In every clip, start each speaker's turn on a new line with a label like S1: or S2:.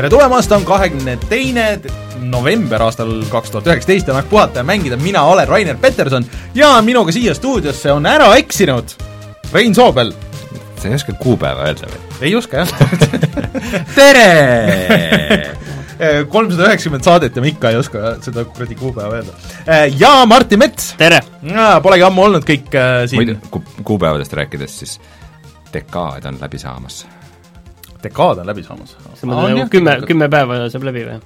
S1: tere tulemast, on kahekümne teine november aastal kaks tuhat üheksateist on aeg puhata ja mängida, mina olen Rainer Peterson ja minuga siia stuudiosse on ära eksinud Rein Soobel.
S2: sa ei oska kuupäeva öelda või?
S1: ei oska, jah
S2: tere
S1: kolmsada üheksakümmend saadet ja ma ikka ei oska seda kuradi kuupäeva öelda. ja Martin Mets!
S3: tere!
S1: Polegi ammu olnud kõik äh, siin
S2: muidu, ku-, kuupäevadest rääkides, siis dekaad on läbi saamas.
S1: Dekaad on läbi saamas?
S3: nagu kümme, kümme päeva saab läbi või?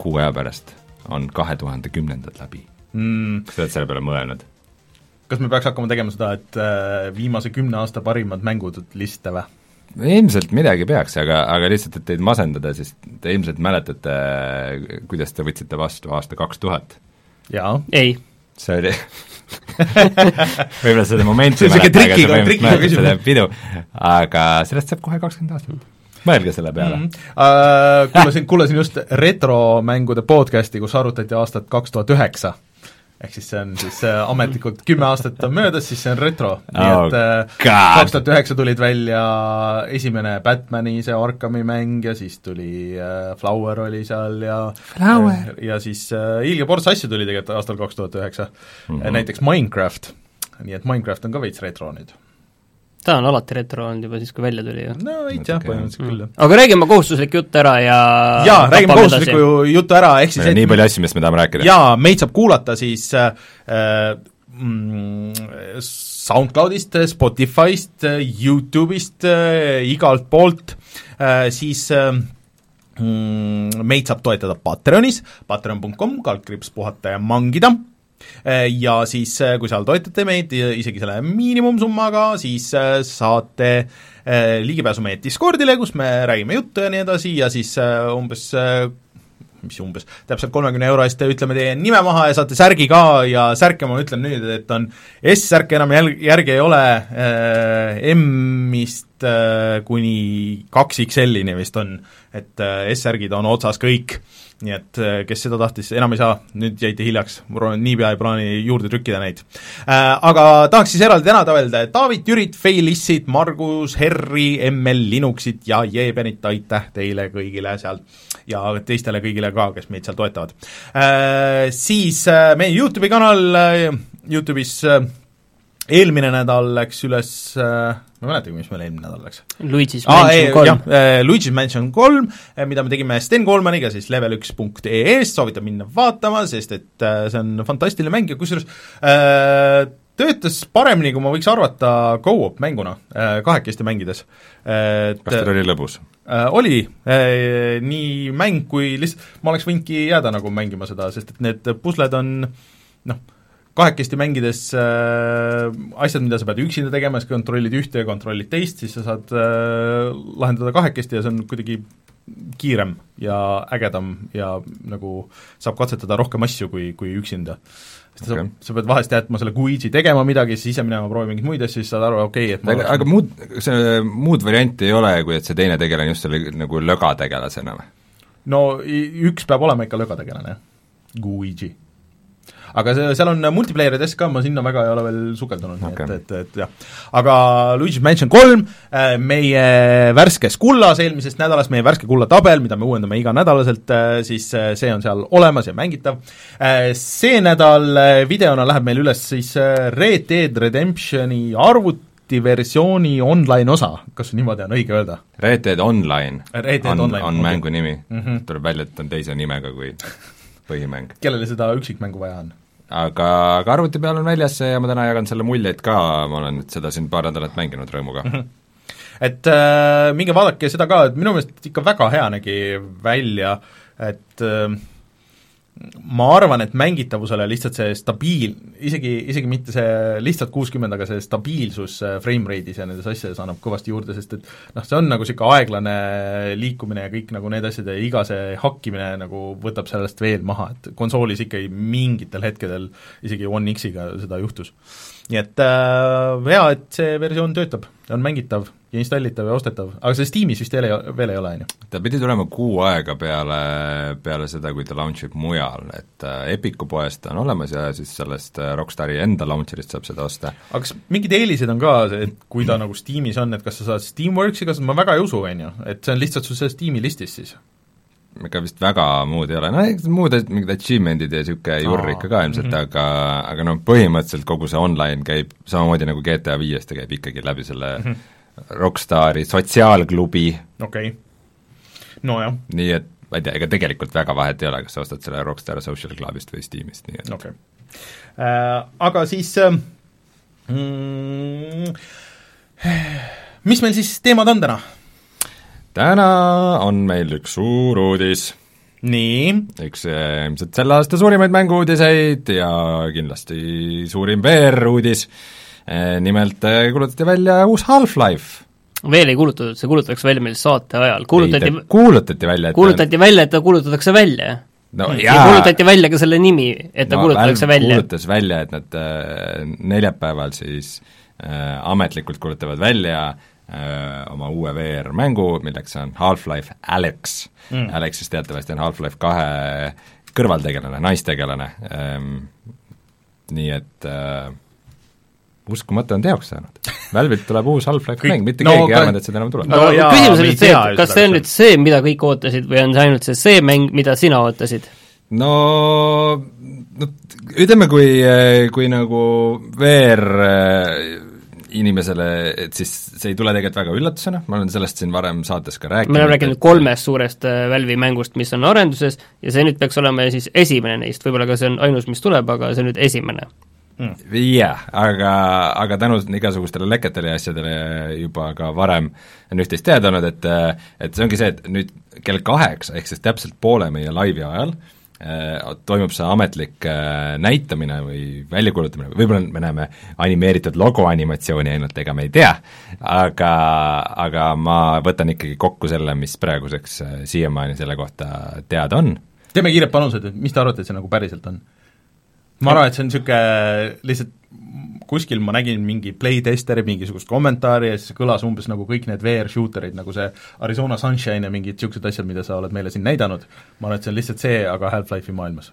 S2: kuu aja pärast on kahe tuhande kümnendad läbi
S1: mm..
S2: kas sa oled selle peale mõelnud?
S1: kas me peaks hakkama tegema seda, et äh, viimase kümne aasta parimad mängud liste või?
S2: ilmselt midagi peaks, aga, aga lihtsalt, et teid masendada, siis te ilmselt mäletate, kuidas te võtsite vastu aasta kaks tuhat?
S1: jaa.
S3: ei.
S2: see oli võib-olla seda momenti
S1: see on niisugune trikiga, trikiga küsimus.
S2: pidu, aga sellest saab kohe kakskümmend aastat. mõelge selle peale mm.
S1: -hmm. Uh, kuulasin, kuulasin just retromängude podcast'i, kus arutati aastat kaks tuhat üheksa ehk siis see on siis äh, ametlikult kümme aastat on möödas, siis see on retro. Oh,, nii et äh, kaks tuhat üheksa tulid välja esimene Batmani see Arkami mäng ja siis tuli äh, Flower oli seal ja
S2: Flower.
S1: ja siis äh, ilge ports asju tuli tegelikult aastal kaks tuhat üheksa, mhm. näiteks Minecraft, nii et Minecraft on ka veits retro nüüd
S3: ta on alati retro olnud juba siis, kui välja tuli ju.
S1: no veits jah, põhimõtteliselt küll, jah.
S3: aga räägime kohustuslik jutt ära ja
S1: jaa, räägime kohustusliku jutu ära, ehk siis
S2: et nii palju asju, millest me tahame rääkida.
S1: jaa, meid saab kuulata siis äh, mm, SoundCloudist, Spotify'st, Youtube'ist äh,, igalt poolt äh,, siis äh, mm, meid saab toetada Patreonis, patreon.com, kaldkriips puhata ja mangida Äh, ja siis, äh, kui seal toetate meid isegi selle miinimumsummaga, siis äh, saate ligipääsu meie Discordile, kus me räägime juttu ja nii edasi ja siis umbes mis umbes, täpselt kolmekümne euro eest ütleme teie nime maha ja saate särgi ka ja särke ma ütlen nüüd, et on S-särke enam jäl-, järgi ei ole äh,, M-ist äh, kuni kaks XL-ini vist on, et äh, S-särgid on otsas kõik. äh, nii et äh, kes seda tahtis, enam ei saa, nüüd jäite hiljaks, niipea ei plaani juurde trükkida neid äh,. Aga tahaks siis eraldi tänada öelda, David, Jürit, Feilissit, Margus, Herri, ML Linuxit ja Jeebenit, aitäh teile kõigile seal ja teistele kõigile ka, kes meid seal toetavad äh,. Siis äh, meie YouTube'i kanal äh,, YouTube'is äh, eelmine nädal läks üles äh, ma ei mäletagi, mis meil eelmine nädal läks.
S3: Luigi's Mansion kolm.
S1: Äh, Luigi's Mansion kolm, äh, mida me tegime Sten Koolmaniga siis level1.ee-st, soovitan minna vaatama, sest et äh, see on fantastiline mäng ja kusjuures äh, töötas paremini, kui ma võiks arvata go-op mänguna äh,, kahekesti mängides.
S2: kas teil oli lõbus?
S1: Oli, nii mäng kui lihtsalt, ma oleks võinudki jääda nagu mängima seda, sest et need pusled on noh, kahekesti mängides äh, asjad, mida sa pead üksinda tegema, siis kontrollid ühte ja kontrollid teist, siis sa saad äh, lahendada kahekesti ja see on kuidagi kiirem ja ägedam ja nagu saab katsetada rohkem asju kui, kui üksinda. sest okay. sa, sa pead vahest jätma selle Guigi tegema midagi, siis ise minema proovima mingeid muid asju, siis saad aru, okei okay,, et
S2: aga, aga muud, see muud varianti ei ole, kui et see teine tegelane just selle nagu lögategelasena või?
S1: no üks peab olema ikka lögategelane, Guigi aga see, seal on multiplayeridest ka, ma sinna väga ei ole veel sukeldunud okay., nii et, et, et jah. aga Luigi's Mansion kolm, äh, meie värskes kullas eelmisest nädalast, meie värske kulla tabel, mida me uuendame iganädalaselt, äh, siis äh, see on seal olemas ja mängitav. See nädal videona läheb meil üles siis Red Dead Redemptioni arvuti versiooni online osa, kas niimoodi on õige öelda?
S2: Red Dead Online
S1: Red Dead
S2: on, on
S1: okay.
S2: mängu nimi mm, -hmm. tuleb välja, et on teise nimega kui põhimäng.
S1: kellele seda üksikmängu vaja on?
S2: aga, aga arvuti peal on väljas see ja ma täna jagan selle muljeid ka, ma olen seda siin paar nädalat mänginud rõõmuga. -hmm
S1: et äh, minge vaadake seda ka, et minu meelest ikka väga hea nägi välja, et äh, ma arvan, et mängitavusele lihtsalt see stabiil, isegi, isegi mitte see lihtsalt kuuskümmend, aga see stabiilsus frame rate'is ja nendes asjades annab kõvasti juurde, sest et noh, see on nagu niisugune aeglane liikumine ja kõik nagu need asjad ja iga see hakkimine nagu võtab sellest veel maha, et konsoolis ikkagi mingitel hetkedel isegi One X-iga seda juhtus. Nii et äh, hea, et see versioon töötab, on mängitav ja installitav ja ostetav, aga see Steamis vist veel ei, veel ei ole, on ju?
S2: ta pidi tulema kuu aega peale, peale seda, kui ta launch ib mujal, et äh, Epiku poest on olemas ja siis sellest äh, Rockstari enda launcher'ist saab seda osta.
S1: aga kas mingid eelised on ka, et kui ta nagu Steamis on, et kas sa saad Steamworksi kasutada, ma väga ei usu, on ju, et see on lihtsalt sul seal Steam'i listis siis?
S2: Ega vist väga muud ei ole, no eks muud mingid achievement'id ja niisugune jurr ikka ka ilmselt mm, -hmm. aga, aga noh, põhimõtteliselt kogu see online käib samamoodi nagu GTA viies, ta käib ikkagi läbi selle mm -hmm. Rockstari sotsiaalklubi
S1: okei okay., nojah.
S2: nii et ma ei tea, ega tegelikult väga vahet ei ole, kas sa ostad selle Rockstar Social Clubist või Steamist, nii et
S1: okei okay. äh,. Aga siis äh, mm, mis meil siis teemad on täna?
S2: Täna on meil üks suur uudis.
S1: nii?
S2: üks ilmselt selle aasta suurimaid mängu-uudiseid ja kindlasti suurim VR-uudis, eh, nimelt eh, kuulutati välja uus Half-Life
S3: veel ei kuulutatud, see kuulutatakse välja meil saate ajal, kuulutati
S2: kuulutati välja,
S3: et kuulutati välja, et ta kuulutatakse välja.
S2: no
S3: ja kuulutati välja ka selle nimi, et ta no, kuulutatakse välja.
S2: kuulutas välja, et nad äh, neljapäeval siis äh, ametlikult kuulutavad välja oma uue VR-mängu, milleks on Half-Life Alyx mm.. Alyx siis teatavasti on Half-Life kahe kõrvaltegelane, naistegelane ähm,, nii et äh, uskumatu on teoks saanud. Valve'ilt tuleb uus Half-Life mäng, mitte no, keegi ei arvanud, et seda enam tuleb.
S3: no, no küsimus on nüüd see, et kas see on nüüd see, mida kõik ootasid või on see ainult see see mäng, mida sina ootasid?
S2: no, no ütleme, kui, kui nagu VR inimesele, et siis see ei tule tegelikult väga üllatusena, ma olen sellest siin varem saates ka rääkinud.
S3: me oleme rääkinud et... kolmest suurest Valve'i mängust, mis on arenduses, ja see nüüd peaks olema siis esimene neist, võib-olla ka see on ainus, mis tuleb, aga see on nüüd esimene
S2: mm.. jah, aga, aga tänu igasugustele leketele ja asjadele juba ka varem on üht-teist teada olnud, et et see ongi see, et nüüd kell kaheksa, ehk siis täpselt poole meie laivi ajal äh, toimub see ametlik äh, näitamine või väljakuulutamine, võib-olla me näeme animeeritud logoanimatsiooni ainult, ega me ei tea, aga, aga ma võtan ikkagi kokku selle, mis praeguseks äh, siiamaani selle kohta teada on.
S1: teeme kiired panused, et mis te arvate, et see nagu päriselt on? ma arvan, et see on niisugune lihtsalt kuskil ma nägin mingi playtesteri mingisugust kommentaari ja siis kõlas umbes nagu kõik need VR-shooterid, nagu see Arizona Sunshine ja mingid niisugused asjad, mida sa oled meile siin näidanud, ma arvan, et see on lihtsalt see, aga Half-Life'i maailmas.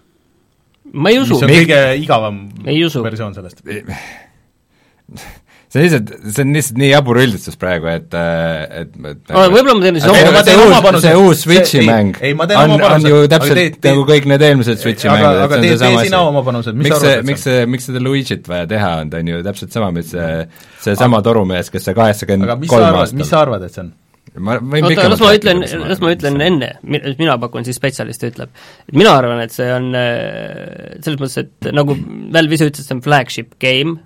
S3: ma ei usu.
S1: mis on kõige igavam versioon sellest
S2: see lihtsalt, see on lihtsalt nii jabur üldistus praegu, et, et, et
S3: no, võib-olla ma teen siis
S2: oma see uus, see uus Switchi mäng. on, on ju täpselt nagu kõik need eelmised Switchi
S1: aga, mängud, aga tee, tee sina oma panused, mis
S2: miks see, miks see, miks seda Luigi't vaja teha on, ta on ju täpselt sama, mis see, seesama torumees, kes see kaheksakümmend kolm aastat
S1: mis sa arvad, et see on?
S2: ma võin
S3: oota, las ma ütlen, las ma ütlen enne, mina pakun, siis spetsialist ütleb. mina arvan, et see on äh, selles mõttes, et nagu Valve ise ütles, see on flagship game,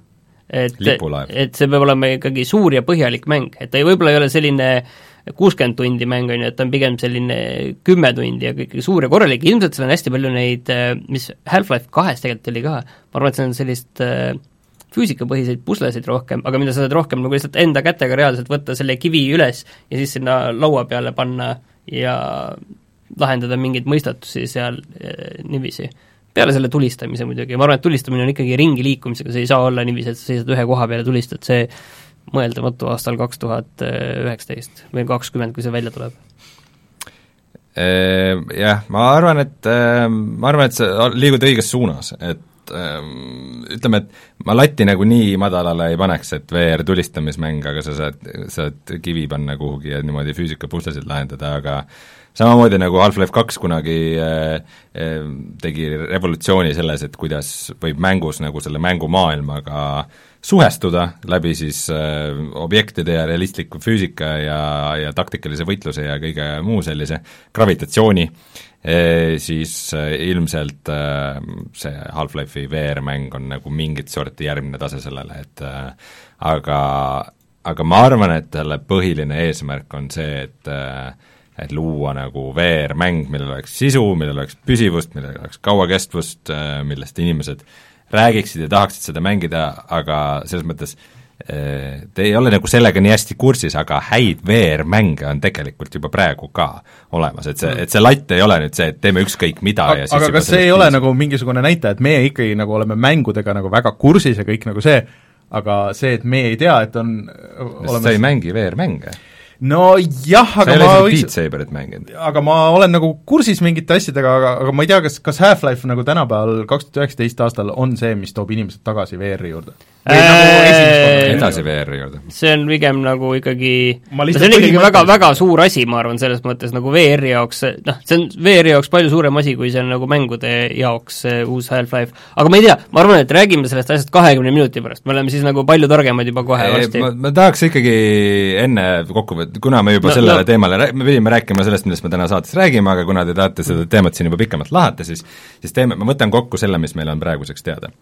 S3: et, et see peab olema ikkagi suur ja põhjalik mäng, et ta ei, võib-olla ei ole selline kuuskümmend tundi mäng, on ju, et ta on pigem selline kümme tundi ja ikkagi suur ja korralik, ilmselt seal on hästi palju neid, mis Half-Life kahes tegelikult oli ka, ma arvan, et see on sellist äh, füüsikapõhiseid puslesid rohkem, aga mida sa saad rohkem nagu lihtsalt enda kätega reaalselt võtta selle kivi üles ja siis sinna laua peale panna ja lahendada mingeid mõistatusi seal äh, niiviisi peale selle tulistamise muidugi, ma arvan, et tulistamine on ikkagi ringi liikumisega, see ei saa olla niiviisi, et sa seisad ühe koha peal ja tulistad, see mõeldamatu aastal kaks tuhat üheksateist või kakskümmend, kui see välja tuleb.
S2: Ehm, jah, ma arvan, et, ehm, ma arvan, et sa liigud õiges suunas, et ehm, ütleme, et ma latti nagu nii madalale ei paneks, et VR tulistamismäng, aga sa saad, saad kivi panna kuhugi ja niimoodi füüsikapuslesid lahendada, aga samamoodi nagu Half-Life kaks kunagi äh, äh, tegi revolutsiooni selles, et kuidas võib mängus nagu selle mängumaailmaga suhestuda läbi siis äh, objektide ja realistliku füüsika ja, ja taktikalise võitluse ja kõige muu sellise, gravitatsiooni e,, siis äh, ilmselt äh, see Half-Life'i VR-mäng on nagu mingit sorti järgmine tase sellele, et äh, aga aga ma arvan, et talle põhiline eesmärk on see, et äh, et luua nagu VR-mäng, millel oleks sisu, millel oleks püsivust, millel oleks kauakestvust, äh, millest inimesed räägiksid ja tahaksid seda mängida, aga selles mõttes äh, te ei ole nagu sellega nii hästi kursis, aga häid VR-mänge on tegelikult juba praegu ka olemas, et see, mm. et see latt ei ole nüüd see, et teeme ükskõik mida
S1: aga, ja siis aga kas see ei ole piis. nagu mingisugune näitaja, et meie ikkagi nagu oleme mängudega nagu väga kursis ja kõik nagu see, aga see, et me ei tea, et on
S2: olemas sa ei mängi VR-mänge
S1: nojah, aga
S2: ole isegi Beat Saberit mänginud?
S1: aga ma olen nagu kursis mingite asjadega, aga, aga ma ei tea, kas, kas Half-Life nagu tänapäeval, kaks tuhat üheksateist aastal on see, mis toob inimesed tagasi VR-i juurde?
S2: Äh, nagu korda? edasi VR-i juurde.
S3: see on pigem nagu ikkagi, see on ikkagi väga, väga suur asi, ma arvan, selles mõttes nagu VR-i jaoks, noh, see on VR-i jaoks palju suurem asi, kui see on nagu mängude jaoks, see uus Half-Life. aga ma ei tea, ma arvan, et räägime sellest asjast kahekümne minuti pärast, me oleme siis nagu palju targemad juba kohe varsti.
S2: ma, tahaks ikkagi enne kokku võtta, kuna me juba no, sellele no. teemale, me pidime rääkima sellest, millest me täna saates räägime, aga kuna te tahate seda teemat siin juba pikemalt lahata, siis siis teeme, ma võtan kokku selle, mis meil on praeguseks teada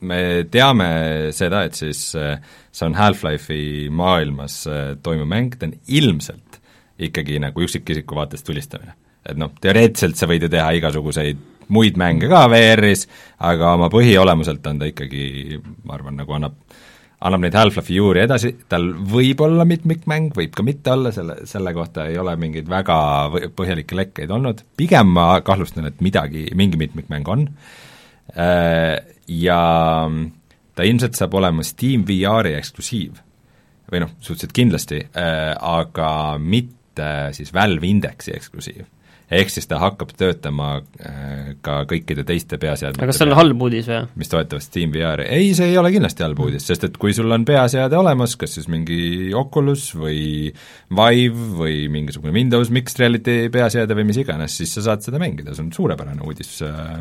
S2: me teame seda, et siis äh, see on Half-Life'i maailmas äh, toimuv mäng, ta on ilmselt ikkagi nagu üksikisiku vaatest tulistamine. et noh, teoreetiliselt sa võid ju teha igasuguseid muid mänge ka VR-is, aga oma põhiolemuselt on ta ikkagi, ma arvan, nagu annab annab neid Half-Life'i juuri edasi, tal võib olla mitmikmäng, võib ka mitte olla, selle, selle kohta ei ole mingeid väga põhjalikke lekkeid olnud, pigem ma kahtlustan, et midagi, mingi mitmikmäng on. Äh,, ja ta ilmselt saab olema Steam VR-i eksklusiiv. või noh, suhteliselt kindlasti äh,, aga mitte siis Valve Indexi eksklusiiv. ehk siis ta hakkab töötama äh, ka kõikide teiste peaseadmete
S3: aga kas see on halb uudis või?
S2: mis toetavad Steam VR-i, ei, see ei ole kindlasti halb uudis, sest et kui sul on peaseade olemas, kas siis mingi Oculus või Vive või mingisugune Windows Mixed Reality peaseade või mis iganes, siis sa saad seda mängida, see on suurepärane uudis äh,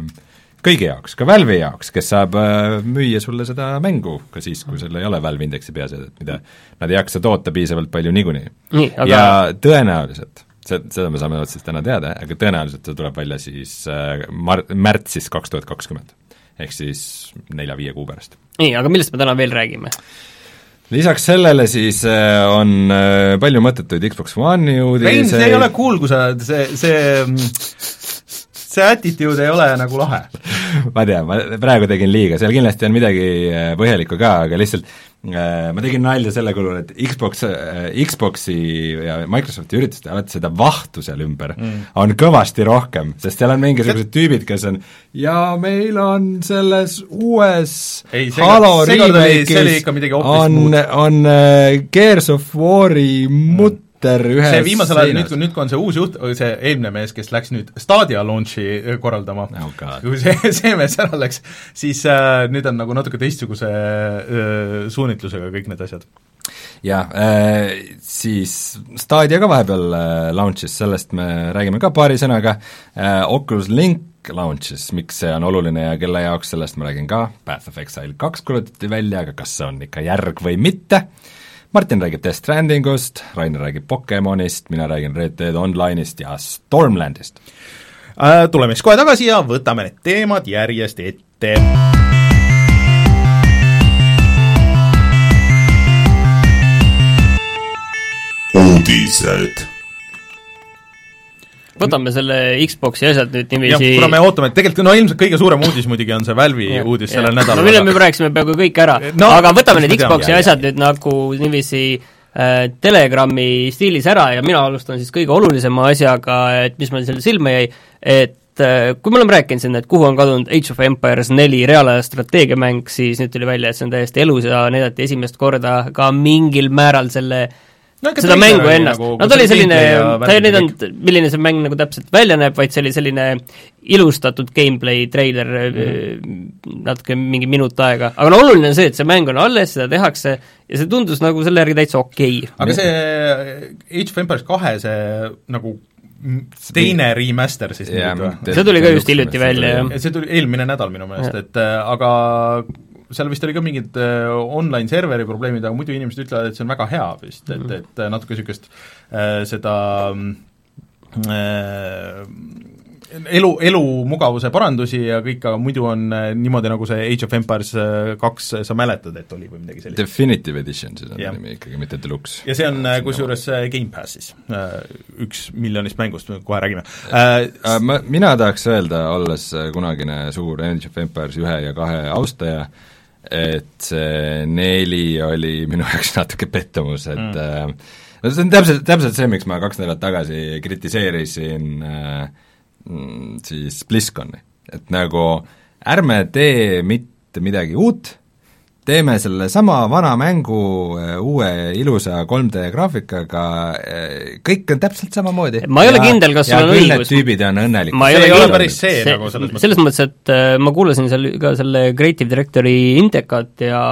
S2: kõigi jaoks, ka Valve'i jaoks, kes saab äh, müüa sulle seda mängu ka siis, kui sul ei ole Valve Indexi peaseadet, mida nad ei jaksa toota piisavalt palju niikuinii. Aga... ja tõenäoliselt, see, seda me saame otseselt täna teada, aga tõenäoliselt see tuleb välja siis äh, mar-, märtsis kaks tuhat kakskümmend. ehk siis nelja-viie kuu pärast.
S3: nii, aga millest me täna veel räägime?
S2: lisaks sellele siis äh, on palju mõttetuid Xbox One'i uudiseid
S1: Rein, see ei ole cool, kui sa, see, see mm, see attitude ei ole nagu lahe.
S2: Ma tean, ma praegu tegin liiga, seal kindlasti on midagi äh, põhjalikku ka, aga lihtsalt äh, ma tegin nalja selle kulul, et Xbox äh,, Xboxi ja Microsofti ürituste alati seda vahtu seal ümber mm. on kõvasti rohkem, sest seal on mingisugused tüübid, kes on ja meil on selles uues ei, Halo remake'is on, on uh, Gears of War'i mutt mm Twitter ühes
S1: see viimasel ajal, nüüd, nüüd kui on see uus juht, see eelmine mees, kes läks nüüd Stadia launch'i äh, korraldama. Oh, kui see, see mees ära läks, siis äh, nüüd on nagu natuke teistsuguse äh, suunitlusega kõik need asjad.
S2: jah äh,, siis Stadia ka vahepeal äh, launch'is, sellest me räägime ka paari sõnaga. Äh,, Oculus Link launch'is, miks see on oluline ja kelle jaoks, sellest ma räägin ka, Path of Exile kaks kuulutati välja, aga kas see on ikka järg või mitte? äh,, Martin räägib Death Strandingust, Rainer räägib Pokemonist, mina räägin Red Dead Online'ist ja Stormlandist.
S1: Äh, tuleme siis kohe tagasi ja võtame need teemad järjest ette.
S3: uudised võtame selle Xbox'i asjad nüüd niiviisi
S1: kuna me ootame, et tegelikult no ilmselt kõige suurem uudis muidugi on see Valve'i uudis sellel nädalal.
S3: no mille me rääkisime peaaegu kõik ära? No,, aga võtame need Xbox'i tean, asjad nüüd nagu niiviisi äh, Telegrami stiilis ära ja mina alustan siis kõige olulisema asjaga, et mis mul selle silma jäi, et äh, kui me oleme rääkinud siin, et kuhu on kadunud Age of Empires neli reaalaja strateegiamäng, siis nüüd tuli välja, et see on täiesti elus ja näidati esimest korda ka mingil määral selle äh, no, seda mängu ennast nagu,, no ta oli selline, ta ei näidanud, milline see mäng nagu täpselt välja näeb, vaid see oli selline ilustatud gameplay treiler mm. natuke mingi minut aega, aga no oluline on see, et see mäng on alles, seda tehakse ja see tundus nagu selle järgi täitsa okei okay..
S1: aga see Age of Empires kahe see nagu teine remaster siis
S3: yeah, nüüd või? see tuli ka just hiljuti välja, jah.
S1: see tuli eelmine nädal minu meelest, et äh, aga seal vist oli ka mingid äh, online serveri probleemid, aga muidu inimesed ütlevad, et see on väga hea vist, et, mhm. et äh, natuke niisugust äh, seda äh, elu, elumugavuse parandusi ja kõik, aga muidu on äh, niimoodi, nagu see Age of Empires äh, kaks, sa mäletad, et oli või midagi sellist.
S2: Definitive Edition siis on ja. nimi ikkagi, mitte Deluxe.
S1: ja see on kusjuures Gamepassis, üks miljonist mängust, kohe räägime
S2: äh,. Ma, mina tahaks öelda, olles kunagine suur Age of Empires ühe ja kahe austaja, et see neli oli minu jaoks natuke pettumus, et mm. äh, no see on täpselt, täpselt see, miks ma kaks nädalat tagasi kritiseerisin äh, mm, siis BlizzConi, et nagu ärme tee mitte midagi uut, teeme selle sama vana mängu äh, uue ilusa 3D graafikaga, kõik on täpselt samamoodi.
S3: ma ei ole kindel, kas sul on õigus.
S2: tüübid on õnnelikud.
S1: see ei ole päris see, see nagu selles mõttes.
S3: selles mõttes, et ma kuulasin seal ka selle Creative Directori Intekat ja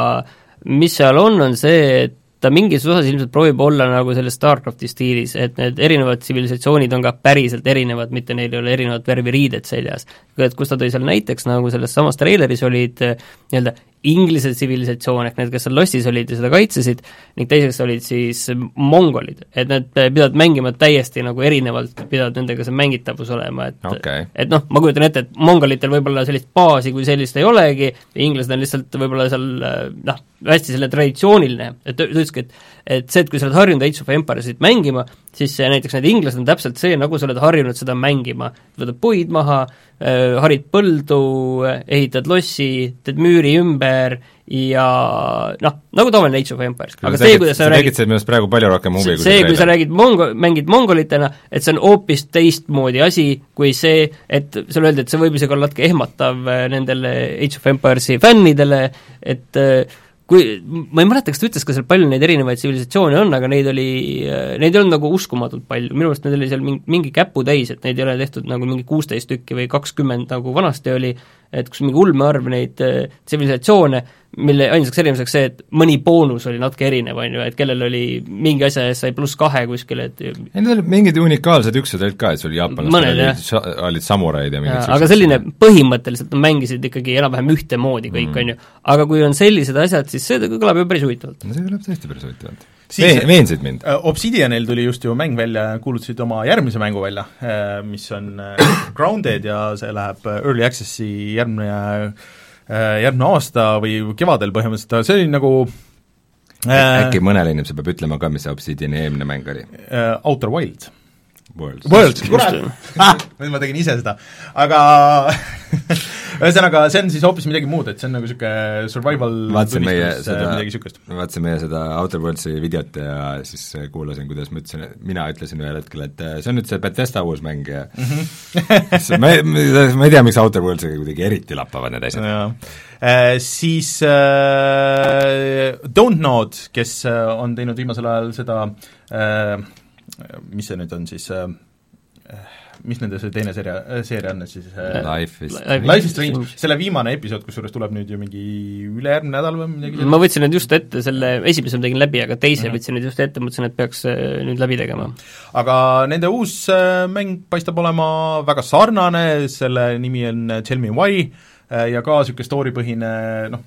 S3: mis seal on, on see, et ta mingis osas ilmselt proovib olla nagu selles StarCrafti stiilis, et need erinevad tsivilisatsioonid on ka päriselt erinevad, mitte neil ei ole erinevat värvi riided seljas. et kus ta tõi seal näiteks, nagu selles samas treileris olid nii-öelda Inglise tsivilisatsioon ehk need, kes seal lossis olid ja seda kaitsesid, ning teiseks olid siis mongolid, et need pidavad mängima täiesti nagu erinevalt, pidavad nendega see mängitavus olema, et
S2: okay.
S3: et noh, ma kujutan ette, et mongolitel võib-olla sellist baasi kui sellist ei olegi, inglased on lihtsalt võib-olla seal noh, hästi selle traditsiooniline, et ta ütleski, et et see, et kui sa oled harjunud Age of Empiresit mängima, siis see näiteks need inglased on täpselt see, nagu sa oled harjunud seda mängima, võtad puid maha, harid põldu, ehitad lossi, teed müüri ümber ja noh, nagu tavaline Age of Empires.
S2: aga see, kuidas sa, sa räägid see minu arust praegu palju rohkem huvi
S3: kui see, kui sa räägid mongo-, mängid mongolitena, et see on hoopis teistmoodi asi kui see, et sulle öeldi, et see võib isegi olla natuke ehmatav äh, nendele Age of Empiresi fännidele, et äh, kui, ma ei mäleta, kas ta ütles ka seal palju neid erinevaid tsivilisatsioone on, aga neid oli, neid ei olnud nagu uskumatult palju, minu meelest neid oli seal mingi, mingi käputäis, et neid ei ole tehtud nagu mingi kuusteist tükki või kakskümmend, nagu vanasti oli, et kus mingi ulmearv neid äh, tsivilisatsioone, mille ainsaks erinevuseks see, et mõni boonus oli natuke erinev, on ju, et kellel oli mingi asja eest sai pluss kahe kuskil, et
S2: ei, need olid mingid unikaalsed üksused olid ka, et sul jaapanlastel olid, olid samuraid ja mingid
S3: ja, aga selline põhimõtteliselt nad mängisid ikkagi enam-vähem ühtemoodi kõik mm., on ju. aga kui on sellised asjad, siis see kõlab ju päris huvitavalt.
S2: no see kõlab tõesti päris huvitavalt siis veensid mind.
S1: Äh, Obsidianil tuli just ju mäng välja, kuulutasid oma järgmise mängu välja, äh, mis on äh, Grounded ja see läheb Early Access'i järgmine, järgmine aasta või kevadel põhimõtteliselt, see oli nagu
S2: äkki mõnele inimesele peab ütlema ka, mis see Obsidiani eelmine mäng oli?
S1: Outer Wilds
S2: Worlds.
S1: Worlds, kurat! nüüd ma tegin ise seda, aga ühesõnaga, see on siis hoopis midagi muud, et see on nagu niisugune survival
S2: vaatasin meie seda, vaatasin meie seda Outer Worldsi videot ja siis kuulasin, kuidas ma ütlesin, mina ütlesin ühel hetkel, et äh, see on nüüd see Bethesda uus mäng ja mm -hmm. ma, ma ei tea, miks Outer Worldsiga kuidagi eriti lappavad need asjad.
S1: Äh, siis äh, Don't Nod, kes äh, on teinud viimasel ajal seda äh, mis see nüüd on siis äh, mis nende see teine seeria, äh, seeria on siis
S2: äh, Life is
S1: Life is Strange, selle viimane episood, kusjuures tuleb nüüd ju mingi ülejärgmine nädal või midagi
S3: sellist? ma võtsin nüüd just ette, selle esimese ma tegin läbi, aga teise mm -hmm. võtsin nüüd just ette, mõtlesin, et peaks nüüd läbi tegema.
S1: aga nende uus mäng paistab olema väga sarnane, selle nimi on Tell me why ja ka niisugune story-põhine noh,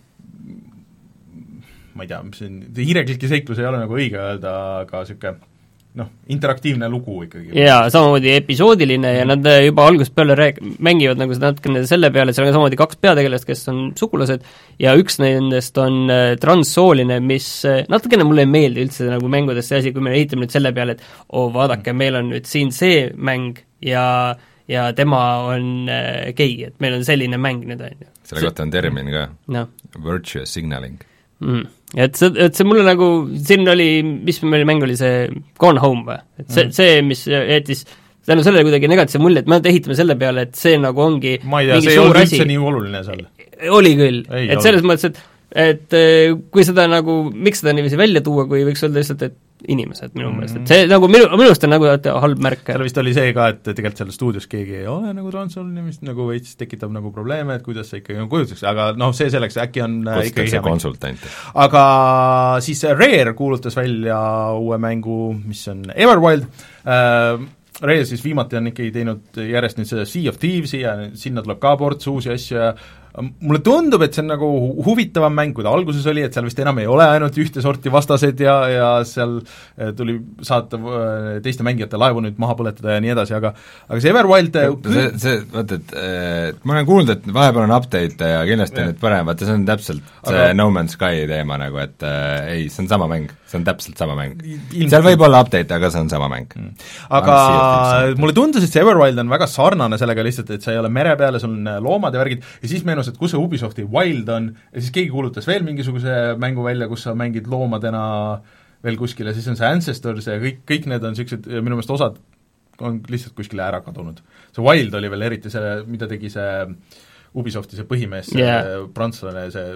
S1: ma ei tea, mis see on, hiirekliki seiklus ei ole nagu õige öelda, aga niisugune noh, interaktiivne lugu ikkagi.
S3: jaa, samamoodi episoodiline ja nad äh, juba algusest peale rääk-, mängivad nagu seda natukene selle peale, seal on samamoodi kaks peategelast, kes on sugulased, ja üks nendest on äh, transsooline, mis äh, natukene mulle ei meeldi üldse nagu mängudes see asi, kui me ehitame nüüd selle peale, et oo oh,, vaadake, meil on nüüd siin see mäng ja ja tema on gei, et meil on selline mäng nüüd, on ju.
S2: selle kohta on termin ka no., virtuous signaling
S3: mm et see, et see mulle nagu, siin oli, mis meil mäng oli, see Gone Home või? et see mm., see, mis jättis tänu sellele kuidagi negatiivse mulje, et me ehitame selle peale, et see nagu ongi
S1: ma ei tea, see ei olnud üldse nii oluline seal.
S3: oli küll, et selles mõttes, et et eh, kui seda nagu, miks seda niiviisi välja tuua, kui võiks öelda lihtsalt, et inimesed minu meelest mm., et see nagu minu, minu arust on nagu halb märk.
S1: seal vist oli see ka, et tegelikult seal stuudios keegi ei ole nagu transsooline, mis nagu veits tekitab nagu probleeme, et kuidas see ikkagi nagu kujutatakse, aga noh, see selleks, äkki on
S2: äh, ikkagi hea konsultant.
S1: aga siis Rare kuulutas välja uue mängu, mis on Everwild äh,, Rare siis viimati on ikkagi teinud järjest nüüd seda Sea of Thieves'i ja sinna tuleb ka ports uusi asju ja mulle tundub, et see on nagu huvitavam mäng, kui ta alguses oli, et seal vist enam ei ole ainult ühte sorti vastased ja, ja seal eh, tuli saata eh, teiste mängijate laevu nüüd maha põletada ja nii edasi, aga aga see Everwild
S2: see, see, vaata, et äh, ma olen kuulnud, et vahepeal on update'e ja kindlasti on need parem, vaata see on täpselt aga... see No Man's Sky teema nagu, et äh, ei, see on sama mäng, see on täpselt sama mäng. seal võib olla update'e, aga see on sama mäng. Mm..
S1: aga mulle tundus, et see Everwild on väga sarnane sellega lihtsalt, et sa ei ole mere peal ja sul on loomad ja värgid ja siis meenus meenus, et kus see Ubisofti Wild on, ja siis keegi kuulutas veel mingisuguse mängu välja, kus sa mängid loomadena veel kuskil ja siis on see Ancestors ja kõik, kõik need on niisugused, minu meelest osad on lihtsalt kuskile ära kadunud. see Wild oli veel eriti see, mida tegi see Ubisofti see põhimees yeah., see prantslane, see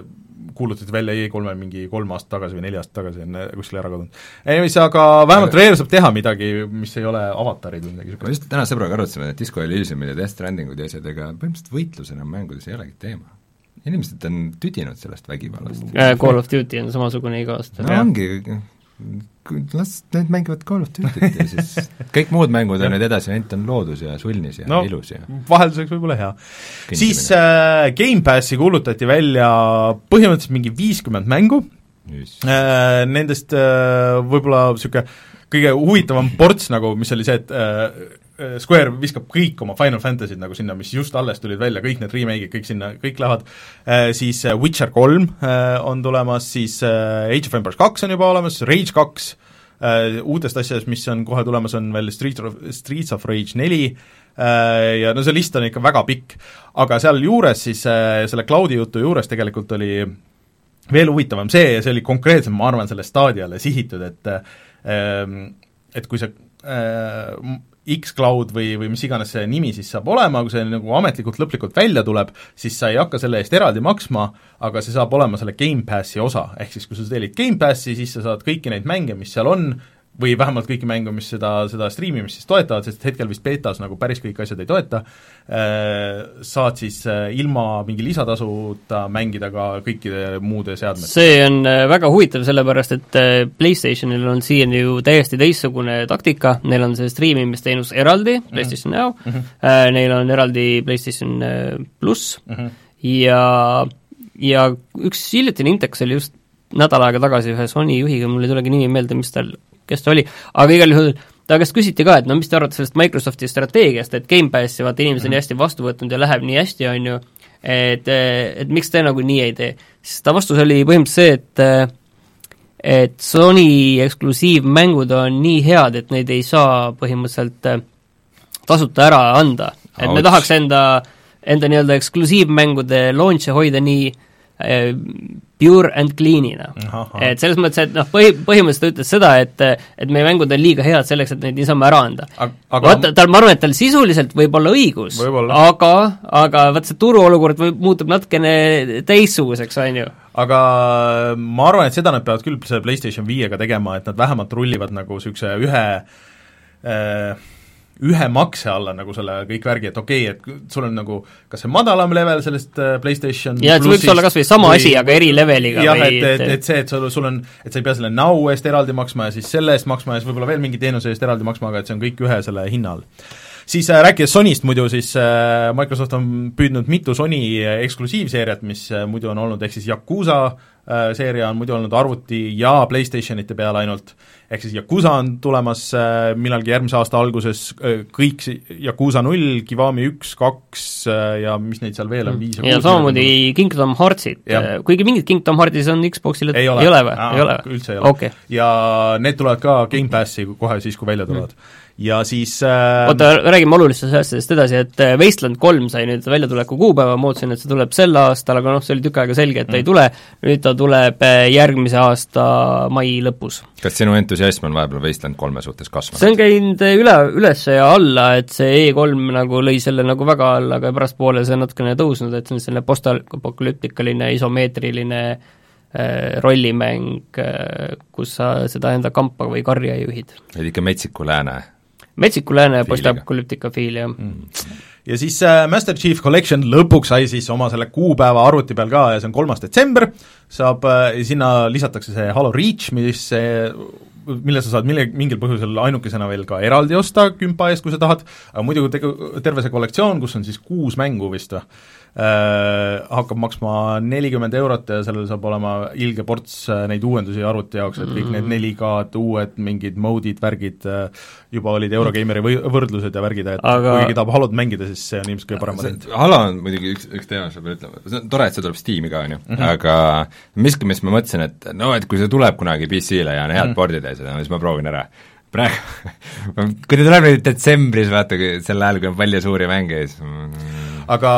S1: kuulutati välja E3-l mingi kolm aastat tagasi või neli aastat tagasi, on kuskile ära kadunud. Anyways, aga vähemalt Rare saab teha midagi, mis ei ole avatarid või midagi
S2: niisugust. ma just täna sõbraga arutasime, et Disco Elysiumid ja Death Strandingud ja asjad, ega põhimõtteliselt võitlus enam mängudes ei olegi teema. inimesed on tüdinud sellest vägivallast.
S3: Call of Duty on samasugune iga aasta.
S2: no ongi, las need mängivad Call of Duty't ja siis kõik muud mängud on nüüd edasi, ainult on loodus ja sulnis ja no, ilus ja
S1: vahelduseks võib-olla hea. siis äh, Gamepassi kuulutati välja põhimõtteliselt mingi viiskümmend mängu. Äh,, nendest äh, võib-olla niisugune kõige huvitavam ports nagu, mis oli see, et Äh, Square viskab kõik oma Final Fantasy'd nagu sinna, mis just alles tulid välja, kõik need remake'id, kõik sinna, kõik lähevad, äh, siis äh, Witcher kolm on tulemas, siis Age of Empires kaks on juba olemas, Rage kaks, uutest asjadest, mis on kohe tulemas, on veel Streets of, Streets of Rage neli, ja no see list on ikka väga pikk. aga sealjuures siis selle cloud'i jutu juures tegelikult oli veel huvitavam see ja see oli konkreetselt, ma arvan, selle staadiale sihitud, et et kui sa X-Cloud või, või mis iganes see nimi siis saab olema, kui see nagu ametlikult lõplikult välja tuleb, siis sa ei hakka selle eest eraldi maksma, aga see saab olema selle Gamepassi osa, ehk siis kui sa tellid Gamepassi, siis sa saad kõiki neid mänge, mis seal on, või vähemalt kõiki mänge, mis seda, seda striimimist siis toetavad, sest hetkel vist betas nagu päris kõik asjad ei toeta, äh, saad siis äh, ilma mingi lisatasuta mängida ka kõikide muude seadmete.
S3: see on äh, väga huvitav, sellepärast et PlayStationil on siiani ju täiesti teistsugune taktika, neil on see striimimisteenus eraldi mm, -hmm. PlayStation Now mm, -hmm. neil on eraldi PlayStation pluss mm -hmm. ja, ja üks hiljutine Intex oli just nädal aega tagasi ühe Sony juhiga, mul ei tulegi nimi meelde, mis tal kes ta oli, aga igal juhul ta käest küsiti ka, et no mis te arvate sellest Microsofti strateegiast, et Gamepassi vaata inimesed on nii hästi vastu võtnud ja läheb nii hästi, on ju, et, et miks te nagu nii ei tee. siis ta vastus oli põhimõtteliselt see, et et Sony eksklusiivmängud on nii head, et neid ei saa põhimõtteliselt tasuta ära anda. et me tahaks enda, enda nii-öelda eksklusiivmängude launch'e hoida nii pure and clean'ina. et selles mõttes, et noh, põhi, põhimõtteliselt ta ütles seda, et et meie mängud on liiga head selleks, et neid niisama ära anda. vaata, tal, ma arvan, et tal sisuliselt võib olla õigus, aga, aga vaat see turuolukord võib, muutub natukene teistsuguseks, on ju
S1: aga ma arvan, et seda nad peavad küll selle PlayStation viiega tegema, et nad vähemalt rullivad nagu niisuguse ühe äh, ühe makse alla nagu selle kõik värgi, et okei okay,, et sul on nagu kas see madalam level sellest äh, PlayStation
S3: jaa, et see võiks olla kas või sama või, asi, aga eri leveliga
S1: jah, et, et, et see, et sul, sul on, et sa ei pea selle Now eest eraldi maksma ja siis selle eest maksma ja siis võib-olla veel mingi teenuse eest eraldi maksma, aga et see on kõik ühe selle hinna all siis äh, rääkides Sonyst muidu, siis äh, Microsoft on püüdnud mitu Sony äh, eksklusiivseeriat, mis äh, muidu on olnud, ehk siis Yakuusa äh, seeria on muidu olnud arvuti ja PlayStationite peal ainult. Ehk siis Yakuusa on tulemas äh, millalgi järgmise aasta alguses äh,, kõik Yakuusa null, Kiwami üks, kaks äh, ja mis neid seal veel on, viis
S3: ja, ja samamoodi Kingdom Heartsid, äh, kuigi mingid Kingdom Heartsis on Xboxil, et ei ole, ei ole või? ei ole
S1: või? üldse ei ole. Okay.. ja need tulevad ka Gamepassi kohe siis, kui välja tulevad. Mm ja siis äh,
S3: oota, räägime olulistest asjadest edasi, et äh, Wasteland kolm sai nüüd väljatuleku kuupäeva, ma ootasin, et see tuleb sel aastal, aga noh, see oli tükk aega selge, et ta mm. ei tule, nüüd ta tuleb äh, järgmise aasta mai lõpus.
S2: kas sinu entusiasm on vahepeal Wasteland kolme suhtes kasvanud?
S3: see on käinud üle, üles ja alla, et see E3 nagu lõi selle nagu väga alla, aga pärastpoole see on natukene tõusnud, et see on selline postapokalüptikaline isomeetriline äh, rollimäng, kus sa seda enda kampa või karja juhid.
S2: et ikka metsiku lääne
S3: metsiku lääne postapokalüptika fiil, jah. Mm.
S1: ja siis äh, Master Chief Collection lõpuks sai siis oma selle kuupäeva arvuti peal ka ja see on kolmas detsember, saab äh,, sinna lisatakse see Halo Reach, mis äh, mille sa saad mille, mingil põhjusel ainukesena veel ka eraldi osta kümpa eest, kui sa tahad, aga muidu tegu, terve see kollektsioon, kus on siis kuus mängu vist või, hakkab maksma nelikümmend eurot ja sellel saab olema ilge ports äh, neid uuendusi arvuti jaoks, et kõik need 4K-d, uued mingid mode'id, värgid, äh, juba olid Eurogeimeri või-, võrdlused ja värgid, et aga... kui keegi tahab Halot mängida, siis see on ilmselt kõige parem variant.
S2: Halo on muidugi üks, üks teema, mis ma pean ütlema, see on tore, et see tuleb Steam'i ka, on ju, mhm. aga miski, mis ma mõtlesin, et no et kui see tuleb kunagi PC-le ja on head mm. pordid ja seda, siis ma proovin ära praegu kui ta tuleb nüüd detsembris, vaata, sel ajal, kui on palju suuri mänge, siis
S1: aga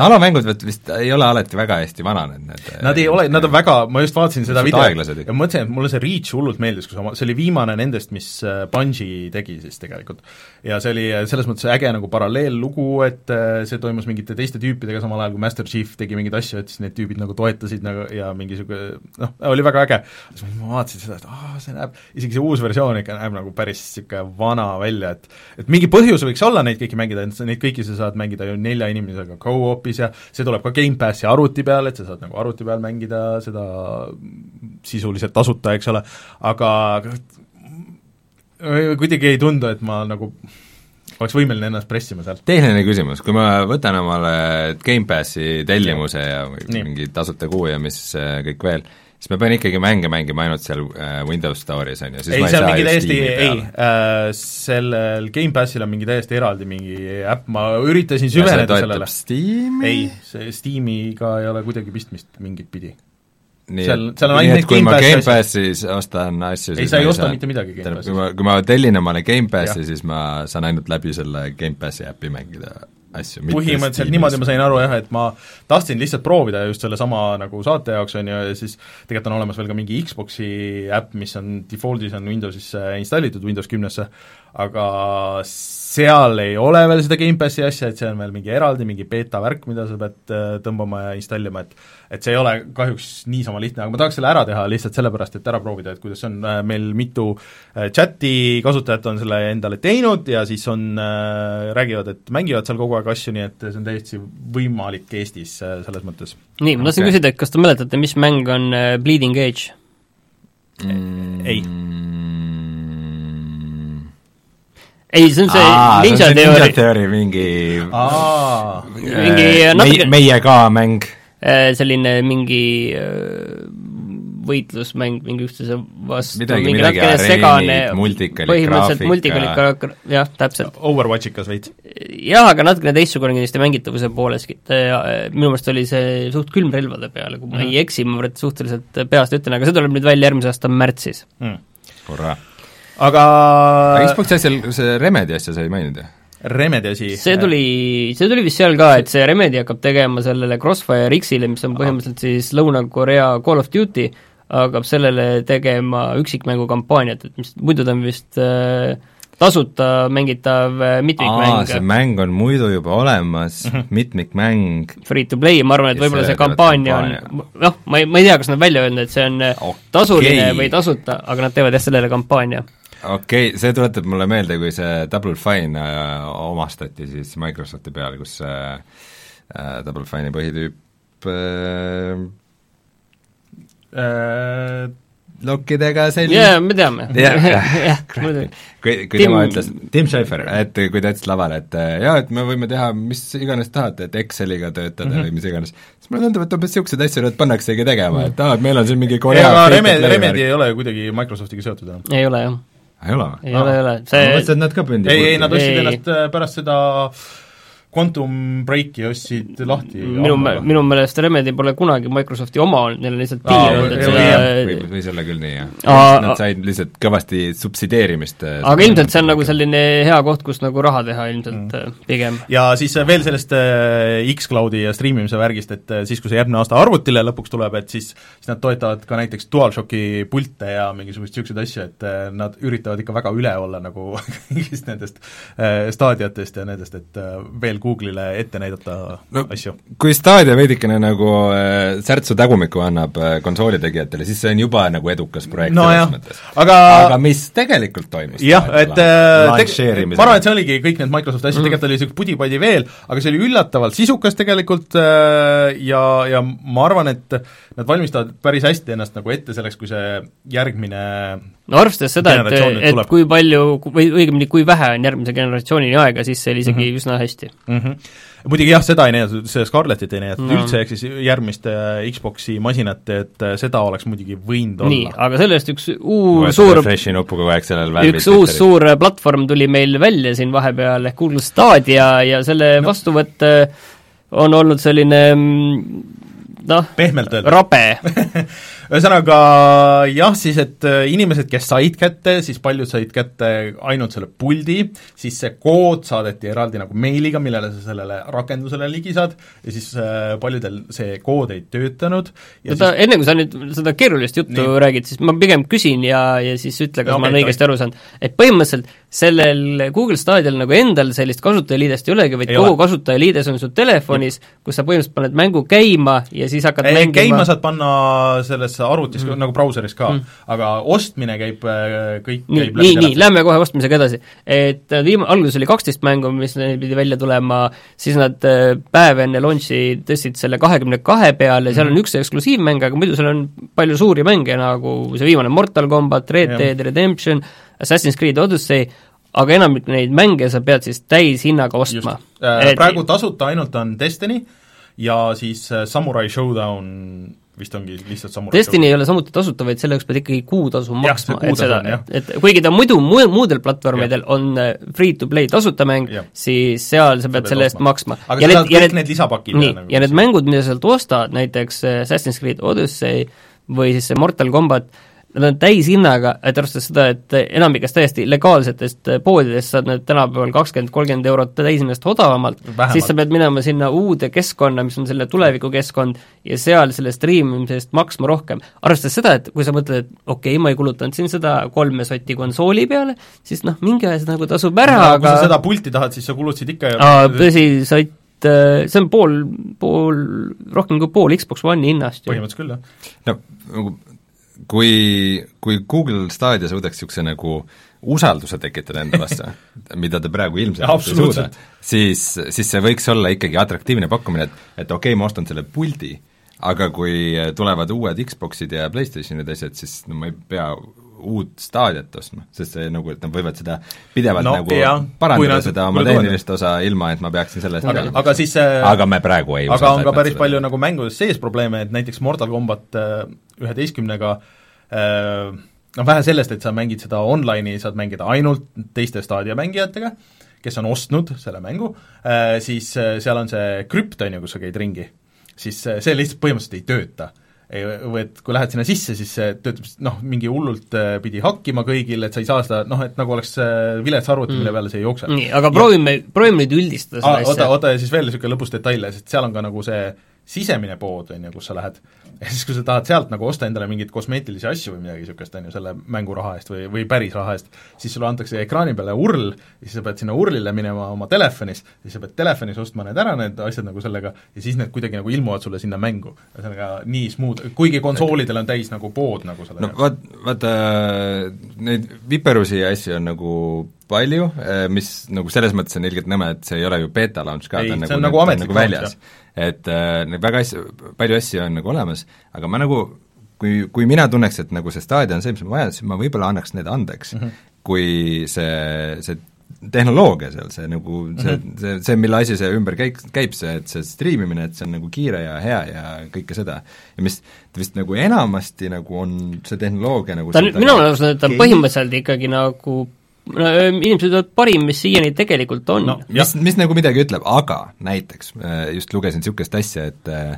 S2: Halo mängud vist ei ole alati väga hästi vananenud, need
S1: Nad ei ole, nad on väga, ma just vaatasin seda videot
S2: ja
S1: mõtlesin, et mulle see Reach hullult meeldis, kus oma, see oli viimane nendest, mis äh, Bungi tegi siis tegelikult. ja see oli äh, selles mõttes äge nagu paralleellugu, et äh, see toimus mingite teiste tüüpidega samal ajal, kui Master Chief tegi mingeid asju, et siis need tüübid nagu toetasid nagu ja mingi niisugune noh, oli väga äge. siis ma vaatasin seda, et aa, see näeb, isegi see uus versioon ikka näeb nagu päris niisugune vana välja, et et mingi põhjus võiks olla neid kõiki mängida, et neid kõiki sa saad mängida ju nelja inimesega go-op'is ja see tuleb ka Gamepassi arvuti peale, et sa saad nagu arvuti peal mängida seda sisuliselt tasuta, eks ole, aga kuidagi ei tundu, et ma nagu oleks võimeline ennast pressima sealt.
S2: tehniline küsimus, kui ma võtan omale Gamepassi tellimuse ja, ja mingi tasuta kuu ja mis äh, kõik veel, siis ma pean ikkagi mänge mängima ainult seal äh, Windows Store'is, on ju, siis
S1: ei,
S2: ma ei
S1: saa
S2: mingi
S1: täiesti, ei äh,, sellel Gamepassil on mingi täiesti eraldi mingi äpp, ma üritasin süveneda sellele. ei, see Steamiga ei ole kuidagi pistmist mingit pidi.
S2: Nii seal, seal on ainult kui ma Gamepassis ostan asju
S1: ei, sa ei osta mitte midagi Gamepassis.
S2: kui ma, kui ma tellin omale Gamepassi, siis ma saan ainult läbi selle Gamepassi äpi mängida asju.
S1: põhimõtteliselt niimoodi ma sain aru jah, et ma tahtsin lihtsalt proovida just sellesama nagu saate jaoks, on ju, ja siis tegelikult on olemas veel ka mingi Xbox'i äpp, mis on default'is on Windowsisse installitud, Windows kümnesse, aga seal ei ole veel seda Gamepassi asja, et see on veel mingi eraldi, mingi beeta värk, mida sa pead äh, tõmbama ja installima, et et see ei ole kahjuks niisama lihtne, aga ma tahaks selle ära teha lihtsalt sellepärast, et ära proovida, et kuidas on, äh, meil mitu äh, chati kasutajat on selle endale teinud ja siis on räägivad, et mängivad seal kogu aeg asju, nii et see on täiesti võimalik Eestis selles mõttes.
S3: nii, ma tahtsin okay. küsida, et kas te mäletate, mis mäng on Bleeding Edge
S1: mm,? ei
S3: ei, see on see Aa, Ninja Theory. Ninja
S2: Theory. Mingi
S3: mingi
S2: natuke meie, meie ka mäng.
S3: Äh, selline mingi äh, võitlusmäng mingi üksteise vastu,
S2: mingi natukene segane, põhimõtteliselt
S3: multikali-, jah, täpselt.
S1: Overwatchikas veits?
S3: jah, aga natukene teistsugune kindlasti mängitavuse poolestki, et äh, minu meelest oli see suht külm relvade peale, kui ma mm ei eksi, ma suhteliselt peast ütlen, aga see tuleb nüüd välja järgmise aasta märtsis.
S2: Mm.. hurraa
S1: aga
S2: Xbox'i asjal, see Remedi asja sa ei maininud ju?
S1: Remedi asi?
S3: see tuli, see tuli vist seal ka, et see Remedi hakkab tegema sellele Crossfire X-ile, mis on põhimõtteliselt siis Lõuna-Korea Call of Duty, hakkab sellele tegema üksikmängu kampaaniat, et mis muidu ta on vist äh, tasuta mängitav äh, mitmikmäng.
S2: see mäng on muidu juba olemas mm, -hmm. mitmikmäng.
S3: Free to play, ma arvan, et võib-olla see kampaania on, noh, ma ei, ma ei tea, kas nad välja öelnud, et see on äh, okay. tasuline või tasuta, aga nad teevad jah, sellele kampaania
S2: okei okay,, see tuletab mulle meelde, kui see Double Fine äh, omastati siis Microsofti peale, kus äh, Double Fine'i põhitüüp äh, äh, lokkidega selline
S3: jaa, me teame.
S2: jah, kui, kui tema ütles, Tim Schafer, et kui ta ütles lavale, et äh, jaa, et me võime teha mis iganes tahate, et Exceliga töötada mm -hmm. või mis iganes, siis mulle tundub, et umbes niisuguseid asju nüüd pannaksegi tegema, et aa, et meil on siin mingi Korea
S1: ei, aga Remedi, Remedi ei ole kuidagi Microsoftiga seotud enam.
S3: ei ole jah
S2: ei ole?
S3: ei ole, ei ole,
S2: see ma mõtlesin, et nad ka pündi
S1: ei, ei, nad ostsid ennast äh, pärast seda Quantum Breaki ostsid lahti.
S3: minu, minu meelest Remedi pole kunagi Microsofti oma olnud, neil on lihtsalt piir olnud, et
S2: seda või, või selle küll nii, jah. Nad said lihtsalt kõvasti subsideerimist.
S3: Äh, aga ilmselt see on nagu selline hea koht, kus nagu raha teha ilmselt mm. Äh, pigem.
S1: ja siis äh, veel sellest X-Cloudi ja striimimise värgist, et siis, kui see järgmine aasta arvutile lõpuks tuleb, et siis siis nad toetavad ka näiteks DualShocki pilte ja mingisuguseid niisuguseid asju, et nad üritavad ikka väga üle olla nagu kõigist nendest staadiatest ja nendest, et veel Google'ile ette näidata no, asju.
S2: kui Stadia veidikene nagu äh, särtsu tagumikku annab äh, konsooli tegijatele, siis see on juba nagu edukas projekt
S1: no, selles mõttes.
S2: aga aga mis tegelikult toimus?
S1: jah, et äh, ma arvan, et see oligi kõik need Microsofti asjad mm., tegelikult oli niisugune pudi-padi veel, aga see oli üllatavalt sisukas tegelikult äh, ja, ja ma arvan, et nad valmistavad päris hästi ennast nagu ette selleks, kui see järgmine
S3: no arvestades seda, et, et tuleb. kui palju, või õigemini, kui vähe on järgmise generatsioonini aega, siis see oli isegi mm -hmm. üsna hästi
S1: mm. -hmm. muidugi jah, seda ei näidatud, seda Scarletit ei näidatud no. üldse, ehk siis järgmist äh, Xboxi masinat, et äh, seda oleks muidugi võinud olla. nii,
S3: aga sellest üks uus suur
S2: refreshi nuppu kogu aeg sellel
S3: üks uus suur platvorm tuli meil välja siin vahepeal, ehk Google Stadia ja selle no. vastuvõtt on olnud selline mm, noh,
S1: pehmelt öelda.
S3: rabe
S1: ühesõnaga jah, siis et äh, inimesed, kes said kätte, siis paljud said kätte ainult selle puldi, siis see kood saadeti eraldi nagu meiliga, millele sa sellele rakendusele ligi saad, ja siis äh, paljudel see kood ei töötanud
S3: ja oota siis..., enne kui sa nüüd seda keerulist juttu nii. räägid, siis ma pigem küsin ja, ja siis ütle, kas okay, ma olen õigesti aru saanud. et põhimõtteliselt sellel Google Stadial nagu endal sellist kasutajaliidest ei olegi, vaid ei kogu ole. kasutajaliides on su telefonis, kus sa põhimõtteliselt paned mängu käima ja siis hakkad ei, mängima
S1: käima saad panna sellesse arvutis mm. nagu brauseris ka mm., aga ostmine käib äh, kõik
S3: nii, käib nii, nii, lähme kohe ostmisega edasi. et äh, viim-, alguses oli kaksteist mängu, mis pidi välja tulema, siis nad äh, päev enne launch'i tõstsid selle kahekümne kahe peale, seal mm. on üks eksklusiivmäng, aga muidu seal on palju suuri mänge, nagu see viimane Mortal Combat, Red Dead Redemption, Assassin's Creed Odyssey, aga enamik neid mänge sa pead siis täishinnaga ostma.
S1: Äh, praegu tasuta ainult on Destiny ja siis äh, Samurai Showdown vist ongi lihtsalt Samurai
S3: Destiny ei ole samuti tasuta, vaid selle jaoks pead ikkagi kuutasu maksma, et seda, et, kuigi ta muidu mu-, muudel platvormidel ja. on äh, free-to-play tasuta mäng, siis seal sa pead sa selle eest maksma.
S1: aga ja sa saad kõik need lisapakid
S3: nii, nagu ja need mängud, mida sa sealt ostad, näiteks Assassin's Creed Odyssey või siis see Mortal Combat, nad on täishinnaga, et arvestades seda, et enamikest täiesti legaalsetest poodidest saad need tänapäeval kakskümmend, kolmkümmend eurot täishinnast odavamalt, siis sa pead minema sinna uude keskkonna, mis on selle tulevikukeskkond, ja seal selle striimimise eest maksma rohkem. arvestades seda, et kui sa mõtled, et okei okay,, ma ei kulutanud siin seda kolme sotti konsooli peale, siis noh, mingi aja see nagu tasub ära no,, aga
S1: kui sa seda pulti tahad, siis sa kulutasid ikka
S3: aa, tõsi, sott äh, see on pool, pool, rohkem kui pool Xbox One'i hinnast
S1: põhimõtteliselt küll,
S2: jah. no nagu kui, kui Google Stadia suudaks niisuguse nagu usalduse tekitada enda vastu mida ta praegu ilmselt ei suuda, siis, siis see võiks olla ikkagi atraktiivne pakkumine, et, et okei okay,, ma ostan selle puldi, aga kui tulevad uued Xboxid ja PlayStationid ja asjad, siis no ma ei pea uut staadiat ostma, sest see nagu, et nad võivad seda pidevalt no, nagu jah, parandada, nad, seda oma tehnilist osa, ilma et ma peaksin selle eest
S1: aga, aga siis
S2: aga me praegu ei
S1: aga on ka päris seda. palju nagu mängudes sees probleeme, et näiteks Mortal Combat äh, üheteistkümnega äh, noh, vähe sellest, et sa mängid seda online'i, saad mängida ainult teiste Stadia mängijatega, kes on ostnud selle mängu, äh, siis seal on see krüpt, on ju, kus sa käid ringi, siis see lihtsalt põhimõtteliselt ei tööta või et kui lähed sinna sisse, siis see töötab noh, mingi hullult äh, pidi hakkima kõigil, et sa ei saa seda noh, et nagu oleks äh, vilets arvuti mm., mille peale see ei jookse.
S3: nii, aga proovime, proovime nüüd üldistada seda
S1: asja. oota, oota ja siis veel niisugune lõbus detail, sest seal on ka nagu see sisemine pood, on ju, kus sa lähed, ja siis, kui sa tahad sealt nagu osta endale mingeid kosmeetilisi asju või midagi niisugust, on ju, selle mänguraha eest või, või päris raha eest, siis sulle antakse ekraani peale url, ja siis sa pead sinna urlile minema oma telefonis, siis sa pead telefonis ostma need ära, need asjad nagu sellega, ja siis need kuidagi nagu ilmuvad sulle sinna mängu. ühesõnaga nii smooth, kuigi konsoolidel on täis nagu pood nagu selle
S2: no vaat, vaata, neid viperusi ja asju on nagu palju, mis nagu selles mõttes on ilgelt nõme, et see ei ole ju beeta launch ka, ta on nagu, nagu, nagu väljas et äh, väga asju, palju asju on nagu olemas, aga ma nagu kui, kui mina tunneks, et nagu see staadion on see, mis ma vajan, siis ma võib-olla annaks need andeks mm, -hmm. kui see, see tehnoloogia seal, see nagu see mm, -hmm. see, see, mille asi see ümber käik-, käib, see, et see striimimine, et see on nagu kiire ja hea ja kõike seda. ja mis vist nagu enamasti nagu on see tehnoloogia nagu
S3: ta on, minu arust ta on põhimõtteliselt ikkagi nagu no inimesed ütlevad parim, mis siiani tegelikult on no,.
S2: mis, mis nagu midagi ütleb, aga näiteks äh, just lugesin niisugust asja, et äh,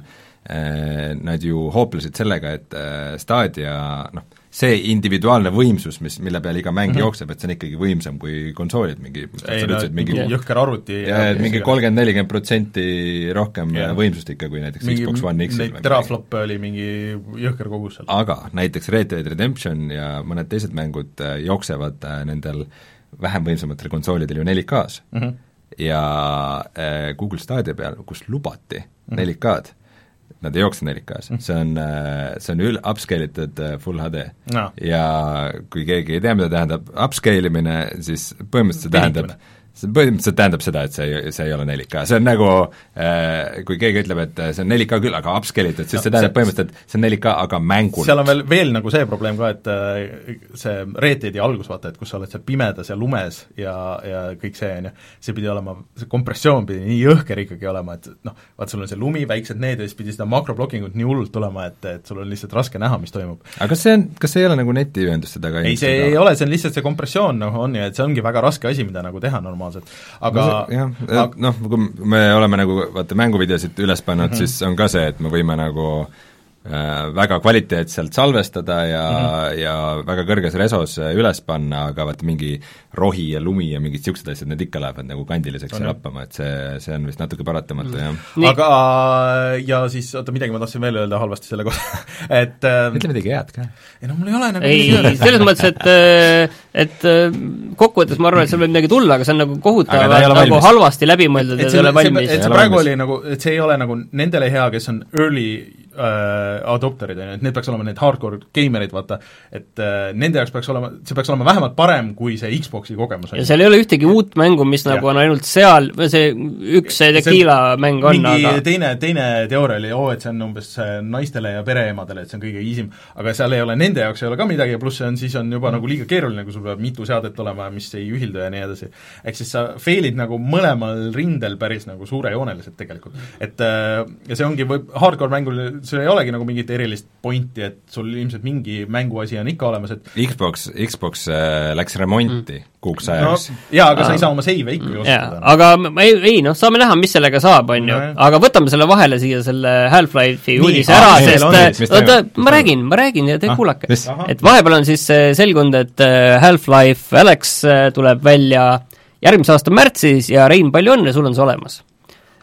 S2: äh, nad ju hooplesid sellega, et Stadia noh, see individuaalne võimsus, mis, mille peale iga mäng mm -hmm. jookseb, et see on ikkagi võimsam kui konsoolid, mingi
S1: ei no mingi jõhker arvuti
S2: ja et mingi kolmkümmend, nelikümmend protsenti rohkem yeah. võimsust ikka kui näiteks mingi, Xbox One X-il.
S1: Terafloppe oli mingi jõhker kogus seal.
S2: aga näiteks Red Dead Redemption ja mõned teised mängud äh, jooksevad äh, nendel vähem võimsamatel konsoolidel ju 4K-s mm. -hmm. ja äh, Google Stadia peal, kus lubati mm -hmm. 4K-d, nad ei jookse 4K-s mm, -hmm. see on, äh, see on ül-, upscale itud äh, full HD no.. ja kui keegi ei tea, mida tähendab upscale imine, siis põhimõtteliselt see tähendab see põhimõtteliselt tähendab seda, et see ei, see ei ole 4K, see on nagu äh, kui keegi ütleb, et see on 4K küll, aga upscale itud, siis no, see tähendab põhimõtteliselt, et see on 4K, aga mängult.
S1: seal on veel, veel nagu see probleem ka, et äh, see Red Deadi algus, vaata, et kus sa oled seal pimedas ja lumes ja, ja kõik see, on ju, see pidi olema, see kompressioon pidi nii jõhker ikkagi olema, et noh, vaat sul on see lumi, väiksed need ja siis pidi seda makroblockingut nii hullult tulema, et, et sul on lihtsalt raske näha, mis toimub.
S2: aga kas see on, kas see ei ole nagu netiühenduste taga?
S1: ei, see ei ole, see on lihtsalt see kompressioon, noh, on ju, et see ongi väga raske asi, mida nagu teha normaalselt normaalselt, aga no
S2: jah, noh, kui me oleme nagu vaata mänguvideosid üles pannud mm, -hmm. siis on ka see, et me võime nagu Äh, väga kvaliteetselt salvestada ja mm, -hmm. ja väga kõrges resos üles panna, aga vaata mingi rohi ja lumi ja mingid niisugused asjad, need ikka lähevad nagu kandiliseks ja lappama, et see, see on vist natuke paratamatu mm, -hmm.
S1: jah. aga ja siis, oota, midagi ma tahtsin veel öelda halvasti selle kohta et
S2: äh, ütle midagi head ka.
S1: ei no mul ei ole nagu
S3: ei, selles mõttes, et äh, et kokkuvõttes ma arvan, et seal võib midagi tulla, aga see on nagu kohutavalt nagu halvasti läbimõeldud ja
S1: see
S3: ei ole valmis.
S1: et see praegu oli nagu, et see ei ole nagu nendele hea, kes on early äh, adopterid, on ju, et need peaks olema need hardcore geimerid, vaata, et äh, nende jaoks peaks olema, see peaks olema vähemalt parem kui see Xboxi kogemus.
S3: ja seal ei ole ühtegi uut mängu, mis ja. nagu on ainult seal, see üks see Tequila mäng on,
S1: aga teine, teine teooria oli, oo, et see on umbes naistele ja pereemadele, et see on kõige easy m, aga seal ei ole, nende jaoks ei ole ka midagi ja pluss see on, siis on juba mm. nagu liiga keeruline, kui sul peab mitu seadet olema, mis ei ühildu ja nii edasi. ehk siis sa fail'id nagu mõlemal rindel päris nagu suurejooneliselt tegelikult. et äh, ja see ongi, võib hardcore mängul sul ei olegi nagu mingit erilist pointi, et sul ilmselt mingi mänguasi on ikka olemas, et
S2: Xbox, Xbox äh, läks remonti mm. kuuks ajaks
S1: no,. jaa, aga sa ei saa oma seive ikkagi kasutada.
S3: aga ei, ei noh, saame näha, mis sellega saab, on ju, aga võtame selle vahele siia, selle Half-Life'i uudise ära, sest oota, ma räägin, ma räägin ja te ah, kuulake. et vahepeal on siis äh, selgunud, et äh, Half-Life Alex tuleb välja järgmise aasta märtsis ja Rein, palju õnne, sul on see olemas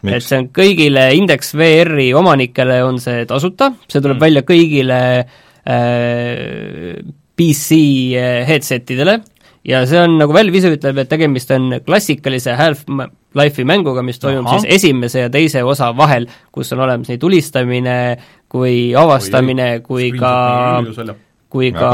S3: et see on kõigile Index VR-i omanikele on see tasuta, see tuleb mm. välja kõigile äh, PC äh, headset idele ja see on, nagu Valve ise ütleb, et tegemist on klassikalise Half-Life'i mänguga, mis toimub Aha. siis esimese ja teise osa vahel, kus on olemas nii tulistamine kui avastamine kui, kui ka kui ka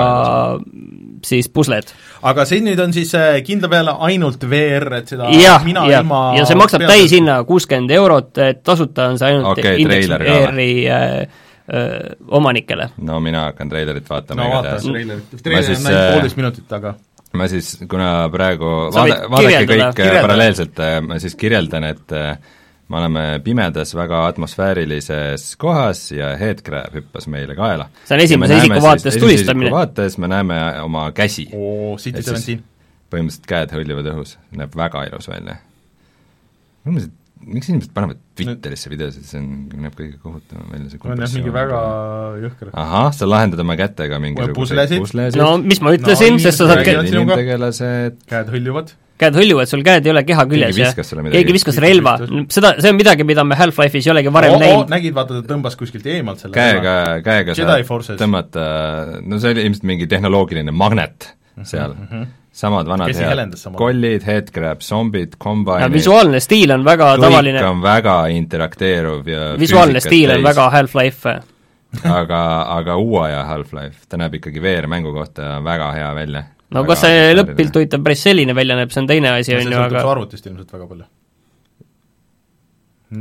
S3: siis pusled.
S1: aga see nüüd on siis äh, kindla peale ainult VR, et seda
S3: ja, mina ja, ilma ja see maksab täishinna kuuskümmend eurot, et tasuta on see ainult
S2: okay, Index VR-i
S3: äh, äh, omanikele.
S2: no mina hakkan treilerit vaatama
S1: no vaata treilerit, treiler on ainult äh, poolteist minutit, aga
S2: ma siis, kuna praegu vaada, vaadake kõik kirjeldada. paralleelselt, ma siis kirjeldan, et äh, me oleme pimedas, väga atmosfäärilises kohas ja headcrab hüppas meile kaela.
S3: see on esimese isiku vaates tulistamine.
S2: vaates me näeme oma käsi. põhimõtteliselt käed hõljuvad õhus, näeb väga ilus välja. miks inimesed panevad Twitterisse videosid, see on, näeb kõige kohutavam välja, see
S1: on jah, mingi väga jõhker.
S2: ahah, sa lahendad oma kätega mingisuguseid
S1: puslesid?
S3: no mis ma ütlesin, sest sa saad
S1: käed hõljuvad
S3: käed hõljuvad, sul käed ei ole keha küljes ja keegi viskas relva, seda, see on midagi, mida me Half-Life'is ei olegi varem oh, näinud. oh,.
S1: nägid, vaata, ta tõmbas kuskilt eemalt selle
S2: käega, käega saad tõmmata, no see oli ilmselt mingi tehnoloogiline magnet mhm, seal. mm, -hmm. samad vanad head kollid, headcrab, zombid, combine
S3: visuaalne stiil on väga
S2: kõik
S3: tavaline.
S2: on väga interakteeruv ja
S3: visuaalne stiil on väga Half-Life.
S2: Aga, aga uue aja Half-Life, ta näeb ikkagi VR-mängu kohta väga hea välja
S3: no kas see lõpp-pilt huvitav päris selline välja näeb, see on teine asi, on ju, aga
S1: see sõltub su arvutist ilmselt väga palju.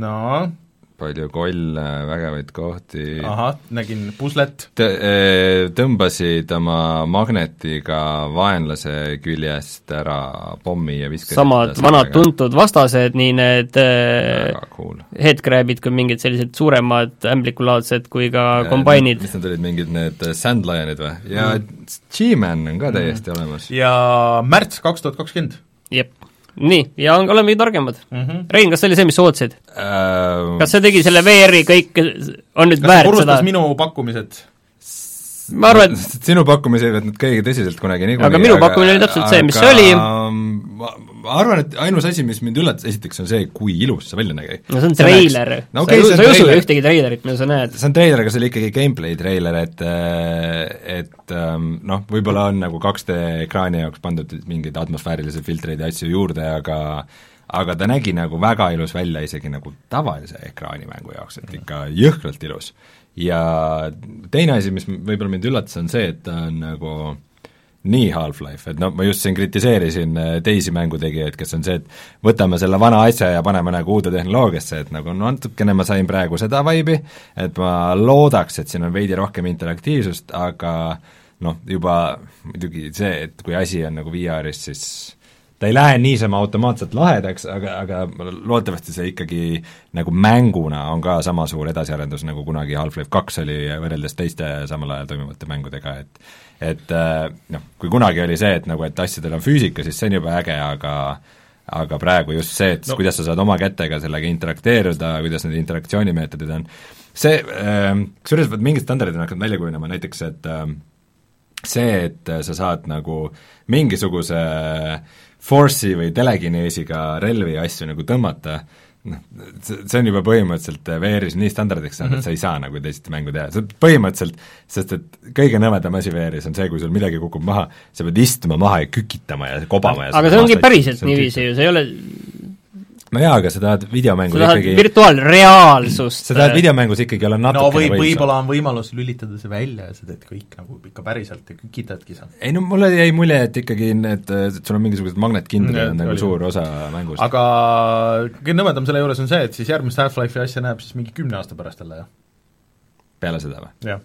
S1: no
S2: palju kolle, vägevaid kohti.
S1: ahah, nägin puslet
S2: T. E, tõmbasid oma magnetiga vaenlase küljest ära pommi ja viskasid
S3: samad vanad tuntud vastased, nii need e, cool. headcrabid kui mingid sellised suuremad ämblikulaadsed kui ka kombainid.
S2: mis need olid, mingid need Sandlionid või? ja mm. G-Man on ka täiesti mm. olemas.
S1: ja märts kaks tuhat kakskümmend.
S3: jep nii, ja on, olemegi targemad mm. -hmm. Rein, kas see oli see, mis sa ootasid uh,? kas see tegi selle VR-i kõik, on nüüd väärt seda?
S1: minu pakkumised?
S3: ma arvan, et
S2: sinu pakkumisi ei võtnud keegi tõsiselt kunagi niikuinii
S3: aga minu pakkumine oli täpselt see, mis see oli.
S2: ma, ma arvan, et ainus asi, mis mind üllatas, esiteks on see, kui ilus see välja nägi.
S3: no see on treiler. No, okay, sa, ei usu ühtegi treilerit, mida sa näed.
S2: see on treiler, aga see oli ikkagi gameplay treiler, et et ähm, noh, võib-olla on nagu 2D ekraani jaoks pandud mingeid atmosfäärilisi filtreid ja asju juurde, aga aga ta nägi nagu väga ilus välja isegi nagu tavalise ekraanimängu jaoks, et ikka jõhkralt ilus ja teine asi, mis võib-olla mind üllatas, on see, et ta on nagu nii Half-Life, et no ma just siin kritiseerisin äh, teisi mängutegijaid, kes on see, et võtame selle vana asja ja paneme nagu uude tehnoloogiasse, et nagu no natukene ma sain praegu seda vibe'i, et ma loodaks, et siin on veidi rohkem interaktiivsust, aga noh, juba muidugi see, et kui asi on nagu VR-is, siis ta ei lähe niisama automaatselt lahedaks, aga, aga loodetavasti see ikkagi nagu mänguna on ka sama suur edasiarendus, nagu kunagi Half-Life kaks oli võrreldes teiste samal ajal toimuvate mängudega, et et äh, noh, kui kunagi oli see, et nagu, et asjadel on füüsika, siis see on juba äge, aga aga praegu just see, et no. kuidas sa saad oma kätega sellega interakteeruda, kuidas need interaktsioonimeetodid on, see äh,, kusjuures vot mingid standardid on hakanud välja kujunema, näiteks et äh, see, et sa saad nagu mingisuguse force'i või telekineesiga relvi ja asju nagu tõmmata, noh, see, on juba põhimõtteliselt VR-is nii standardiks saanud mm, -hmm. et sa ei saa nagu teisiti mängu teha, see põhimõtteliselt, sest et kõige nõmedam asi VR-is on see, kui sul midagi kukub maha, sa pead istuma maha ja kükitama ja kobama ja
S3: aga see ongi päriselt niiviisi ju, see ei ole
S2: no jaa, aga sa tahad videomängu
S3: sa tahad ikkagi virtuaalreaalsust.
S2: sa tahad videomängus ikkagi olla natukene
S1: no võib, võib-olla on võimalus lülitada see välja ja sa teed kõik nagu ikka päriselt ja kükitadki seal.
S2: ei no mulle jäi mulje, et ikkagi need, et sul on mingisugused magnetkindlad on nagu oli. suur osa mängust.
S1: aga kõige nõmedam selle juures on see, et siis järgmist Half-Life'i asja näeb siis mingi kümne aasta pärast jälle, jah?
S2: peale seda või?
S1: jah.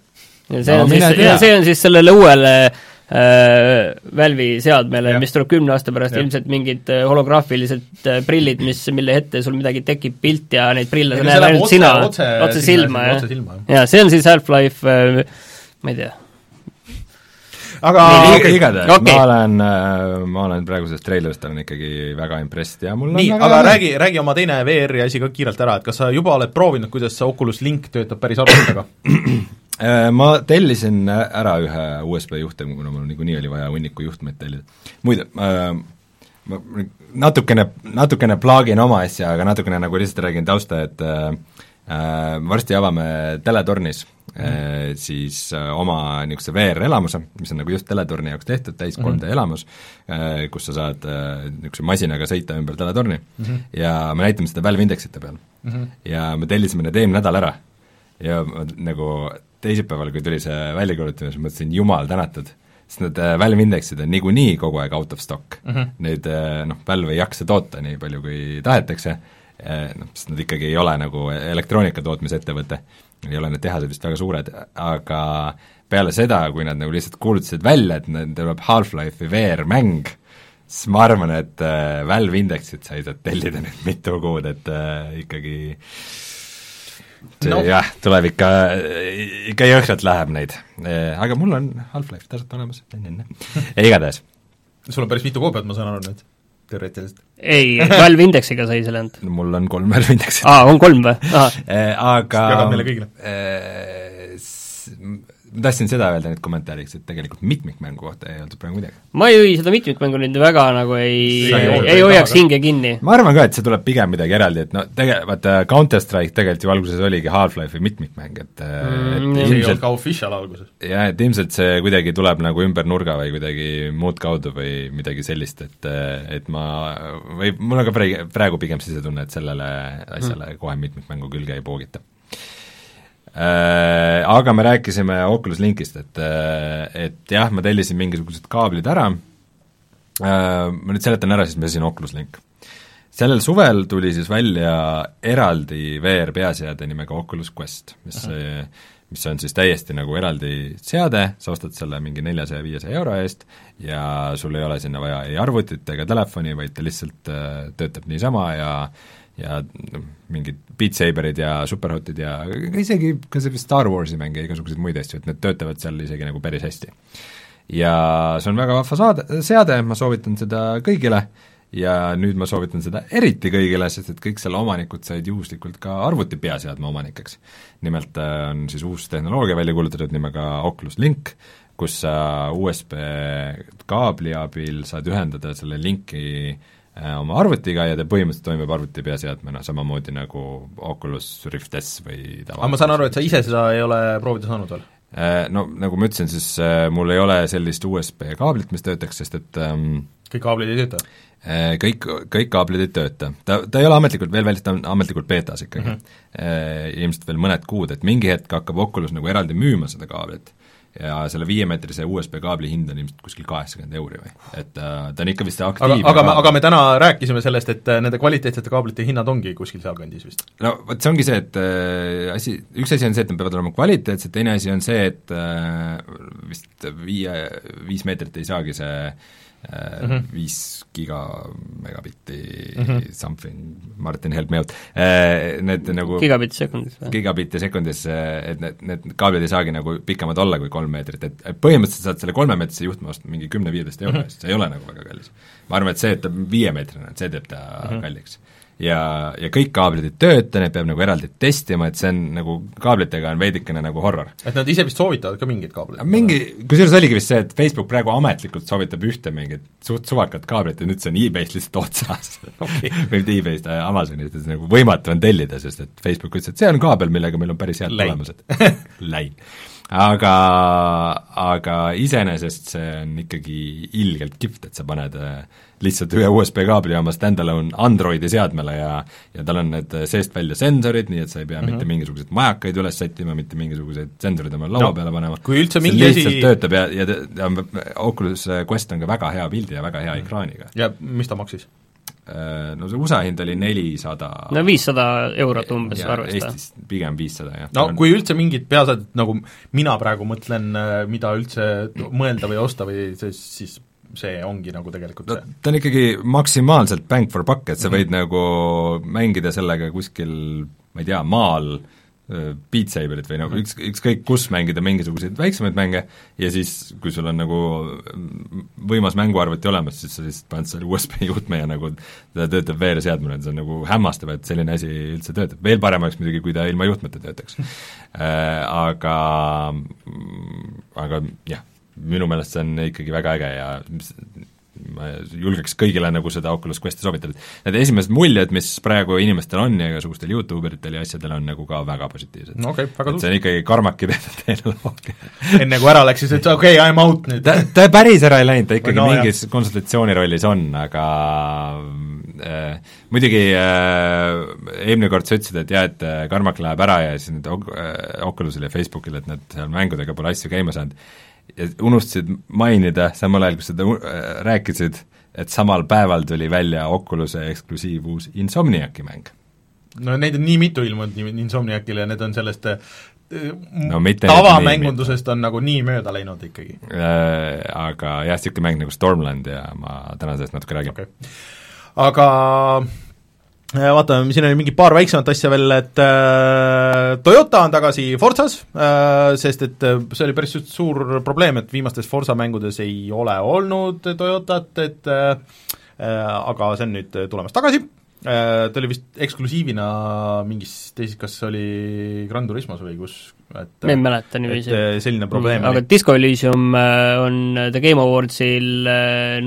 S3: ja see no, on siis, see on siis sellele uuele äh, Valve'i seadmele, mis tuleb kümne aasta pärast, ilmselt mingid äh, holograafilised äh, prillid, mis, mille ette sul midagi tekib pilt ja neid prille sa näed ainult sina, otse, otse silma, jah. jaa, see on siis Half-Life äh, ma ei tea,
S2: aga okay. igatahes okay. ma olen, ma olen praegusest treilerist olen ikkagi väga impressed ja mul on
S1: nii, aga räägi, räägi oma teine VR-i asi ka kiirelt ära, et kas sa juba oled proovinud, kuidas see Oculus Link töötab päris arvutiga
S2: ma tellisin ära ühe USB juhte, kuna mul niikuinii oli vaja hunniku juhtmeid tellida. muide, äh, ma natukene, natukene plaagin oma asja, aga natukene nagu lihtsalt räägin tausta, et äh, äh varsti avame teletornis mm siis oma niisuguse VR-elamuse, mis on nagu just teletorni jaoks tehtud, täis 3D mm -hmm. elamus, kus sa saad niisuguse masinaga sõita ümber teletorni mm -hmm. ja me näitame seda Valve Indexite peal mm. -hmm. ja me tellisime need eelmine nädal ära ja nagu teisipäeval, kui tuli see väljakuulutamine, siis mõtlesin, jumal tänatud, sest need äh, Valve indeksid on niikuinii kogu aeg out of stock mm. -hmm. Neid äh, noh, Valve ei jaksa toota nii palju, kui tahetakse, äh, noh, sest nad ikkagi ei ole nagu elektroonika tootmisettevõte, ei ole need tehased vist väga suured, aga peale seda, kui nad nagu lihtsalt kuulutasid välja, et neil tuleb Half-Life'i VR-mäng, siis ma arvan, et Valve indeksit sa ei saa tellida nüüd mitu kuud, et äh, ikkagi see no. jah, tuleb ikka, ikka jõhkralt läheb neid. aga mul on Half-Life tasuta olemas, igatahes.
S1: sul on päris mitu koopiat, ma saan aru nüüd, teoreetiliselt?
S3: ei, Valve Indexiga sai selle ainult.
S2: mul on kolm Valve Indexit.
S3: aa, on kolm või?
S2: aga
S1: jagad meile kõigile
S2: ma tahtsin seda öelda nüüd kommentaariks, et tegelikult mitmikmängu kohta ei öeldud praegu midagi.
S3: ma ei, seda mitmikmängu nüüd väga nagu ei, ei, ei, ei hoiaks hinge kinni.
S2: ma arvan ka, et see tuleb pigem midagi eraldi, et no tege-, vaata Counter-Strike tegelikult ju alguses oligi Half-Life'i mitmikmäng, et
S1: mm, et olnud ka official alguses.
S2: jah, et ilmselt see kuidagi tuleb nagu ümber nurga või kuidagi muud kaudu või midagi sellist, et et ma, või mul on ka praegu, pigem sisetunne, et sellele asjale mm. kohe mitmikmängu külge ei poogita Äh, aga me rääkisime Oculus Linkist, et, äh, et jah, ma tellisin mingisugused kaablid ära, äh, ma nüüd seletan ära siis, mis on Oculus Link. sellel suvel tuli siis välja eraldi VR peaseade nimega Oculus Quest, mis Aha. mis on siis täiesti nagu eraldi seade, sa ostad selle mingi neljasaja, viiesaja euro eest ja sul ei ole sinna vaja ei arvutit ega telefoni, vaid ta lihtsalt töötab niisama ja ja noh, mingid Beat Saberid ja Superhotid ja isegi ka see Star Warsi mänge ja igasuguseid muid asju, et need töötavad seal isegi nagu päris hästi. ja see on väga vahva saade, seade, ma soovitan seda kõigile ja nüüd ma soovitan seda eriti kõigile, sest et kõik selle omanikud said juhuslikult ka arvuti peaseadme omanikeks. nimelt äh, on siis uus tehnoloogia välja kuulutatud nimega Oculus Link, kus sa USB kaabli abil saad ühendada selle linki äh, oma arvutiga ja ta põhimõtteliselt toimib arvuti peaseadmena, samamoodi nagu Oculus Rift S või
S1: tava- aga ma saan aru, et sa ise seda ei ole proovida saanud veel?
S2: Äh, no nagu ma ütlesin, siis äh, mul ei ole sellist USB kaablit, mis töötaks, sest et ähm,
S1: kõik kaablid ei tööta?
S2: Kõik, kõik kaablid ei tööta. ta, ta ei ole ametlikult veel väljas, ta on ametlikult beetas ikkagi mm. -hmm. Ilmselt veel mõned kuud, et mingi hetk hakkab Oculus nagu eraldi müüma seda kaablit ja selle viiemeetrise USB kaabli hind on ilmselt kuskil kaheksakümmend euri või, et äh, ta on ikka vist aktiivne
S1: aga, aga me, aga me täna rääkisime sellest, et äh, nende kvaliteetsete kaablite hinnad ongi kuskil sealkandis vist?
S2: no vot, see ongi see, et äh, asi, üks asi on see, et nad peavad olema kvaliteetsed, teine asi on see, et äh, vist viie, viis meetrit ei saagi see mm -hmm. viis giga megabitti mm -hmm. something, Martin, help me out, need nagu
S3: gigabitti sekundis või?
S2: gigabitti sekundis, et need, need kaablid ei saagi nagu pikemad olla kui kolm meetrit, et, põhimõtteliselt saad selle kolmemeetrise juhtme osta mingi kümne-viieteist euro eest mm, -hmm. see ei ole nagu väga kallis. ma arvan, et see, et ta viiemeetrine on, see teeb ta mm -hmm. kalliks ja, ja kõik kaablid ei tööta, neid peab nagu eraldi testima, et see on nagu, kaablitega on veidikene nagu horror.
S1: et nad ise vist soovitavad ka mingeid kaableid?
S2: mingi, kusjuures oligi vist see, et Facebook praegu ametlikult soovitab ühte mingit suht suvakat kaablit ja nüüd see on e-base'ist lihtsalt otsas okay. või mitte e-base'ist, Amazonist, et nagu võimatu on tellida, sest et Facebook ütles, et see on kaabel, millega meil on päris head tulemused. Läin aga, aga iseenesest see on ikkagi ilgelt kihvt, et sa paned äh, lihtsalt ühe USB kaabli oma stand-alone Androidi seadmele ja ja tal on need seest välja sensorid, nii et sa ei pea mm -hmm. mitte mingisuguseid majakaid üles sättima, mitte mingisuguseid sensorid oma laua no, peale panema.
S1: kui üldse mingi asi
S2: lihtsalt töötab ja, ja, ja Oculus Quest on ka väga hea pildi ja väga hea mm -hmm. ekraaniga.
S1: ja mis ta maksis?
S2: Äh, no see USA hind oli nelisada
S3: no viissada eurot umbes arvesta.
S2: Eestis pigem viissada, jah.
S1: no kui üldse mingit peaasjad, nagu mina praegu mõtlen, äh, mida üldse mõelda või osta või see, siis see ongi nagu tegelikult see.
S2: ta on ikkagi maksimaalselt bang for buck, et sa mm -hmm. võid nagu mängida sellega kuskil ma ei tea, maal äh, Beat Saberit või nagu üks, ükskõik kus mängida mingisuguseid väiksemaid mänge ja siis, kui sul on nagu võimas mänguarvuti olemas, siis sa lihtsalt paned selle USB juhtme ja nagu ta töötab veereseadmena, see on nagu hämmastav, et selline asi üldse töötab. veel parem oleks muidugi, kui ta ilma juhtmeta töötaks äh,. Aga, aga jah, minu meelest see on ikkagi väga äge ja ma julgeks kõigile nagu seda Oculus Questi soovitada. Need esimesed muljed, mis praegu inimestel on ja igasugustel Youtube eritel ja asjadel, on nagu ka väga positiivsed
S1: no okay, väga
S2: see on ikkagi karmaki tehnoloogia.
S1: enne kui ära läks, siis ütles okei okay,, I m out nüüd.
S2: ta, ta päris ära ei läinud, ta ikkagi no, mingis jah. konsultatsiooni rollis on, aga äh, muidugi äh, eelmine kord sa ütlesid, et jah, et äh, Karmak läheb ära ja siis nüüd äh, Oculusile ja Facebookile, et nad seal mängudega pole asju käima saanud ja unustasid mainida, samal ajal kui seda äh, rääkisid, et samal päeval tuli välja Oculus'e eksklusiiv uus Insomniaci mäng.
S1: no neid on nii mitu ilmunud Insomniacile ja need on sellest äh, no, tavamängundusest on nagu nii mööda läinud ikkagi
S2: äh,. Aga jah, niisugune mäng nagu Stormland ja ma täna sellest natuke räägin okay..
S1: aga vaatame, siin oli mingi paar väiksemat asja veel, et äh, Toyota on tagasi Forzas äh,, sest et äh, see oli päris suur probleem, et viimastes Forza mängudes ei ole olnud Toyotat, et äh, äh, aga see on nüüd tulemas tagasi. Äh,, ta oli vist eksklusiivina mingis teises, kas oli Gran Turismos või kus,
S3: et ma ei mäleta niiviisi.
S1: Äh, selline probleem
S3: mm, aga Disco Elysium on The Game Awardsil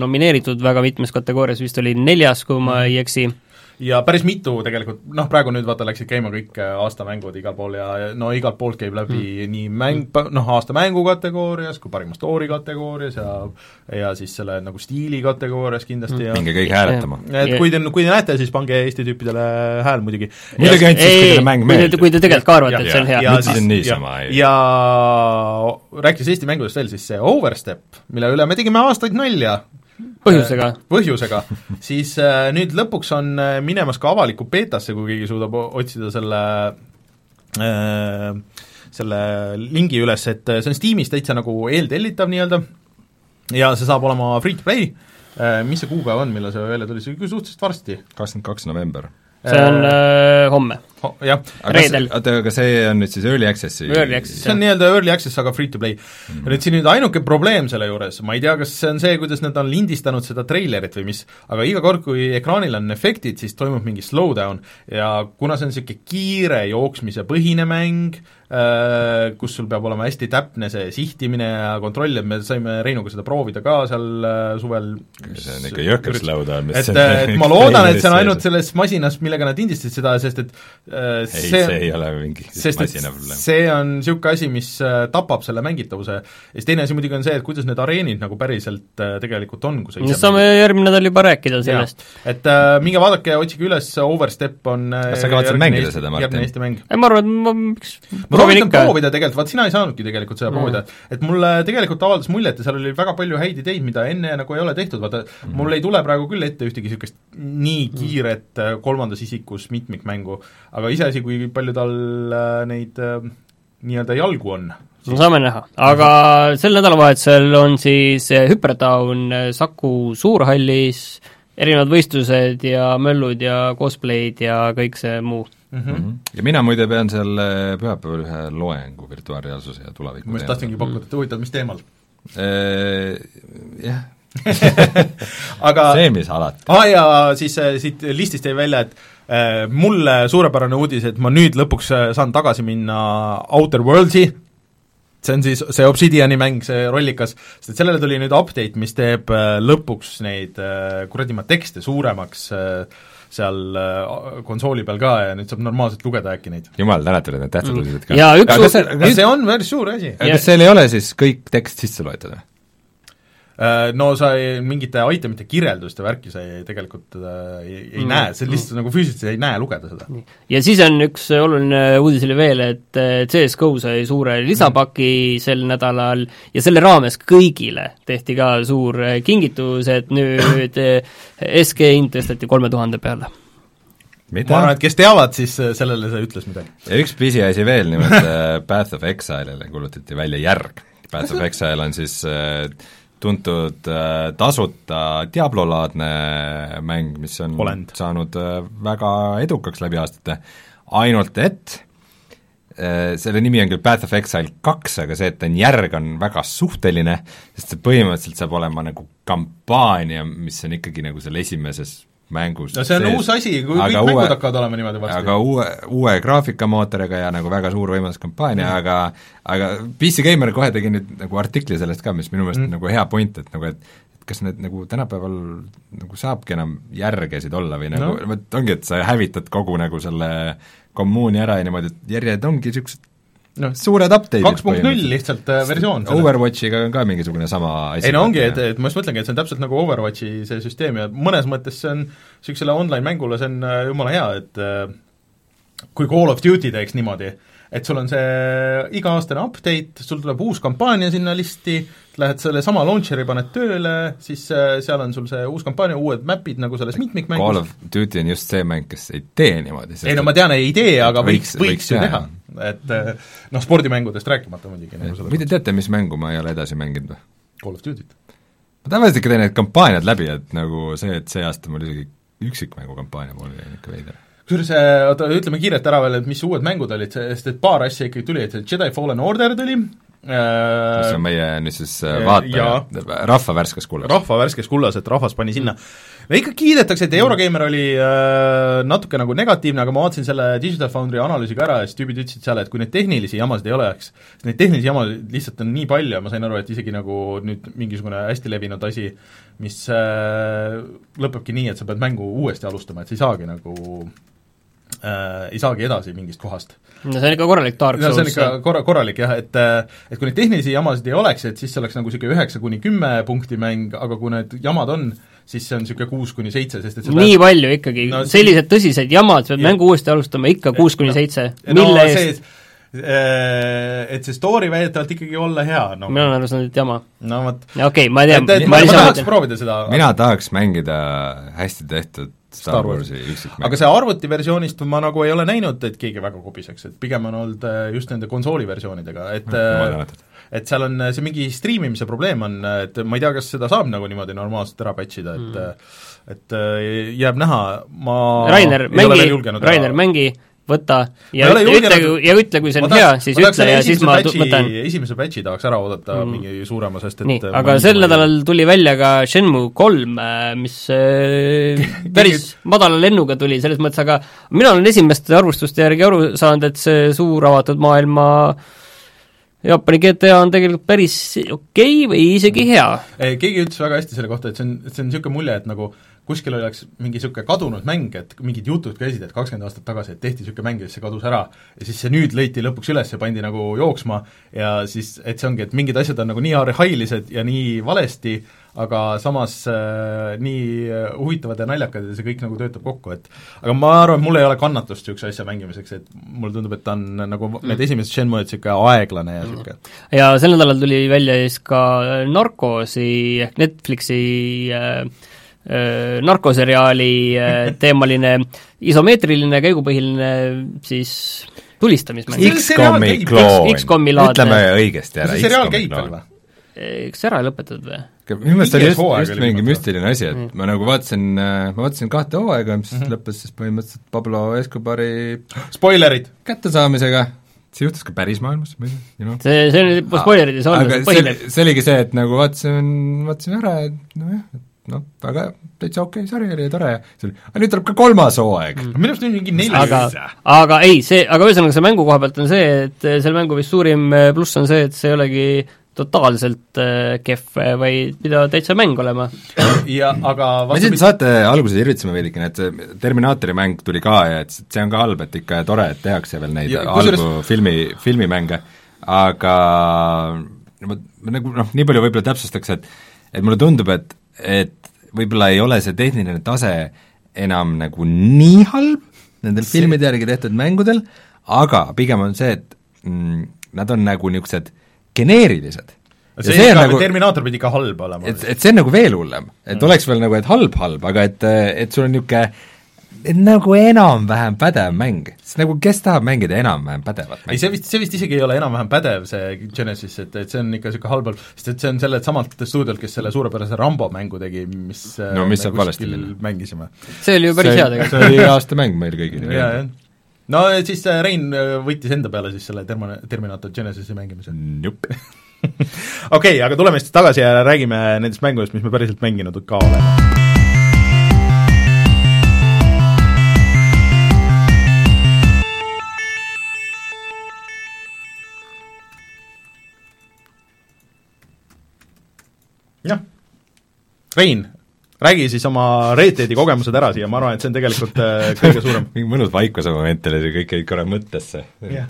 S3: nomineeritud väga mitmes kategoorias, vist oli neljas, kui ma ei eksi
S1: ja päris mitu tegelikult, noh praegu nüüd vaata läksid käima kõik äh, aastamängud igal pool ja no igalt poolt käib läbi mm. nii mäng, noh aasta mängu kategoorias kui parima story kategoorias ja ja siis selle nagu stiili kategoorias kindlasti mm.
S2: ja minge kõik hääletama.
S1: et kui te, kui te näete, siis pange Eesti tüüpidele hääl muidugi.
S2: muidugi ainult siis, kui teile mäng meeldib.
S3: kui te tegelikult ka arvate, et see on hea.
S2: ja, siis, niisama,
S1: ja, ja rääkides Eesti mängudest veel, siis see Overstep, mille üle me tegime aastaid nalja,
S3: põhjusega.
S1: Äh, põhjusega, siis äh, nüüd lõpuks on äh, minemas ka avalikku beetasse, kui keegi suudab otsida selle äh, selle lingi üles, et see on Steamis täitsa nagu eeltellitav nii-öelda ja see saab olema free to play äh,, mis see kuupäev on, millal see välja tuli, see oli suhteliselt varsti.
S2: kakskümmend kaks november
S3: see on äh, homme
S1: Ho,. Jah.
S3: reedel.
S2: oota, aga see on nüüd siis early access'i
S3: early access,
S1: see on nii-öelda early access, aga free to play mm. -hmm. nüüd siin nüüd ainuke probleem selle juures, ma ei tea, kas see on see, kuidas nad on lindistanud seda treilerit või mis, aga iga kord, kui ekraanil on efektid, siis toimub mingi slowdown ja kuna see on niisugune kiire jooksmise põhine mäng, Äh, kus sul peab olema hästi täpne see sihtimine ja kontroll, et me saime Reinuga seda proovida ka seal äh, suvel
S2: see on ikka jõhker slowdown,
S1: et, et ma loodan, et see on ainult selles masinas, millega nad indistasid seda, sest et
S2: äh, ei, see ei ole mingi
S1: masina probleem. see on niisugune asi, mis tapab selle mängitavuse. ja siis teine asi muidugi on see, et kuidas need areenid nagu päriselt tegelikult on,
S3: kui sa ise saame järgmine nädal juba rääkida sellest.
S1: et äh, minge vaadake, otsige üles, Overstep on
S2: kas sa kavatsed mängida seda, Martin?
S1: mäng.
S3: ma arvan, et ma miks
S1: ma proovin ikka. proovida tegelikult, vaat sina ei saanudki tegelikult seda mm. proovida. et mulle tegelikult avaldas muljet ja seal oli väga palju häid ideid, mida enne nagu ei ole tehtud, vaata mm. mul ei tule praegu küll ette ühtegi niisugust nii mm. kiiret mm. kolmandas isikus mitmikmängu, aga iseasi, kui palju tal äh, neid äh, nii-öelda jalgu on.
S3: no saame näha, aga sel nädalavahetusel on siis Hüpertown Saku Suurhallis erinevad võistlused ja möllud ja cosplay'd ja kõik see muu
S2: mm. -hmm. ja mina muide pean seal pühapäeval ühe loengu virtuaalreaalsuse ja tuleviku
S1: ma just tahtsingi pakkuda, et huvitav, mis teemal?
S2: Jah
S1: aga
S2: seemis alati.
S1: aa ah, ja siis äh, siit listist jäi välja, et äh, mulle suurepärane uudis, et ma nüüd lõpuks äh, saan tagasi minna Outer Worldsi, see on siis see Obsidiani mäng, see rollikas, sest et sellele tuli nüüd update, mis teeb äh, lõpuks neid äh, kuradi ma tekste suuremaks äh, seal äh, konsooli peal ka ja nüüd saab normaalselt lugeda äkki neid.
S2: jumal tänatud, et need tähtsad uudised
S3: ka. jaa, üks
S1: uus see on päris suur asi.
S2: kas seal ei ole siis kõik tekst sisse loetud või?
S1: Äh, no sa ei, mingite itemite kirjeldust ja värki sa ei, tegelikult äh, ei, ei mm. näe, see lihtsalt mm. nagu füüsiliselt ei näe lugeda seda.
S3: ja siis on üks oluline uudis oli veel, et äh, CS-GO sai suure lisapaki mm. sel nädalal ja selle raames kõigile tehti ka suur kingitus, et nüüd SG hind tõsteti kolme tuhande peale
S1: Mida? ma arvan, et kes teavad, siis sellele see ütles midagi.
S2: ja üks pisiasi veel, nimelt Path of Exile'ile kuulutati välja järg. Path of Exile on siis äh, tuntud äh, tasuta Diablo-laadne mäng, mis on
S1: Olend.
S2: saanud äh, väga edukaks läbi aastate, ainult et äh, selle nimi on küll Path of Exile kaks, aga see, et ta on järg, on väga suhteline, sest see põhimõtteliselt saab olema nagu kampaania, mis on ikkagi nagu seal esimeses mängus
S1: no see on sees. uus asi, kui kõik uue, mängud hakkavad olema niimoodi varsti.
S2: aga uue, uue graafikamootoriga ja nagu väga suur võimas kampaania mm., aga aga PC Gamer kohe tegi nüüd nagu artikli sellest ka, mis minu meelest mm. nagu hea point, et nagu et et kas need nagu tänapäeval nagu saabki enam järgesid olla või nagu no., vot ongi, et sa hävitad kogu nagu selle kommuuni ära ja niimoodi, et järjed ongi niisugused noh, suured update'id
S1: kaks punkt null lihtsalt äh, versioon.
S2: Overwatchiga on ka mingisugune sama
S1: asi. ei no ongi, et, et ma just mõtlengi, et see on täpselt nagu Overwatchi see süsteem ja mõnes mõttes see on niisugusele online-mängule see on äh, jumala hea, et äh, kui Call of Duty teeks niimoodi, et sul on see iga-aastane update, sul tuleb uus kampaania sinna listi, lähed sellesama launcher'i, paned tööle, siis äh, seal on sul see uus kampaania, uued map'id nagu selles mitmikmängus.
S2: Call of Duty on just see mäng, kes ei tee niimoodi.
S1: ei no ma tean, ei tee, aga võiks, võiks, võiks ju teha. et äh, noh, spordimängudest rääkimata muidugi nagu
S2: või te teate, mis mängu ma ei ole edasi mänginud või?
S1: Call of Duty't.
S2: ma tavaliselt ikka teen need kampaaniad läbi, et nagu see, et see aasta mul isegi üksikmängu kampaania pooleli on ikka veider
S1: kusjuures äh, oota, ütleme kiirelt ära veel, et mis uued mängud olid, sest et paar asja ikkagi tuli, et Jedi Fallen Order tuli,
S2: mis on meie nüüd siis äh, vaataja, rahva värskes kullas.
S1: rahva värskes kullas, et rahvas pani sinna. no ikka kiidetakse, et Eurogeimer oli äh, natuke nagu negatiivne, aga ma vaatasin selle Digital Foundry analüüsi ka ära ja siis tüübid ütlesid seal, et kui neid tehnilisi jamasid ei oleks, neid tehnilisi jamasid lihtsalt on nii palju ja ma sain aru, et isegi nagu nüüd mingisugune hästi levinud asi, mis äh, lõpebki nii, et sa pead mängu uuesti alustama, et sa ei saagi nagu äh, ei saagi edasi mingist kohast.
S3: no see on ikka korralik Dark
S1: Souls. no see on ikka korra-, korralik jah, et et kui neid tehnilisi jamasid ei oleks, et siis see oleks nagu niisugune üheksa kuni kümme punkti mäng, aga kui need jamad on, siis see on niisugune kuus kuni seitse, sest et
S3: nii peab... palju ikkagi no,, sellised tõsised jamad, sa pead mängu uuesti alustama ikka kuus kuni seitse, mille no, eest?
S1: Äh, et see story väidetavalt ikkagi olla hea,
S3: no mina olen aru saanud, et jama.
S1: no vot.
S3: okei okay,, ma ei tea,
S1: ma, ma, ma tahaks proovida seda
S2: mina tahaks mängida hästi tehtud Star Warsi üksikmäng.
S1: aga see arvutiversioonist ma nagu ei ole näinud, et keegi väga kobiseks, et pigem on olnud äh, just nende konsooli versioonidega, et no, et seal on see mingi striimimise probleem on, et ma ei tea, kas seda saab nagu niimoodi normaalselt ära patch ida, et mm. et jääb näha, ma
S3: Rainer, mängi, Rainer, mängi võta ja ütle, ja ütle, kui see on hea, siis ütle ja siis ma
S1: patchi, võtan esimese patchi tahaks ära oodata mm. mingi suurema, sest et
S3: nii, aga sel nädalal tuli välja ka Shenmue kolm, äh, mis äh, päris madala lennuga tuli, selles mõttes, aga mina olen esimeste arvustuste järgi aru saanud, et see suur avatud maailma Jaapani GTA on tegelikult päris okei okay või isegi hea.
S1: keegi ütles väga hästi selle kohta, et see on, see on niisugune mulje, et nagu kuskil oleks mingi niisugune kadunud mäng, et mingid jutud käisid, et kakskümmend aastat tagasi, et tehti niisugune mäng ja siis see kadus ära, ja siis see nüüd leiti lõpuks üles ja pandi nagu jooksma ja siis, et see ongi, et mingid asjad on nagu nii arhailised ja nii valesti, aga samas äh, nii äh, huvitavad ja naljakad ja see kõik nagu töötab kokku, et aga ma arvan, mul ei ole kannatust niisuguse asja mängimiseks, et mulle tundub, et ta on nagu mm. need esimesed Shenmue'd niisugune aeglane ja niisugune mm.
S3: ja sel nädalal tuli välja siis ka Narcosi ehk Netflixi Äh, narkoseriaali äh, teemaline isomeetriline käigupõhiline siis tulistamismäng.
S2: X-komi kloon, ütleme õigesti
S1: ära. see veel või?
S3: kas ära ei lõpetatud või?
S2: minu meelest oli just, just mingi müstiline asi, et mm. ma nagu vaatasin, äh, ma vaatasin kahte hooaega, mis mm -hmm. lõppes siis põhimõtteliselt Pablo Escobari
S1: spoilerid!
S2: kättesaamisega, see juhtus ka päris maailmas, ma ei tea,
S3: you know. see, see on juba spoilerid ei saa olla,
S2: see põhineb see oligi see, et nagu vaatasin, vaatasin ära, et nojah, et noh, väga täitsa okei okay, sari oli ja tore. Ja see oli, aga nüüd tuleb ka kolmas hooaeg.
S1: Mm.. minu arust on mingi neli
S3: aga, aga ei, see, aga ühesõnaga selle mängu koha pealt on see, et selle mängu vist suurim pluss on see, et see ei olegi totaalselt äh, kehv, vaid pidavad täitsa mäng olema.
S1: ja aga
S2: me siin saate alguses irvitasime veidikene, et see Terminaatori mäng tuli ka ja et see on ka halb, et ikka tore, et tehakse veel neid ja, halbu kusures... filmi, filmimänge, aga ma, ma nagu noh, nii palju võib-olla täpsustaks, et et mulle tundub, et, et võib-olla ei ole see tehniline tase enam nagu nii halb nendel see... filmide järgi tehtud mängudel, aga pigem on see, et mm, nad on nagu niisugused geneerilised.
S1: see, see nagu, Terminaator pidi ka halb olema.
S2: et, et see on nagu veel hullem, et mm. oleks veel nagu, et halb-halb, aga et, et sul on niisugune nagu enam-vähem pädev mäng, sest nagu kes tahab mängida enam-vähem pädevat mängu?
S1: ei, see vist, see vist isegi ei ole enam-vähem pädev, see Genesis, et, et see on ikka niisugune halb-halb, sest et see on sellelt samalt stuudiolt, kes selle suurepärase Rambo mängu tegi, mis
S2: no mis saab valesti minna?
S1: mängisime.
S3: see oli ju päris hea tegelikult.
S2: see oli aasta mäng meil kõigil.
S1: no siis äh, Rein äh, võttis enda peale siis selle Termo-, Terminator Genesis'i mängimise.
S2: Jupp
S1: okei okay,, aga tuleme siis tagasi ja räägime nendest mängudest, mis me päriselt mänginud ka oleme. Jah, Rein, räägi siis oma Red Deadi kogemused ära siia, ma arvan, et see on tegelikult äh, kõige suurem.
S2: Mingi mõnus vaikuse moment oli, kõik jäid korra mõttesse. Yeah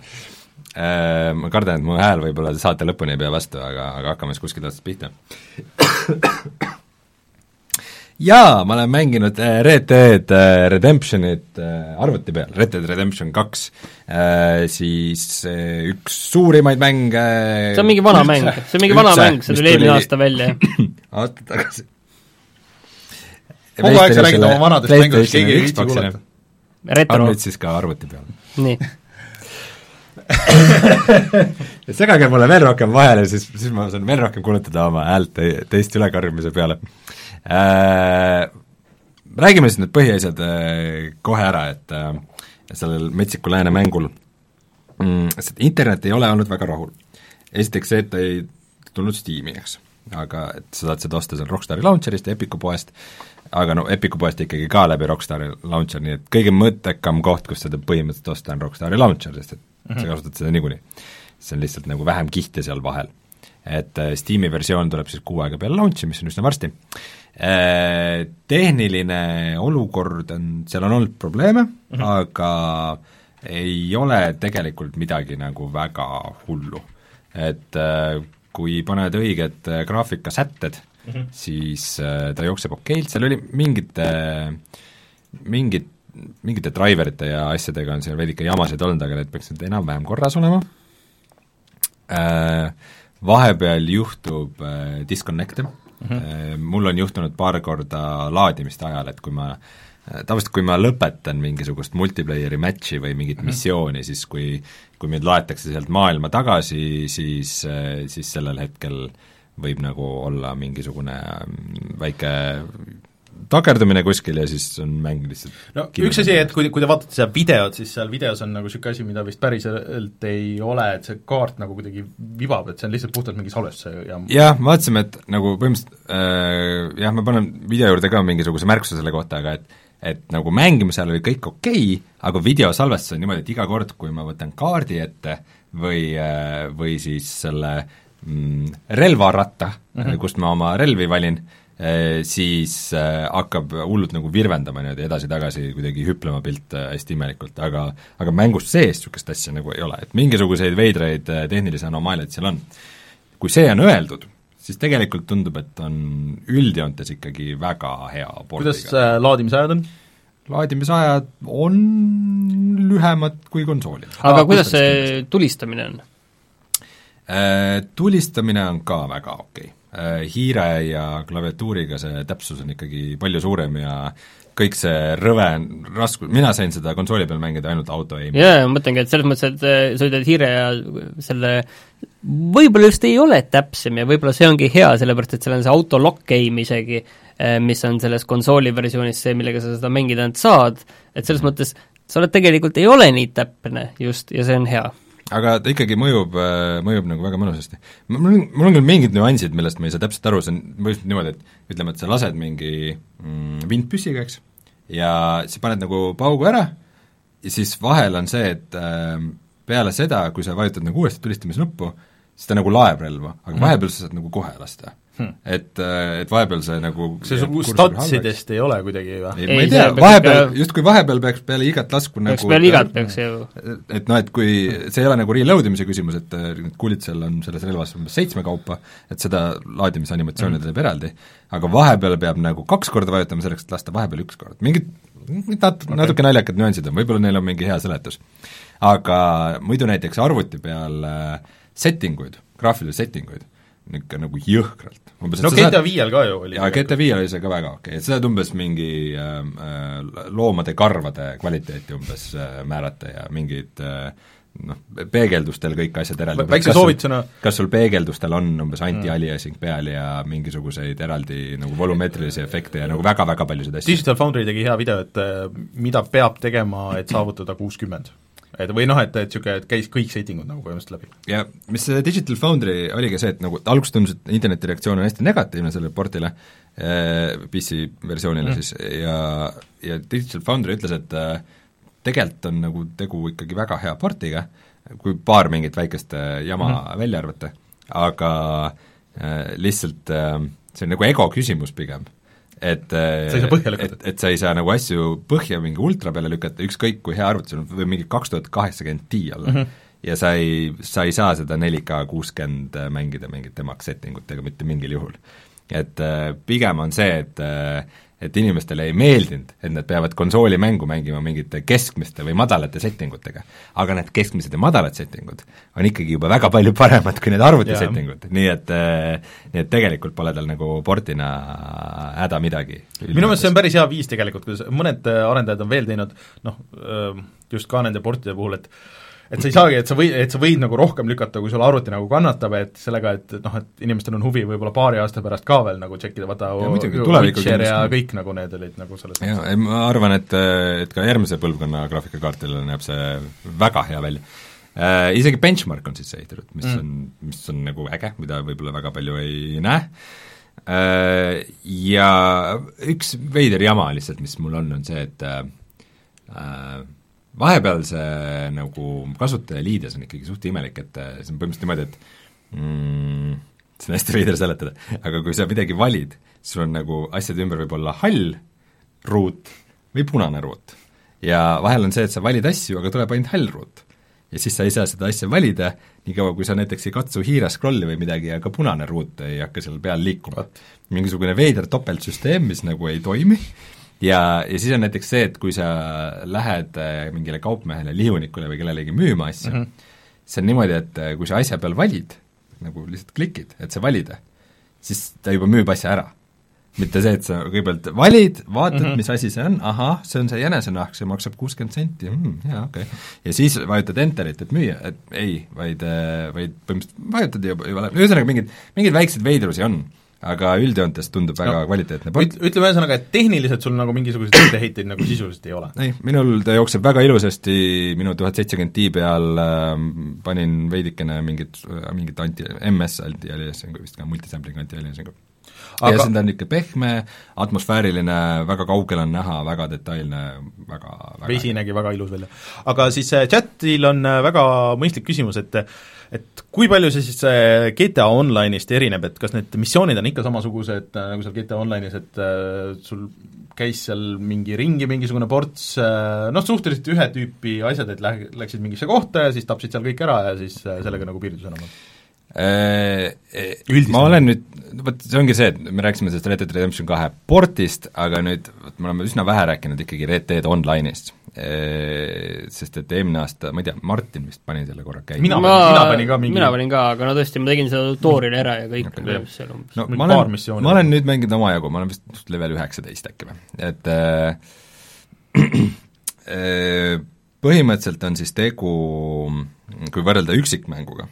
S2: Äh, ma kardan, et mu hääl võib-olla saate lõpuni ei pea vastu, aga, aga hakkame siis kuskilt otsast pihta. Jaa, ma olen mänginud äh, Red Dead äh, Redemptionit arvuti peal, Red Dead Redemption kaks, siis üks suurimaid mänge
S3: see on mingi vana üldse, mäng, see on mingi vana üldse, mäng, see tuli eelmine aasta välja.
S2: Aasta tagasi.
S1: kogu aeg sa räägid oma vanadest mängudest, keegi ei viitsi kuulata.
S2: on nüüd siis ka arvuti peal.
S3: nii.
S2: Segage mulle veel rohkem vahele, siis, siis ma saan veel rohkem kulutada oma häält te, teist ülekarjumise peale. äh,. Räägime siis need põhiasjad äh, kohe ära, et äh, sellel Metsiku Lääne mängul mm, internet ei ole olnud väga rahul. esiteks see, et ta ei tulnud Steam'i, eks, aga et sa saad seda osta seal Rockstari launcher'ist ja Epiku poest, aga no Epiku poest ikkagi ka läbi Rockstari launcher, nii et kõige mõttekam koht, kus seda põhimõtteliselt osta, on Rockstari launcher, sest et mm -hmm. sa kasutad seda niikuinii. see on lihtsalt nagu vähem kihte seal vahel. et äh, Steam'i versioon tuleb siis kuu aega peale launch'i, mis on üsna varsti äh,, tehniline olukord on, seal on olnud probleeme mm, -hmm. aga ei ole tegelikult midagi nagu väga hullu. et äh, kui paned õiged äh, graafikasätted mm, -hmm. siis äh, ta jookseb okeilt, seal oli mingid äh,, mingid mingite driverite ja asjadega on seal veidike jamasid olnud, aga need peaksid enam-vähem korras olema äh,, vahepeal juhtub äh, disconnect'e mm, -hmm. mul on juhtunud paar korda laadimiste ajal, et kui ma äh, tavaliselt kui ma lõpetan mingisugust multiplayer'i match'i või mingit mm -hmm. missiooni, siis kui kui mind laetakse sealt maailma tagasi, siis, äh, siis sellel hetkel võib nagu olla mingisugune mm, väike takerdumine kuskil ja siis on mäng lihtsalt
S1: no üks asi, et kui, kui te vaatate seda videot, siis seal videos on nagu niisugune asi, mida vist päriselt ei ole, et see kaart nagu kuidagi vibab, et see on lihtsalt puhtalt mingi salvestuse ja
S2: jah, vaatasime, et nagu põhimõtteliselt äh, jah, ma panen video juurde ka mingisuguse märkuse selle kohta, aga et et nagu mängimisel oli kõik okei okay,, aga videosalvestus on niimoodi, et iga kord, kui ma võtan kaardi ette või äh,, või siis selle mm, relvaratta mm, -hmm. kust ma oma relvi valin, siis äh, hakkab hullult nagu virvendama niimoodi edasi-tagasi, kuidagi hüplema pilt äh, hästi imelikult, aga aga mängus sees niisugust asja nagu ei ole, et mingisuguseid veidraid tehnilisi anomaaliaid seal on. kui see on öeldud, siis tegelikult tundub, et on üldjoontes ikkagi väga hea
S1: kuidas äh, laadimisajad on?
S2: laadimisajad on lühemad kui konsoolil.
S3: aga kuidas see tulistamine on?
S2: Tulistamine on ka väga okei. Okay Äh, hiire ja klaviatuuriga see täpsus on ikkagi palju suurem ja kõik see rõve raskus, mina sain seda konsooli peal mängida ainult auto aim'i.
S3: jaa, ma mõtlengi, et selles mõttes, et äh, sa ütled hiire ja selle võib-olla just ei ole täpsem ja võib-olla see ongi hea, sellepärast et seal on see auto lock aim isegi, äh, mis on selles konsooli versioonis see, millega sa seda mängida ainult saad, et selles mõttes sa oled tegelikult, ei ole nii täpne just, ja see on hea
S2: aga ta ikkagi mõjub, äh, mõjub nagu väga mõnusasti. mul on, mul on küll mingid nüansid, millest ma ei saa täpselt aru, see on põhimõtteliselt niimoodi, et ütleme, et sa lased mingi mm, vintpüssiga, eks, ja siis paned nagu paugu ära ja siis vahel on see, et äh, peale seda, kui sa vajutad nagu uuesti tulistamisnuppu, siis ta nagu laeb relva, aga mhm. vahepeal sa saad nagu kohe lasta hmm.. et, äh, et vahepeal see nagu
S1: see su statsidest ei ole kuidagi või?
S2: ei, ma ei tea, vahepeal, justkui vahepeal peaks peale igat lasku peaks
S3: nagu peale igat peaks ju
S2: et noh, et kui see ei ole nagu reload imise küsimus, et äh, kuulitsel on selles relvas umbes seitsme kaupa, et seda laadimise animatsiooni ta teeb eraldi, aga vahepeal peab nagu kaks korda vajutama selleks, et lasta vahepeal üks kord, mingid nat-, natuke naljakad nüansid on, võib-olla neil on mingi hea seletus. aga muidu näiteks arvuti peal äh, setting uid, graafilisi setting uid, ikka nagu jõhkralt.
S1: no GTA viiel ka ju oli.
S2: jaa, GTA viiel oli see ka väga okei okay., et sa saad umbes mingi äh, äh, loomade karvade kvaliteeti umbes äh, määrata ja mingid äh, noh, peegeldustel kõik asjad eraldi
S1: väikse soovitusena
S2: kas sul peegeldustel on umbes anti-aliasing peal ja mingisuguseid eraldi nagu volümeetrilisi efekte ja nagu väga-väga paljusid asju?
S1: Digital Foundry tegi hea video, et äh, mida peab tegema, et saavutada kuuskümmend et või noh, et, et niisugune, et käis kõik settingud nagu põhimõtteliselt läbi.
S2: ja mis Digital Foundry oligi see, et nagu alguses tundus, et interneti reaktsioon on hästi negatiivne sellele portile äh,, PC versioonile mm. siis, ja, ja Digital Foundry ütles, et äh, tegelikult on nagu tegu ikkagi väga hea portiga, kui paar mingit väikest äh, jama mm välja arvata, aga äh, lihtsalt äh, see on nagu ego küsimus pigem. Et
S1: sa ei saa põhja lükata.
S2: et, et sa ei saa nagu asju põhja mingi ultra peale lükata, ükskõik kui hea arvutus on, võib mingi kaks tuhat kaheksakümmend Ti olla mm. -hmm ja sa ei, sa ei saa seda 4K kuuskümmend mängida mingite max setting utega mitte mingil juhul. et äh, pigem on see, et äh, et inimestele ei meeldinud, et nad peavad konsoolimängu mängima mingite keskmiste või madalate setting utega. aga need keskmised ja madalad setting ud on ikkagi juba väga palju paremad kui need arvuti setting ud, nii et nii et tegelikult pole tal nagu portina häda midagi.
S1: minu meelest see on päris hea viis tegelikult, kuidas mõned arendajad on veel teinud noh, just ka nende portide puhul, et et sa ei saagi, et sa või, et sa võid nagu rohkem lükata, kui sul arvuti nagu kannatab, et sellega, et noh, et inimestel on huvi võib-olla paari aasta pärast ka veel nagu tšekkida, vaata Witcher ja kõik nagu need olid nagu selles
S2: jaa, ei ma arvan, et, et ka järgmise põlvkonna graafikakaartidel näeb see väga hea välja äh,. Isegi benchmark on sisse ehitatud, mis mm. on, mis on nagu äge, mida võib-olla väga palju ei näe äh,, ja üks veider jama lihtsalt, mis mul on, on see, et äh, vahepeal see nagu kasutajaliides on ikkagi suht imelik, et äh, see on põhimõtteliselt niimoodi, et mm, see on hästi veider seletada, aga kui sa midagi valid, siis sul on nagu asjade ümber võib olla hall ruut või punane ruut. ja vahel on see, et sa valid asju, aga tuleb ainult hall ruut. ja siis sa ei saa seda asja valida, niikaua kui sa näiteks ei katsu hiire scroll'i või midagi, aga punane ruut ei hakka seal peal liikuma. mingisugune veider topeltsüsteem, mis nagu ei toimi ja, ja siis on näiteks see, et kui sa lähed äh, mingile kaupmehele, lihunikule või kellelegi müüma asju mm, -hmm. see on niimoodi, et äh, kui sa asja peal valid, nagu lihtsalt klikid, et sa valida, siis ta juba müüb asja ära. mitte see, et sa kõigepealt valid, vaatad mm, -hmm. mis asi see on, ahah, see on see jänesenahk, see maksab kuuskümmend senti mm,, jaa, okei okay.. ja siis vajutad enterit, et müüa, et ei, vaid, äh, vaid põhimõtteliselt vajutad juba, juba läbi, ühesõnaga mingid, mingeid väikseid veidrusi on aga üldjoontes tundub väga no, kvaliteetne
S1: port. ütleme ühesõnaga, et tehniliselt sul nagu mingisuguseid etteheiteid nagu sisuliselt ei ole?
S2: ei, minul ta jookseb väga ilusasti, minu tuhat seitsekümmend Ti peal äh, panin veidikene mingit, mingit anti, MS anti-aliasingu vist ka, multisampling anti-aliasingu aga ja see on ikka pehme, atmosfääriline, väga kaugel on näha, väga detailne, väga, väga
S1: vesi nägi väga ilus välja. aga siis äh, chatil on äh, väga mõistlik küsimus, et et kui palju see siis GTA Online'ist erineb, et kas need missioonid on ikka samasugused äh, nagu seal GTA Online'is, et äh, sul käis seal mingi ringi mingisugune ports äh, noh, suhteliselt ühe tüüpi asjad, et lä-, läksid mingisse kohta ja siis tapsid seal kõik ära ja siis sellega nagu piirdus enam-vähem?
S2: Üldist. ma olen nüüd, vot see ongi see, et me rääkisime sellest Red Dead Redemption kahe portist, aga nüüd vot me oleme üsna vähe rääkinud ikkagi Red Dead Online'ist. Sest et eelmine aasta, ma ei tea, Martin vist pani selle korra käima.
S1: mina panin, mina panin ka mingi
S3: mina panin ka, aga no tõesti, ma tegin seda tutorial'i ära ja kõik okay, seal
S2: umbes. No ma olen, ma olen nüüd mänginud omajagu, ma olen vist level üheksateist äkki või, et äh, äh, põhimõtteliselt on siis tegu, kui võrrelda üksikmänguga,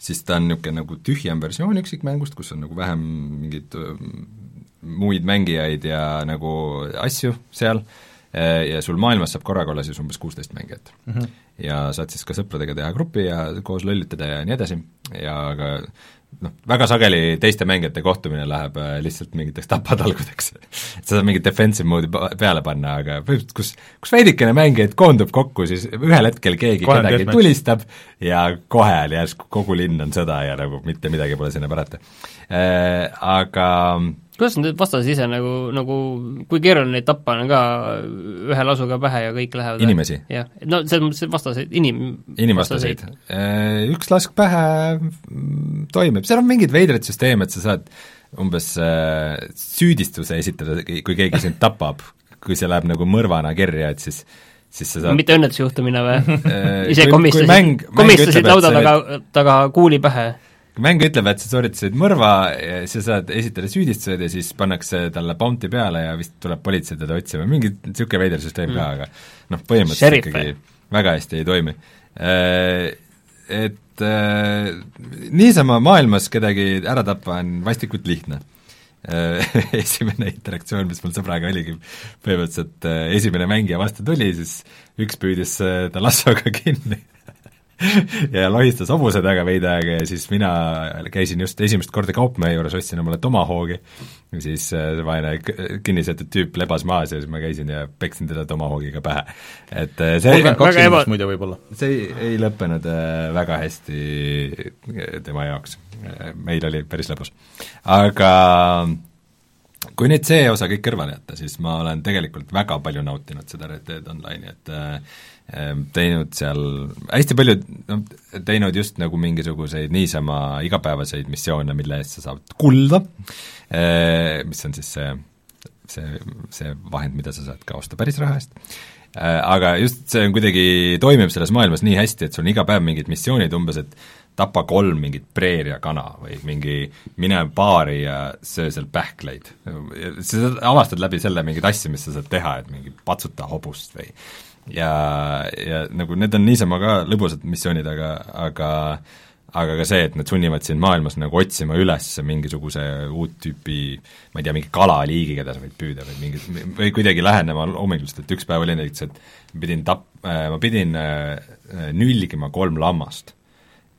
S2: siis ta on niisugune nagu tühjem versioon üksikmängust, kus on nagu vähem mingeid muid mängijaid ja nagu asju seal, ja sul maailmas saab korraga olla siis umbes kuusteist mängijat mm. -hmm. ja saad siis ka sõpradega teha grupi ja koos lollitada ja nii edasi, ja ka noh, väga sageli teiste mängijate kohtumine läheb äh, lihtsalt mingiteks tapatalgudeks et sa saad mingit defensive mode'i peale panna, aga põhimõtteliselt kus, kus veidikene mängijaid koondub kokku, siis ühel hetkel keegi kohe kedagi tulistab ja kohe järsku kogu linn on sõda ja nagu mitte midagi pole sinna pärata äh,. Aga
S3: kuidas need vastased ise nagu, nagu kui keeruline neid tappa on ka ühe lasuga pähe ja kõik lähevad
S2: inimesi?
S3: jah, no selles mõttes vastaseid, inim-...
S2: inimvastaseid. Äh, üks lask pähe mm, toimib, seal on mingeid veidraid süsteeme, et sa saad umbes äh, süüdistuse esitada, kui keegi sind tapab, kui see läheb nagu mõrvana kirja, et siis siis sa saad
S3: mitte õnnetusjuhtumina või äh, ise komistasid, komistasid lauda taga, taga kuuli pähe?
S2: Mäng ütleb, et sa sooritasid mõrva, sa saad esitada süüdistused ja siis pannakse talle bounty peale ja vist tuleb politsei teda otsima, mingi niisugune veider süsteem mm. ka, aga noh, põhimõtteliselt Sheriff, ikkagi väga hästi ei toimi. Äh, et äh, niisama maailmas kedagi ära tappa on vastikult lihtne äh, esimene interaktsioon, mis mul sõbraga oligi, põhimõtteliselt esimene mängija vastu tuli, siis üks püüdis ta lassoga kinni ja lohistas hobuse taga veidi aega ja siis mina käisin just esimest korda kaupmehe juures, ostsin omale tomahoogi, siis äh, see vaene kinnisetud tüüp lebas maas ja siis ma käisin ja peksin teda tomahoogiga pähe. et äh, see
S1: kolmkümmend kaks inimest muide võib-olla.
S2: see ei, ei lõppenud äh, väga hästi tema jaoks, meil oli päris lõbus. aga kui nüüd see osa kõik kõrvale jätta, siis ma olen tegelikult väga palju nautinud seda Red Dead Online'i, et äh, teinud seal hästi palju, noh, teinud just nagu mingisuguseid niisama igapäevaseid missioone, mille eest sa saad kulda, ehm, mis on siis see, see, see vahend, mida sa saad ka osta päris raha eest, ehm, aga just see on kuidagi, toimib selles maailmas nii hästi, et sul on iga päev mingid missioonid umbes, et tapa kolm mingit preeriakana või mingi mine baari ja söö seal pähkleid. sa avastad läbi selle mingeid asju, mis sa saad teha, et mingi patsuta hobust või ja, ja nagu need on niisama ka lõbusad missioonid, aga, aga aga ka see, et nad sunnivad sind maailmas nagu otsima üles mingisuguse uut tüüpi ma ei tea, mingi kalaliigi, keda sa võid püüda või mingi, või kuidagi lähenema loominguliselt, et üks päev oli näiteks, et pidin tap-, äh, ma pidin äh, nülgima kolm lammast.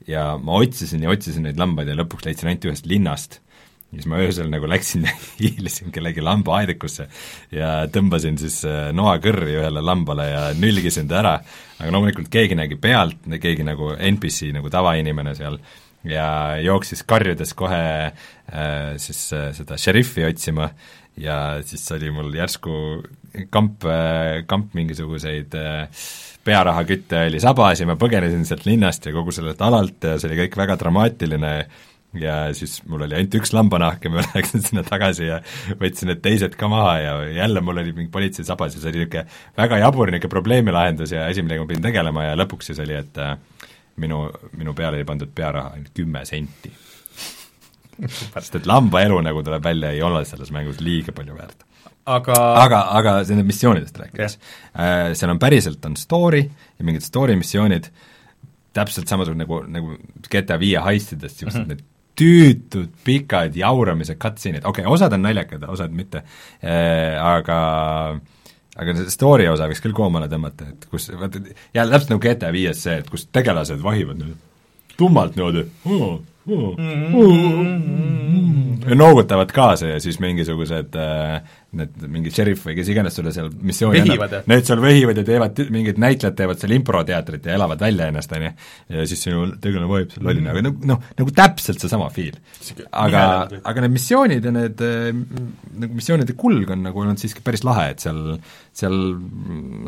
S2: ja ma otsisin ja otsisin neid lambaid ja lõpuks leidsin ainult ühest linnast ja siis ma öösel nagu läksin ja hiilisin kellegi lambaaedikusse ja tõmbasin siis äh, noakõrri ühele lambale ja nülgisin ta ära, aga loomulikult keegi nägi pealt, keegi nagu NPC, nagu tavainimene seal, ja jooksis karjudes kohe äh, siis äh, seda šeriffi otsima ja siis oli mul järsku kamp äh,, kamp mingisuguseid äh, pearahakütte oli sabas ja ma põgenesin sealt linnast ja kogu sellelt alalt ja see oli kõik väga dramaatiline ja siis mul oli ainult üks lambanahk ja ma läksin sinna tagasi ja võtsin need teised ka maha ja jälle mul oli mingi politsei sabas ja see oli niisugune väga jabur niisugune probleemilahendus ja asi, millega ma pidin tegelema ja lõpuks siis oli, et äh, minu, minu peale oli pandud pearaha ainult kümme senti sest et lamba elu, nagu tuleb välja, ei ole selles mängus liiga palju väärt. aga aga, aga nende missioonidest rääkides yeah., äh, seal on päriselt, on story ja mingid story missioonid, täpselt samasugune nagu, nagu GTA viie heistidest, niisugused mm -hmm. need tüütud pikad jauramise cutscene'id, okei okay,, osad on naljakad, osad mitte. Äh,, aga aga see story osa võiks küll koomale tõmmata, et kus, vaata, jälle täpselt nagu GTA viies see, et kus tegelased vahivad niimoodi tummalt niimoodi ja noogutavad kaasa ja siis mingisugused äh, need mingi šerif või kes iganes sulle seal missiooni annab, need seal vehivad ja teevad, mingid näitlejad teevad seal improteatrit ja elavad välja ennast, on ju, ja siis sinu tegelane vahib seal lollina, aga nagu noh, nagu täpselt seesama feel. aga, aga need missioonid ja need äh, nagu missioonide kulg on nagu olnud siiski päris lahe, et seal seal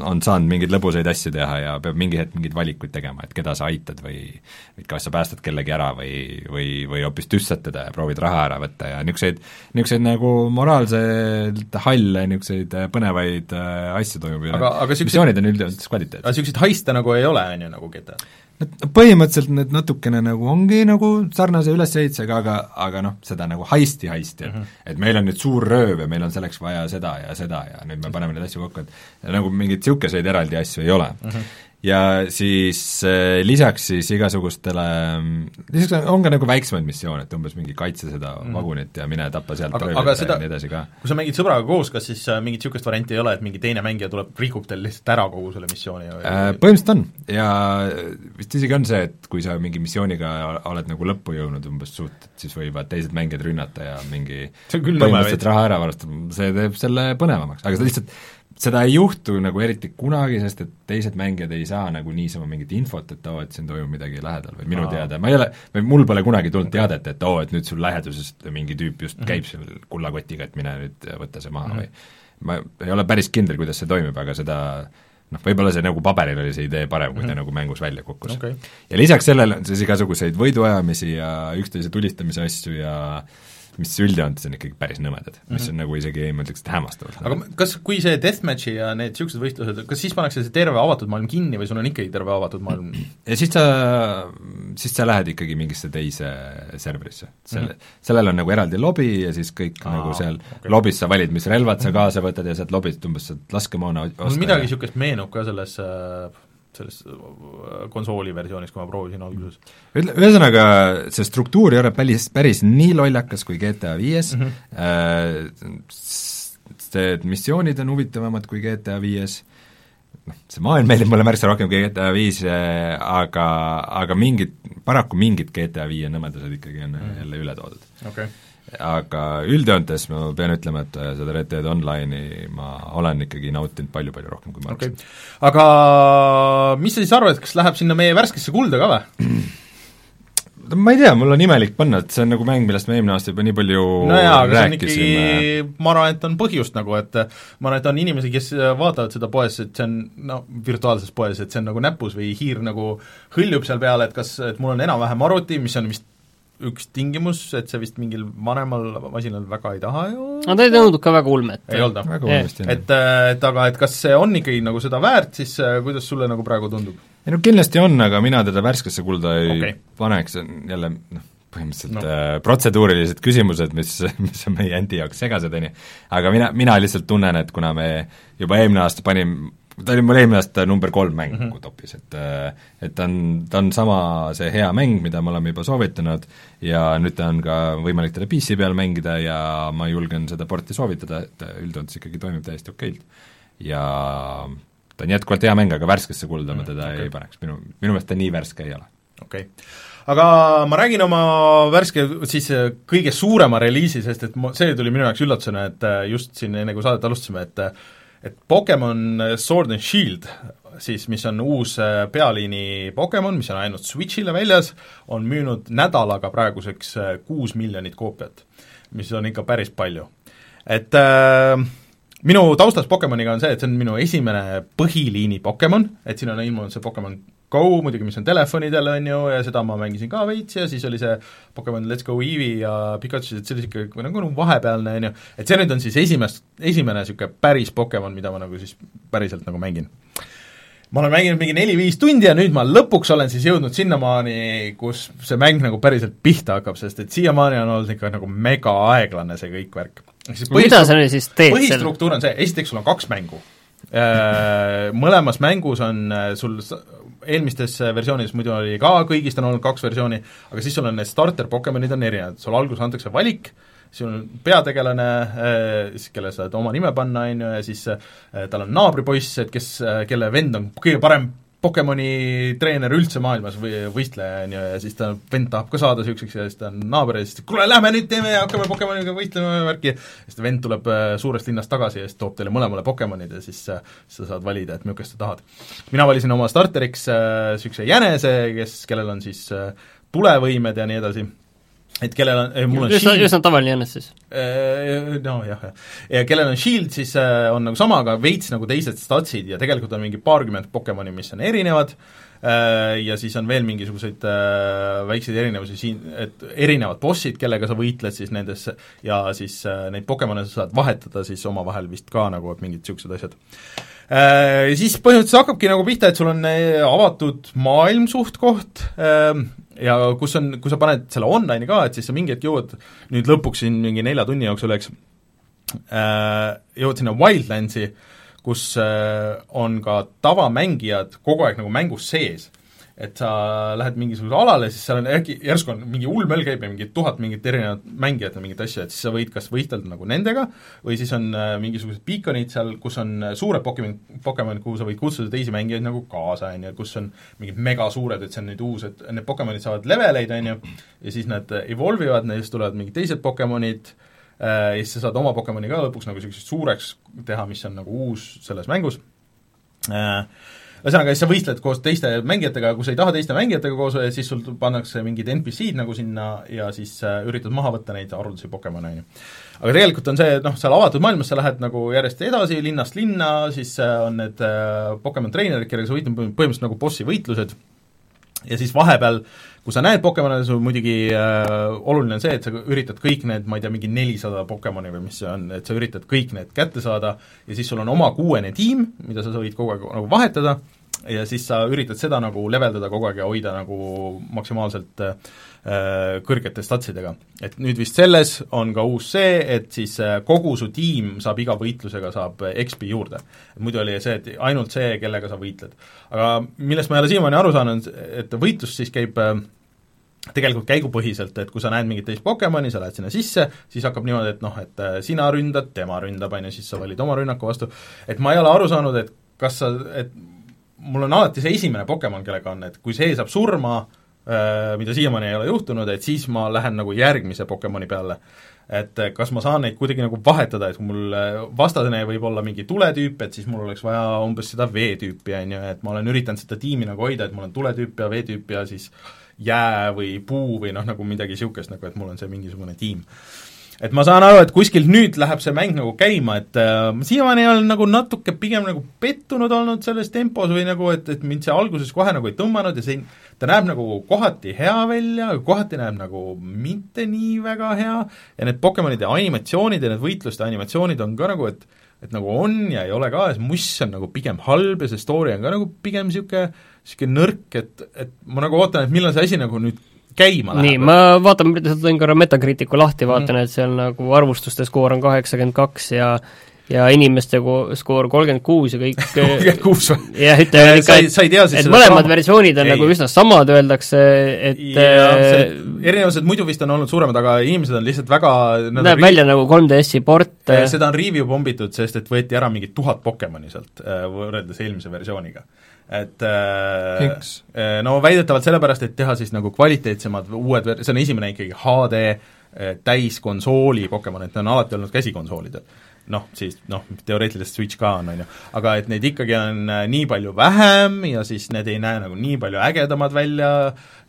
S2: on saanud mingeid lõbusaid asju teha ja peab mingi hetk mingeid valikuid tegema, et keda sa aitad või või kas sa päästad kellegi ära või, või, või hoopis tüssad teda ja proovid raha ära võtta ja niisuguseid, niisuguseid nagu moraalselt lihtsalt halle niisuguseid põnevaid äh, asju toimub
S1: aga
S2: missioonid on üldjoontes kvaliteetsed.
S1: aga niisuguseid haiste nagu ei ole, on ju, nagu GTA-l?
S2: et põhimõtteliselt need natukene nagu ongi nagu sarnase ülesehitusega, aga, aga noh, seda nagu heisti-heisti, et mm -hmm. et meil on nüüd suur rööv ja meil on selleks vaja seda ja seda ja nüüd me paneme neid asju kokku, et nagu mingeid niisuguseid eraldi asju ei ole mm. -hmm ja siis äh, lisaks siis igasugustele, lisaks on ka nagu väiksemaid missioone, et umbes mingi kaitse seda mm. vagunit ja mine tapa sealt
S1: aga, aga seda, ja nii edasi ka. kui sa mängid sõbraga koos, kas siis äh, mingit niisugust varianti ei ole, et mingi teine mängija tuleb, rikub teil lihtsalt ära kogu selle missiooni või
S2: äh,? Põhimõtteliselt on ja vist isegi on see, et kui sa mingi missiooniga oled nagu lõppu jõudnud umbes suht, siis võivad teised mängijad rünnata ja mingi põhimõtteliselt raha ära varastada, see teeb selle põnevamaks, aga seda lihtsalt seda ei juhtu nagu eriti kunagi, sest et teised mängijad ei saa nagu niisama mingit infot, et oo, et siin toimub midagi lähedal või minu Aa. teada, ma ei ole, või mul pole kunagi tulnud teadet, et oo, et nüüd sul läheduses mingi tüüp just mm -hmm. käib seal kullakotiga, et mine nüüd võta see maha mm -hmm. või ma ei ole päris kindel, kuidas see toimib, aga seda noh, võib-olla see nagu paberil oli see idee parem, kui ta mm -hmm. nagu mängus välja kukkus okay.. ja lisaks sellele on siis igasuguseid võiduajamisi ja üksteise tulistamise asju ja äh, mis üldjoontes on ikkagi päris nõmedad mm, -hmm. mis mhm. on nagu isegi, ma ütleks, et hämmastavad.
S1: aga kas, kui see deathmatch'i ja need niisugused võistlused, kas siis pannakse see terve avatud maailm kinni või sul on ikkagi terve avatud maailm?
S2: ja siis sa, siis sa lähed ikkagi mingisse teise serverisse, selle mm, -hmm. sellel on nagu eraldi lobi ja siis kõik Aa, nagu seal okay. lobis sa valid, mis relvad sa kaasa võtad ja sealt lobist umbes saad laskemoona
S1: osta. midagi niisugust meenub ka selles äh, selles äh, konsooli versioonis, kui ma proovisin alguses.
S2: ütle, ühesõnaga, see struktuur ei ole päris, päris nii lollakas kui GTA viies mm, -hmm. see missioonid on huvitavamad kui GTA viies, noh, see maailm meeldib mulle märksa rohkem kui GTA viis, äh, aga, aga mingid, paraku mingid GTA viie nõmedused ikkagi on mm jälle üle toodud
S1: okay
S2: aga üldjoontes ma pean ütlema, et äh, seda Red Dead Online'i ma olen ikkagi nautinud palju-palju rohkem, kui ma
S1: okay. aga mis sa siis arvad, kas läheb sinna meie värskesse kulda ka või?
S2: ma ei tea, mul on imelik panna, et see on nagu mäng, millest me eelmine aasta juba nii palju
S1: no jaa, aga see on ikkagi, ma arvan, et on põhjust nagu, et ma arvan, et on inimesi, kes vaatavad seda poes, et see on no virtuaalses poes, et see on nagu näpus või hiir nagu hõljub seal peal, et kas, et mul on enam-vähem arvuti, mis on vist üks tingimus, et see vist mingil vanemal masinal väga ei taha ju
S3: no ta ei tundnud ka väga ulmet.
S1: ei olnud et, et aga et kas see on ikkagi nagu seda väärt, siis kuidas sulle nagu praegu tundub?
S2: Ei no kindlasti on, aga mina teda värskesse kulda ei okay. paneks, see on jälle noh, põhimõtteliselt no. äh, protseduurilised küsimused, mis, mis on meie endi jaoks segased, on ju. aga mina, mina lihtsalt tunnen, et kuna me juba eelmine aasta panime ta oli mul eelmine aasta number kolm mäng mm -hmm. topis, et äh, et ta on, ta on sama see hea mäng, mida me oleme juba soovitanud ja nüüd ta on ka võimalik teda PC peal mängida ja ma julgen seda porti soovitada, et üldjoontes ikkagi toimib täiesti okeilt. ja ta on jätkuvalt hea mäng, aga värskesse kulda ma mhm, teda okay. ei paneks, minu, minu meelest ta nii värske ei ole.
S1: okei okay aga ma räägin oma värske siis kõige suurema reliisi, sest et ma, see tuli minu jaoks üllatusena, et just siin enne, kui saadet alustasime, et et Pokemon Sword and Shield siis, mis on uus äh, pealiini Pokemon, mis on ainult Switch'ile väljas, on müünud nädalaga praeguseks äh, kuus miljonit koopiat, mis on ikka päris palju. et äh, minu taustas Pokemoniga on see, et see on minu esimene põhiliini Pokemon, et siin on ilmunud see Pokemon Go muidugi, mis on telefonidel, on ju, ja seda ma mängisin ka veits ja siis oli see Pokemon Let's Go Eevee ja Pikachu, et see oli niisugune nagu, nagu vahepealne, on ju, et see nüüd on siis esimest, esimene niisugune päris Pokemon, mida ma nagu siis päriselt nagu mängin. ma olen mänginud mingi neli-viis tundi ja nüüd ma lõpuks olen siis jõudnud sinnamaani, kus see mäng nagu päriselt pihta hakkab, sest et siiamaani on olnud ikka nagu mega aeglane see kõik värk.
S3: Mida sa nüüd siis teed
S1: põhistruktuur on see, esiteks sul on kaks mängu. Äh, mõlemas mängus on äh, sul eelmistes versioonides muidu oli ka, kõigist on olnud kaks versiooni, aga siis sul on need starter Pokemonid on erinevad, sulle alguses antakse valik, sul on peategelane, siis kellele sa saad oma nime panna, on ju, ja siis tal on naabripoiss, et kes, kelle vend on kõige parem Pokemoni treener üldse maailmas või võistleja, on ju, ja siis ta, vend tahab ka saada niisuguseks ja siis ta on naaber ja siis kuule, lähme nüüd teeme ja hakkame Pokemoniga võistlema ja värki, ja siis ta vend tuleb äh, suurest linnast tagasi ja siis toob teile mõlemale Pokemonid ja siis, äh, sa saad valida, et millist sa tahad. mina valisin oma starteriks niisuguse äh, jänese, kes, kellel on siis tulevõimed ja nii edasi, et kellel on, mul on
S3: üsna, üsna tavaline Jannes siis?
S1: Nojah, jah. ja kellel on Shield, siis on nagu sama, aga veits nagu teised statsid ja tegelikult on mingi paarkümmend Pokemoni, mis on erinevad, ja siis on veel mingisuguseid väikseid erinevusi siin, et erinevad bossid, kellega sa võitled siis nendes ja siis neid Pokemone sa saad vahetada siis omavahel vist ka nagu, et mingid niisugused asjad siis põhimõtteliselt hakkabki nagu pihta, et sul on äh, avatud maailm suht-koht ähm, ja kus on, kui sa paned selle online'i ka, et siis sa mingi hetk jõuad nüüd lõpuks siin mingi nelja tunni jooksul, eks, äh, jõuad sinna Wildlandsi, kus on ka tavamängijad kogu aeg nagu mängus sees et sa lähed mingisugusele alale, siis seal on äkki, järsku on mingi hull möll käib ja mingi tuhat mingit erinevat mängijat ja mingit asja, et siis sa võid kas võistelda nagu nendega või siis on äh, mingisugused beaconid seal, kus on äh, suured Pokemon, Pokemon, kuhu sa võid kutsuda teisi mängijaid nagu kaasa, on ju, kus on mingid megasuured, et see on nüüd uus, et need Pokemonid saavad leveleid, on ju, ja siis nad evolve ivad, neist tulevad mingid teised Pokemonid äh,, ja siis sa saad oma Pokemoni ka lõpuks nagu niisuguseks suureks teha, mis on nagu uus selles mängus. Äh,, ühesõnaga, siis sa võistled koos teiste mängijatega, kui sa ei taha teiste mängijatega koos, siis sul pannakse mingid NPC-d nagu sinna ja siis äh, üritad maha võtta neid haruldasi Pokemone, on ju. aga tegelikult on see, noh, seal avatud maailmas sa lähed nagu järjest edasi linnast linna, siis äh, on need äh, Pokemon treenerid, kellega sa võitled, põhimõtteliselt nagu bossi võitlused, ja siis vahepeal, kui sa näed Pokemone, sul muidugi äh, oluline on see, et sa üritad kõik need, ma ei tea, mingi nelisada Pokemoni või mis see on, et sa üritad kõik need kätte saada ja siis sul on oma kuuene tiim, mida sa võid kogu aeg nagu vahetada, ja siis sa üritad seda nagu leveldada kogu aeg ja hoida nagu maksimaalselt äh, kõrgete statsidega. et nüüd vist selles on ka uus see, et siis äh, kogu su tiim saab iga võitlusega, saab XP juurde. muidu oli see, et ainult see, kellega sa võitled. aga millest ma ei ole siiamaani aru saanud, et võitlus siis käib äh, tegelikult käigupõhiselt, et kui sa näed mingit teist Pokemoni, sa lähed sinna sisse, siis hakkab niimoodi, et noh, et äh, sina ründad, tema ründab, on ju, siis sa valid oma rünnaku vastu, et ma ei ole aru saanud, et kas sa, et mul on alati see esimene Pokemon, kellega on, et kui see saab surma, äh, mida siiamaani ei ole juhtunud, et siis ma lähen nagu järgmise Pokemoni peale. et äh, kas ma saan neid kuidagi nagu vahetada, et kui mul äh, vastasene võib olla mingi tuletüüp, et siis mul oleks vaja umbes seda veetüüpi, on ju, et ma olen üritanud seda tiimi nagu hoida, et mul on tuletüüp ja veetüüp ja siis jää või puu või noh, nagu midagi niisugust, nagu et mul on see mingisugune tiim et ma saan aru, et kuskilt nüüd läheb see mäng nagu käima, et äh, siiamaani olen nagu natuke pigem nagu pettunud olnud selles tempos või nagu, et, et mind see alguses kohe nagu ei tõmmanud ja see, ta näeb nagu kohati hea välja, kohati näeb nagu mitte nii väga hea ja need Pokemonide animatsioonid ja need võitluste animatsioonid on ka nagu, et et nagu on ja ei ole ka see muss on nagu pigem halb ja see story on ka nagu pigem niisugune, niisugune nõrk, et, et ma nagu ootan, et millal see asi nagu nüüd käima läheb.
S3: nii, ma vaatan, tõin korra Metacriticu lahti, vaatan mm., et seal nagu arvustuste skoor on kaheksakümmend kaks ja ja inimeste ko-, skoor kolmkümmend kuus ja kõik
S1: kolmkümmend kuus või?
S3: jah, ütleme
S1: ikka, et, sa ei tea siis
S3: et mõlemad sama... versioonid on ei. nagu üsna samad, öeldakse, et
S1: äh, erinevused muidu vist on olnud suuremad, aga inimesed on lihtsalt väga
S3: näeb välja nagu 3DS-i port
S1: seda on review pommitud, sest et võeti ära mingi tuhat Pokemoni sealt, äh, võrreldes eelmise versiooniga et
S2: äh,
S1: äh, no väidetavalt sellepärast, et teha siis nagu kvaliteetsemad uued, see on esimene ikkagi HD äh, täiskonsooli Pokemon, et need on alati olnud käsikonsoolidel. noh, siis noh, teoreetiliselt Switch ka on, on ju, aga et neid ikkagi on nii palju vähem ja siis need ei näe nagu nii palju ägedamad välja,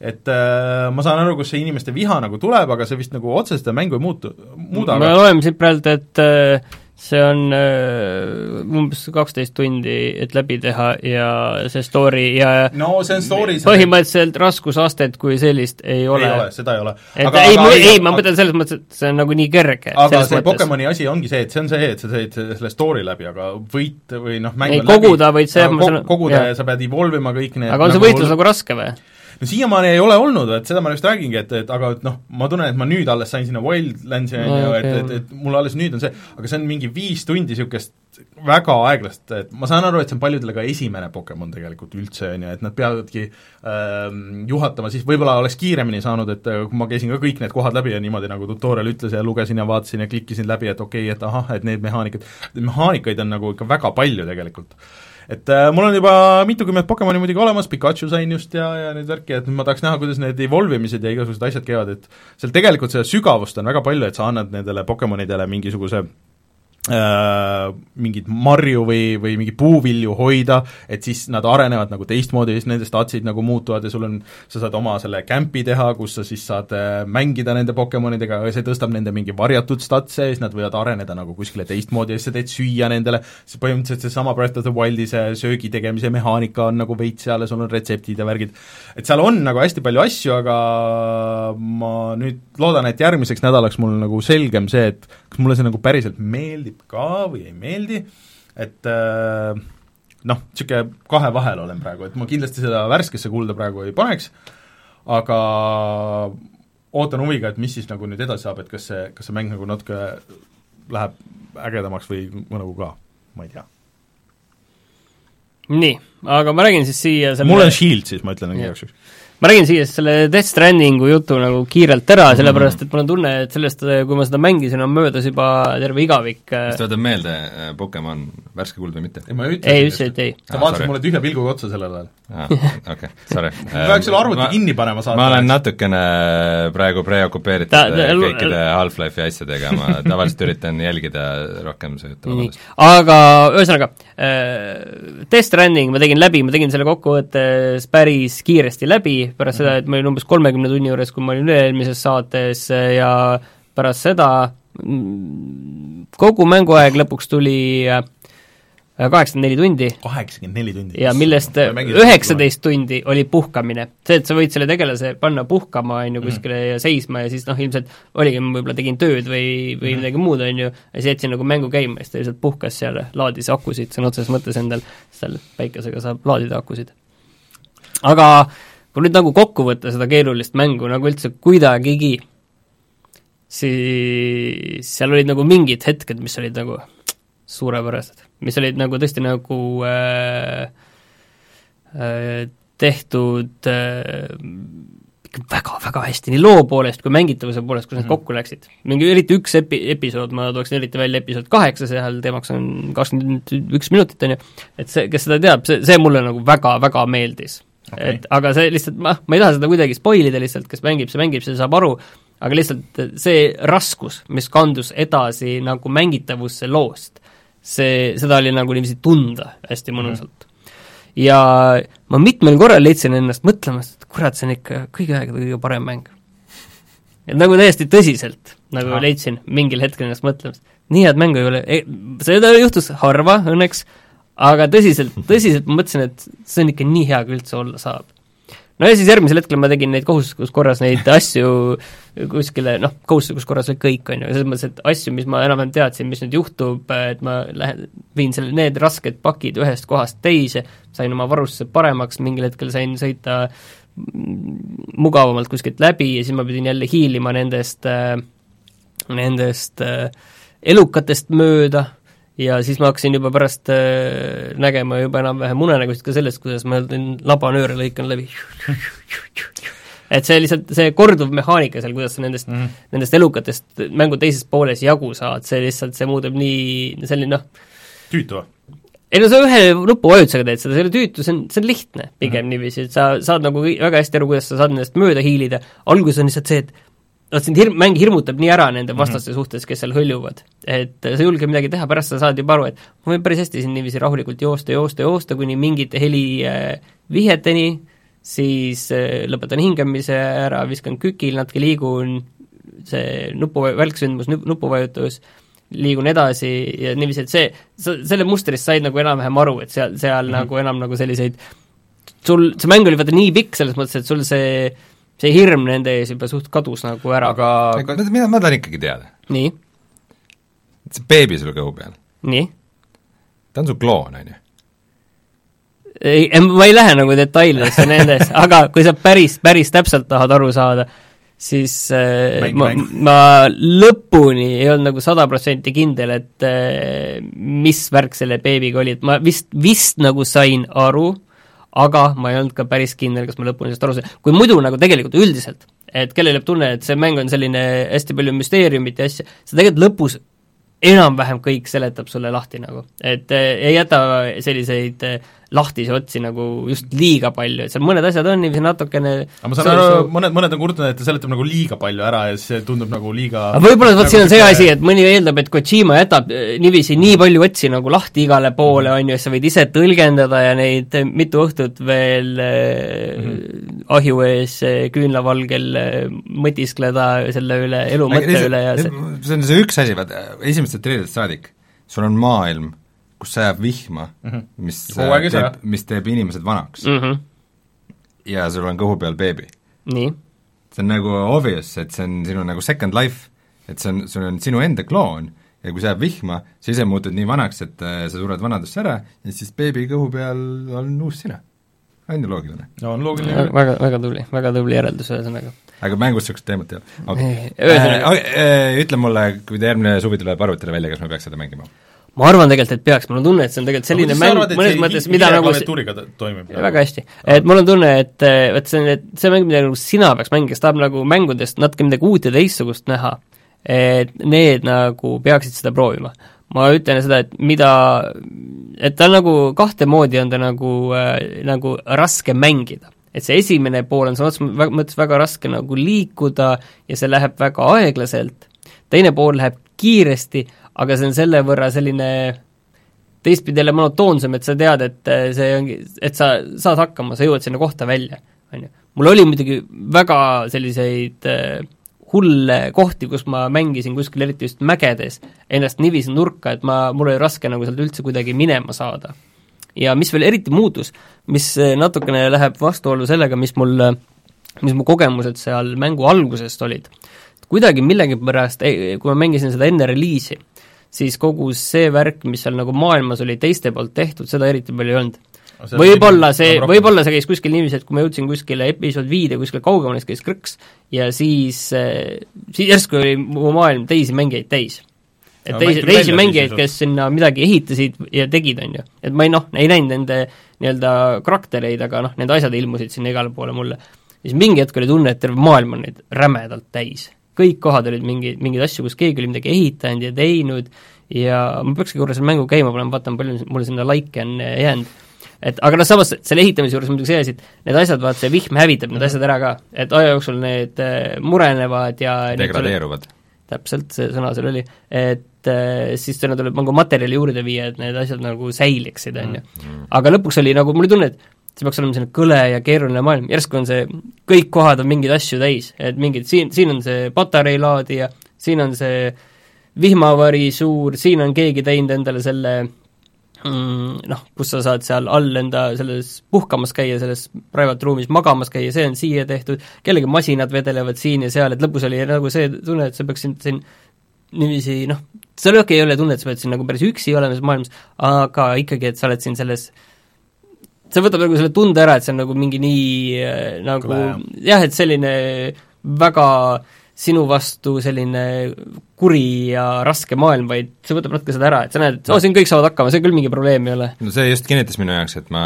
S1: et äh, ma saan aru, kus see inimeste viha nagu tuleb, aga see vist nagu otseselt seda mängu ei muutu, muuda
S3: me aga... loeme siit praegu, et äh, see on äh, umbes kaksteist tundi, et läbi teha ja see story ja
S1: no see on story
S3: põhimõtteliselt see... raskusastet kui sellist ei ole.
S1: ei ole, seda ei ole.
S3: et aga, ei, ei, ei, ma mõtlen selles mõttes, et see on nagu nii kerge.
S1: aga see mõttes. Pokemoni asi ongi see, et see on see, et sa teed selle story läbi, aga võit või noh, mäng
S3: ei, koguda võid see
S1: kogu, koguda ja sa pead evolve ima kõik need
S3: aga on see nagu võitlus nagu raske või?
S1: No siiamaani ei ole olnud, et seda ma just räägingi, et, et aga et noh, ma tunnen, et ma nüüd alles sain sinna Wildlandsi on ju, et, et, et mul alles nüüd on see, aga see on mingi viis tundi niisugust väga aeglast, et ma saan aru, et see on paljudele ka esimene Pokemon tegelikult üldse, on ju, et nad peavadki ähm, juhatama, siis võib-olla oleks kiiremini saanud, et äh, kui ma käisin ka kõik need kohad läbi ja niimoodi, nagu tutorial ütles ja lugesin ja vaatasin ja klikkisin läbi, et okei okay,, et ahah, et need mehaanikad, mehaanikaid on nagu ikka väga palju tegelikult et äh, mul on juba mitukümmend Pokemoni muidugi olemas, Pikachu sain just ja, ja neid värki, et ma tahaks näha, kuidas need evolve imised ja igasugused asjad käivad, et seal tegelikult seda sügavust on väga palju, et sa annad nendele Pokemonidele mingisuguse äh, mingeid marju või, või mingi puuvilju hoida, et siis nad arenevad nagu teistmoodi ja siis nende statsid nagu muutuvad ja sul on, sa saad oma selle camp'i teha, kus sa siis saad äh, mängida nende Pokemonidega ja see tõstab nende mingi varjatud statse ja siis nad võivad areneda nagu kuskile teistmoodi ja siis sa teed süüa nendele, siis põhimõtteliselt seesama Breath of the Wildi see söögi tegemise mehaanika on nagu veits seal ja sul on retseptid ja värgid. et seal on nagu hästi palju asju, aga ma nüüd loodan, et järgmiseks nädalaks mul nagu selgem see, et kas mulle see nagu päriselt meeldib, ka või ei meeldi, et äh, noh, niisugune kahe vahel olen praegu, et ma kindlasti seda värskesse kulda praegu ei paneks, aga ootan huviga, et mis siis nagu nüüd edasi saab, et kas see, kas see mäng nagu natuke läheb ägedamaks või nagu ka, ma ei tea.
S3: nii, aga ma räägin siis siia
S1: selle mul on Shield siis, ma ütlen igaks juhuks
S3: ma räägin siia selle Death Strandingu jutu nagu kiirelt ära, mhm. sellepärast et mul on tunne, et sellest, kui ma seda mängisin, on möödas juba terve igavik
S2: kas tuletab meelde äh, Pokemon värske kuld või mitte?
S3: ei, ma ei ütle ei, ütlesid ei.
S1: sa vaatasid mulle tühja pilguga otsa sellel ajal.
S2: okei, sorry.
S1: ma peaks selle arvuti kinni panema
S2: saata. ma olen natukene praegu preokupeeritud kõikide Half-Life'i asjadega, ma tavaliselt üritan jälgida rohkem see
S3: jutuvabadust. aga ühesõnaga, Death Stranding ma tegin läbi, ma tegin selle kokkuvõttes päris kiiresti läbi, pärast seda, et ma olin umbes kolmekümne tunni juures, kui ma olin üle-eelmises saates ja pärast seda mm, kogu mänguaeg lõpuks tuli äh, kaheksakümmend neli tundi.
S1: kaheksakümmend neli tundi?
S3: ja millest üheksateist tundi oli puhkamine. see, et sa võid selle tegelase panna puhkama, on ju, kuskile mm. ja seisma ja siis noh, ilmselt oligi, ma võib-olla tegin tööd või, või mm. midagi muud, on ju, ja siis jätsin nagu mängu käima ja siis ta lihtsalt puhkas seal, laadis akusid sõna otseses mõttes endal, seal päikesega saab laadida akusid. aga kui nüüd nagu kokku võtta seda keerulist mängu nagu üldse kuidagigi, siis seal olid nagu mingid hetked, mis olid nagu suurepärased, mis olid nagu tõesti nagu äh, äh, tehtud äh, väga-väga hästi, nii loo poolest kui mängitavuse poolest, kus mm need mhm. kokku läksid. mingi eriti üks epi-, episood, ma tooksin eriti välja episood kaheksa, seal teemaks on kakskümmend üks minutit, on ju, et see, kes seda teab, see, see mulle nagu väga-väga meeldis okay.. et aga see lihtsalt, ma, ma ei taha seda kuidagi spoil ida lihtsalt, kes mängib, see mängib, see saab aru, aga lihtsalt see raskus, mis kandus edasi nagu mängitavusse loost, see, seda oli nagu niiviisi tunda hästi mõnusalt mm. -hmm. ja ma mitmel korral leidsin ennast mõtlemas, et kurat, see on ikka kõigi aegade kõige parem mäng. et nagu täiesti tõsiselt nagu Aha. leidsin mingil hetkel ennast mõtlemas, nii head mängu ei ole, seda juhtus harva õnneks, aga tõsiselt, tõsiselt ma mõtlesin, et see on ikka nii hea, kui üldse olla saab. no ja siis järgmisel hetkel ma tegin neid kohustuslikus korras neid asju kuskile, noh, kohustuslikus korras veel kõik, on ju, selles mõttes, et asju, mis ma enam-vähem teadsin, mis nüüd juhtub, et ma lähen, viin selle, need rasked pakid ühest kohast teise, sain oma varustuse paremaks, mingil hetkel sain sõita mugavamalt kuskilt läbi ja siis ma pidin jälle hiilima nendest, nendest elukatest mööda ja siis ma hakkasin juba pärast äh, nägema juba enam-vähem unenägusid ka sellest, kuidas ma labanööre lõikan läbi et see lihtsalt, see korduv mehaanika seal, kuidas sa nendest mm, -hmm. nendest elukatest mängu teises pooles jagu saad, see lihtsalt, see muudab nii, selline noh
S1: tüütu või?
S3: ei no sa ühe nupuvajutusega teed seda, see ei ole tüütu, see on, see on lihtne pigem mm -hmm. niiviisi, et sa saad nagu väga hästi aru, kuidas sa saad nendest mööda hiilida, alguses on lihtsalt see, et vot sind hirm, mäng hirmutab nii ära nende mhm. vastaste mm -hmm. suhtes, kes seal hõljuvad. et sa ei julge midagi teha, pärast sa saad juba aru, et ma võin päris hästi siin niiviisi rahulikult joosta, joosta, joosta, kuni mingite helivihjeteni äh,, siis äh, lõpetan hingamise ära, viskan kükil, natuke liigun, see nupu, välksündmus, nupuvajutus, liigun edasi ja niiviisi, et see, sa selle mustrist said nagu enam-vähem aru, et seal, seal mm -hmm. nagu enam nagu selliseid sul, see mäng oli vaata nii pikk selles mõttes, et sul see see hirm nende ees juba suht kadus nagu ära.
S2: aga, mida ma tahan ikkagi teada?
S3: nii?
S2: see beebi sul kõhu peal.
S3: nii?
S2: ta on su kloon, on ju?
S3: ei, ma ei lähe nagu detailidesse nendes, aga kui sa päris, päris täpselt tahad aru saada, siis äh, mäng, ma, ma lõpuni ei olnud nagu sada protsenti kindel, et äh, mis värk selle beebiga oli, et ma vist, vist nagu sain aru, aga ma ei olnud ka päris kindel, kas ma lõpuni sellest aru sain, kui muidu nagu tegelikult üldiselt, et kellel jääb tunne, et see mäng on selline hästi palju müsteeriumit ja asja, sa tegelikult lõpus enam-vähem kõik seletab sulle lahti nagu, et ei jäta selliseid lahtisi otsi nagu just liiga palju, et seal mõned asjad on niiviisi natukene
S1: aga ma saan aru, mõned, mõned on kurtnud, et ta seletab nagu liiga palju ära ja see tundub nagu liiga
S3: võib-olla vot siin on see asi, et mõni eeldab, et Kojima jätab eh, niiviisi nii palju otsi nagu lahti igale poole, on ju, sa võid ise tõlgendada ja neid mitu õhtut veel mm -hmm. ahju ees eh, küünlavalgel mõtiskleda selle üle, elu mõtte üle ja see
S2: see on see üks asi, vaata, esimesest treilist saadik, sul on maailm kus sajab vihma mm, -hmm. mis teeb, mis teeb inimesed vanaks mm. -hmm. ja sul on kõhu peal beebi.
S3: nii?
S2: see on nagu obvious, et see on sinu nagu second life, et see on, sul on sinu enda kloon ja kui sajab vihma, sa ise muutud nii vanaks, et äh, sa sured vanadusse ära ja siis beebi kõhu peal on uus sina. on ju loogiline?
S1: no on loogiline.
S3: väga, väga tubli, väga tubli järeldus ühesõnaga.
S2: aga mängus niisugust teemat ei ole? okei. Äh, äh, ütle mulle, kui ta järgmine suvi tuleb arvutile välja, kas me peaks seda mängima?
S3: Ma arvan tegelikult, et peaks, mul on tunne, et see on tegelikult selline mäng arvad, mõnes mõttes, mida nagu
S1: toimib?
S3: Väga hästi. et mul on tunne, et vot see on, et see mäng, mida nagu sina peaks mängima, kes tahab nagu mängudest natuke midagi uut ja teistsugust näha, et need nagu peaksid seda proovima. ma ütlen seda, et mida, et ta on nagu kahte moodi on ta nagu äh,, nagu raske mängida. Et see esimene pool on sõna otseses mõttes väga raske nagu liikuda ja see läheb väga aeglaselt, teine pool läheb kiiresti, aga see on selle võrra selline teistpidi jälle monotoonsem, et sa tead, et äh, see ongi, et sa saad hakkama, sa jõuad sinna kohta välja, on ju. mul oli muidugi väga selliseid äh, hulle kohti, kus ma mängisin kuskil, eriti just mägedes, ennast niiviisi nurka, et ma, mul oli raske nagu sealt üldse kuidagi minema saada. ja mis veel eriti muutus, mis äh, natukene läheb vastuollu sellega, mis mul, mis mu kogemused seal mängu algusest olid, kuidagi millegipärast, kui ma mängisin seda enne reliisi, siis kogu see värk, mis seal nagu maailmas oli teiste poolt tehtud, seda eriti palju ei olnud. võib-olla see, võib-olla see käis kuskil niiviisi, et kui ma jõudsin kuskile episood viide kuskile kaugemale, siis käis krõks ja siis, eh, siis järsku oli mu maailm teisi mängijaid täis. et teisi, teisi mängijaid, kes sinna midagi ehitasid ja tegid, on ju. et ma ei noh, ei näinud nende nii-öelda karaktereid, aga noh, need asjad ilmusid sinna igale poole mulle. siis mingi hetk oli tunne, et terve maailm on neid rämedalt täis kõik kohad olid mingi, mingeid asju, kus keegi oli midagi ehitanud ja teinud ja ma peakski korra selle mängu käima panema, vaatan, palju mulle sinna likee on jäänud. et aga noh, samas selle ehitamise juures muidugi see asi, et need asjad, vaata see vihm hävitab need asjad ära ka, et aja jooksul need äh, murenevad ja
S2: degradeeruvad.
S3: täpselt, see sõna seal oli, et äh, siis sinna tuleb nagu materjali juurde viia, et need asjad nagu säiliksid, on ju. Mm. aga lõpuks oli nagu, mul oli tunne, et see peaks olema selline kõle ja keeruline maailm, järsku on see, kõik kohad on mingeid asju täis, et mingid, siin, siin on see patareilaadija, siin on see vihmavari suur, siin on keegi teinud endale selle mm, noh, kus sa saad seal all enda selles puhkamas käia, selles private ruumis magamas käia, see on siia tehtud, kellegi masinad vedelevad siin ja seal, et lõpus oli nagu see tunne, et sa peaksid siin niiviisi noh, seal ei ole tunne, et sa pead siin nagu päris üksi olema selles maailmas, aga ikkagi, et sa oled siin selles äh, see võtab nagu selle tunde ära, et see on nagu mingi nii äh, nagu Kule. jah, et selline väga sinu vastu selline kuri ja raske maailm, vaid see võtab natuke seda ära, et sa näed, et oo no., siin kõik saavad hakkama, see küll mingi probleem ei ole.
S2: no see just kinnitas minu jaoks, et ma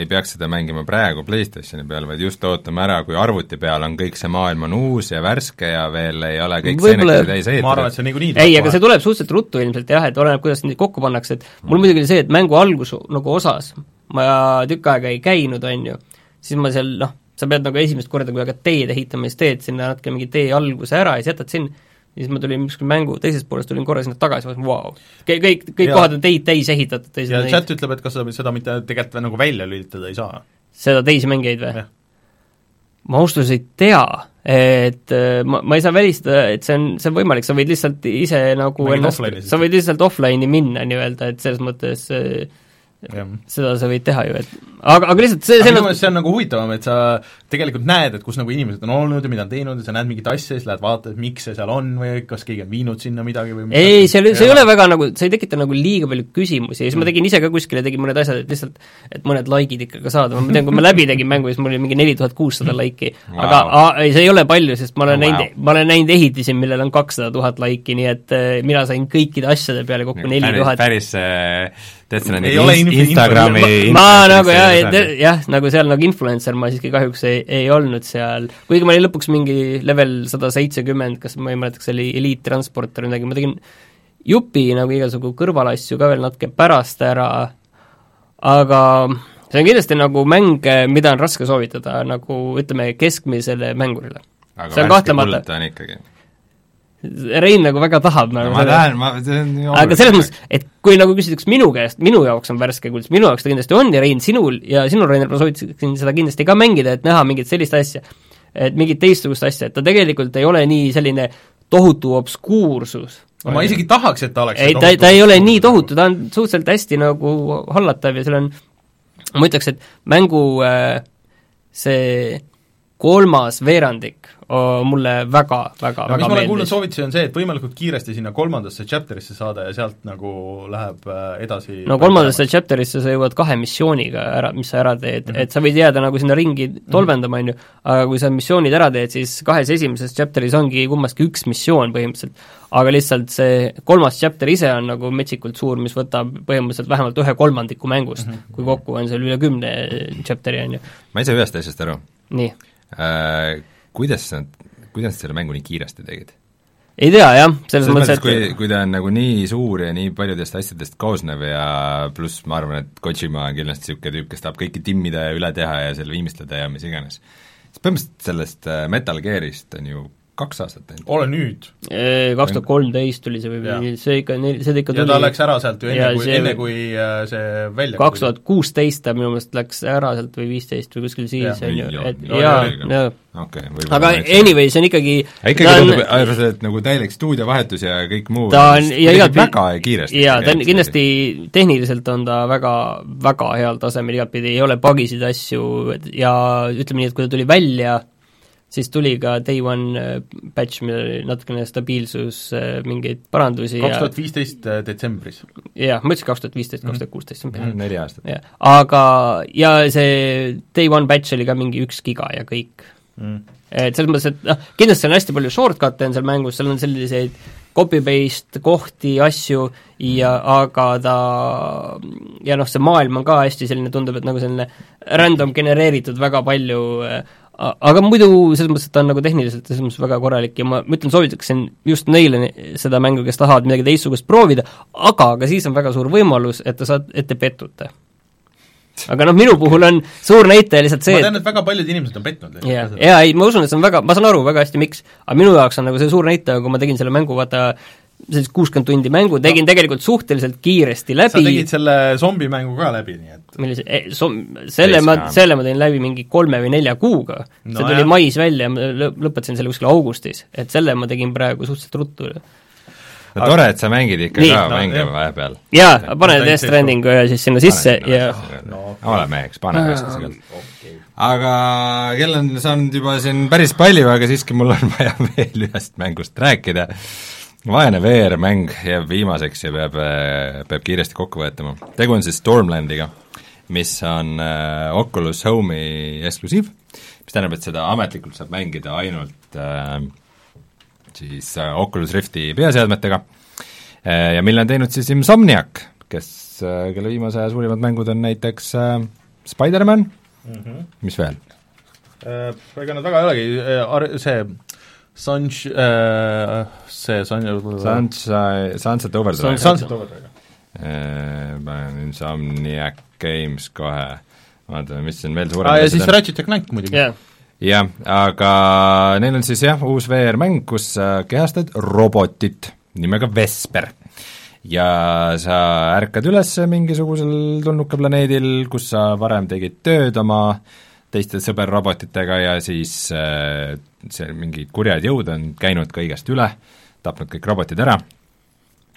S2: ei peaks seda mängima praegu PlayStationi peal, vaid just ootama ära, kui arvuti peal on kõik see maailm on uus ja värske ja veel ei ole kõik
S3: Võibolla...
S1: seenekad täis ehitatud. ma arvan, et see niikuinii
S3: ei, aga see tuleb suhteliselt ruttu ilmselt jah, et oleneb, kuidas neid kokku pannakse, et mul mm. muidugi oli see, et mängu algus nagu osas ma tükk aega ei käinud, on ju, siis ma seal noh, sa pead nagu esimest korda, kui hakkad teed ehitama, siis teed sinna natuke mingi tee alguse ära ja siis jätad sinna, siis ma tulin kuskil mängu teisest poolest, tulin korra sinna tagasi, vaatasin, vau. kõik, kõik, kõik ja. kohad on teid täis ehitatud.
S1: ja chat ütleb, et kas seda, seda mitte tegelikult nagu välja lülitada ei saa.
S3: seda teisi mängijaid või? ma ausalt öeldes ei tea, et äh, ma, ma ei saa välistada, et see on, see on võimalik, sa võid lihtsalt ise nagu Mängid ennast, sa võid lihtsalt offline'i minna nii-öelda, et selles mõttes äh, seda sa võid teha ju, et aga, aga lihtsalt see,
S1: see minu meelest see on nagu huvitavam, et sa tegelikult näed, et kus nagu inimesed on olnud ja mida on teinud ja sa näed mingit asja ja siis lähed vaatad, miks see seal on või kas keegi on viinud sinna midagi või
S3: ei, see, see ei ole väga nagu, see ei tekita nagu liiga palju küsimusi ja siis mm. ma tegin ise ka kuskile, tegin mõned asjad, et lihtsalt et mõned likeid ikka ka saada, ma tean, kui ma läbi tegin mängu, siis mul oli mingi neli tuhat kuussada like'i wow., aga a, ei, see ei ole palju, sest ma olen wow. näinud, ma olen näinud ehitisi, millel on kakssada tuhat like'i, nii et äh, mina sain kõikide asjade peale kokku neli tuhat.
S2: päris, päris tead sa neid Instagrami
S3: ma nagu jah, jah, nagu seal nagu influencer ma siiski kahjuks ei, ei olnud seal, kuigi ma olin lõpuks mingi level sada seitsekümmend, kas ma ei mäleta, kas see oli eliittransporter või midagi, ma tegin jupi nagu igasugu kõrvalasju ka veel natuke pärast ära, aga see on kindlasti nagu mäng, mida on raske soovitada nagu ütleme, keskmisele mängurile.
S2: aga värske kuld on ikkagi
S3: Rein nagu väga tahab
S2: nagu no, ma tean, ma, see on
S3: ju aga selles mõttes, et kui nagu küsitakse minu käest, minu jaoks on värske kuld, siis minu jaoks ta kindlasti on ja Rein, sinul ja sinul, Rainer, ma soovitaksin seda kindlasti ka mängida, et näha mingit sellist asja, et mingit teistsugust asja, et ta tegelikult ei ole nii selline tohutu obskuursus.
S1: ma isegi tahaks, et ta oleks
S3: ei, ta, ta ei ole nii tohutu, ta on suhteliselt hästi nagu hallatav ja seal on, ma ütleks, et mängu äh, see kolmas veerandik mulle väga, väga, väga
S1: mis ma olen kuulnud soovitusi, on see, et võimalikult kiiresti sinna kolmandasse chapter'isse saada ja sealt nagu läheb äh, edasi
S3: no kolmandasse chapter'isse sa jõuad kahe missiooniga ära, mis sa ära teed mm, -hmm. et sa võid jääda nagu sinna ringi mhm. tolbendama, on ju, aga kui sa missioonid ära teed, siis kahes esimeses chapter'is ongi kummaski üks missioon põhimõtteliselt, aga lihtsalt see kolmas chapter ise on nagu metsikult suur, mis võtab põhimõtteliselt vähemalt ühe kolmandiku mängust mm, -hmm. kui kokku on seal üle kümne chapter'i, on ju.
S2: ma ei saa ühest asjast aru.
S3: nii
S2: äh, kuidas nad, kuidas selle mängu nii kiiresti tegid?
S3: ei tea jah, selles mõttes, et
S2: kui, kui ta on nagu nii suur ja nii paljudest asjadest koosnev ja pluss ma arvan, et Kojima on kindlasti niisugune tüüp, kes tahab kõike timmida ja üle teha ja selle viimistleda ja mis iganes, siis põhimõtteliselt sellest äh, Metal Gearist on ju kaks aastat
S1: ainult. ole nüüd!
S3: kaks tuhat kolmteist tuli see või, see ikka, see ikka
S1: tuli ja ta läks ära sealt ju enne, kui, enne kui äh, see välja
S3: kaks tuhat kuusteist ta minu meelest läks ära sealt või viisteist või kuskil siis, on ju, et jaa, jaa.
S2: Okay,
S3: aga anyway, see on ikkagi
S2: ikkagi tundub, arvasid, et nagu täielik stuudiovahetus ja kõik muu
S3: ta on ja igatpidi
S2: väga kiiresti
S3: jaa, ta on kindlasti, tehniliselt on ta väga, väga heal tasemel igatpidi, ei ole pagisid asju ja ütleme nii, et kui ta tuli välja, siis tuli ka day one äh, patch, millel oli natukene stabiilsus, äh, mingeid parandusi
S1: kaks tuhat viisteist äh, detsembris.
S3: jah, ma ütlesin kaks tuhat viisteist, kaks tuhat kuusteist, see on
S2: peaaegu neli aastat.
S3: jah, aga, ja see day one patch oli ka mingi üks giga ja kõik mm.. et selles mõttes, et noh, kindlasti on hästi palju shortcut'e on seal mängus, seal on selliseid copy-paste kohti, asju ja aga ta ja noh, see maailm on ka hästi selline, tundub, et nagu selline random genereeritud väga palju äh, aga muidu selles mõttes, et ta on nagu tehniliselt selles mõttes väga korralik ja ma, ma ütlen, soovitaksin just neile seda mängu, kes tahavad midagi teistsugust proovida, aga ka siis on väga suur võimalus, et te saate, et te pettute. aga noh, minu puhul on suur näitaja lihtsalt see
S1: ma tean, et väga paljud inimesed on pettunud.
S3: jaa, jaa, ei, ma usun, et see on väga, ma saan aru väga hästi, miks, aga minu jaoks on nagu see suur näitaja, kui ma tegin selle mängu, vaata sellist kuuskümmend tundi mängu, tegin no. tegelikult suhteliselt kiiresti läbi.
S1: sa tegid selle zombimängu ka läbi, nii et
S3: millise e,, som-, selle ma, selle ma tegin läbi mingi kolme või nelja kuuga no,. see tuli jah. mais välja, ma lõpetasin selle kuskil augustis, et selle ma tegin praegu suhteliselt ruttu.
S2: no Aga... tore, et sa mängid ikka nii, ka no, mänge vahepeal.
S3: jaa, pane Death Strandingu ja siis sinna sisse pane, ja
S2: no, okay. ole meheks, pane kasvõi okay. aga kell on saanud juba siin päris palju, aga siiski mul on vaja veel ühest mängust rääkida vaene VR-mäng jääb viimaseks ja peab, äh, peab kiiresti kokku võetama. tegu on siis Stormlandiga, mis on äh, Oculus Home'i eksklusiiv, mis tähendab, et seda ametlikult saab mängida ainult äh, siis äh, Oculus Rifti peaseadmetega äh, ja mille on teinud siis Insomniac, kes äh,, kelle viimase aja suurimad mängud on näiteks äh, Spider-man mm, -hmm. mis veel
S1: äh,? Ega nad väga ei olegi, äh, see Sunsh- äh,, see Sun-,
S2: Sunshine, Sunset Overdrive.
S1: Sunset Overdrive.
S2: Äh, panen Insomniac Games kohe, vaatame, mis siin veel suurem
S1: ah, ja siis Ratchet ja Clank muidugi
S3: yeah..
S2: jah, aga neil on siis jah, uus VR-mäng, kus sa kehastad robotit nimega Vesper. ja sa ärkad üles mingisugusel tulnukaplaneedil, kus sa varem tegid tööd oma teiste sõberrobotitega ja siis äh, see mingid kurjad jõud on käinud kõigest üle, tapnud kõik robotid ära,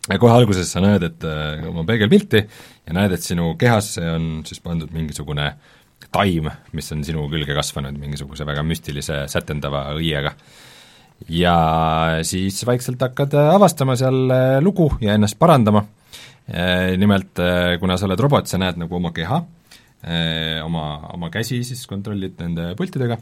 S2: ja kohe alguses sa näed, et äh, oma peegelpilti ja näed, et sinu kehasse on siis pandud mingisugune taim, mis on sinu külge kasvanud mingisuguse väga müstilise sätendava õiega. ja siis vaikselt hakkad äh, avastama seal äh, lugu ja ennast parandama, nimelt kuna sa oled robot, sa näed nagu oma keha, oma, oma käsi siis kontrollid nende pultidega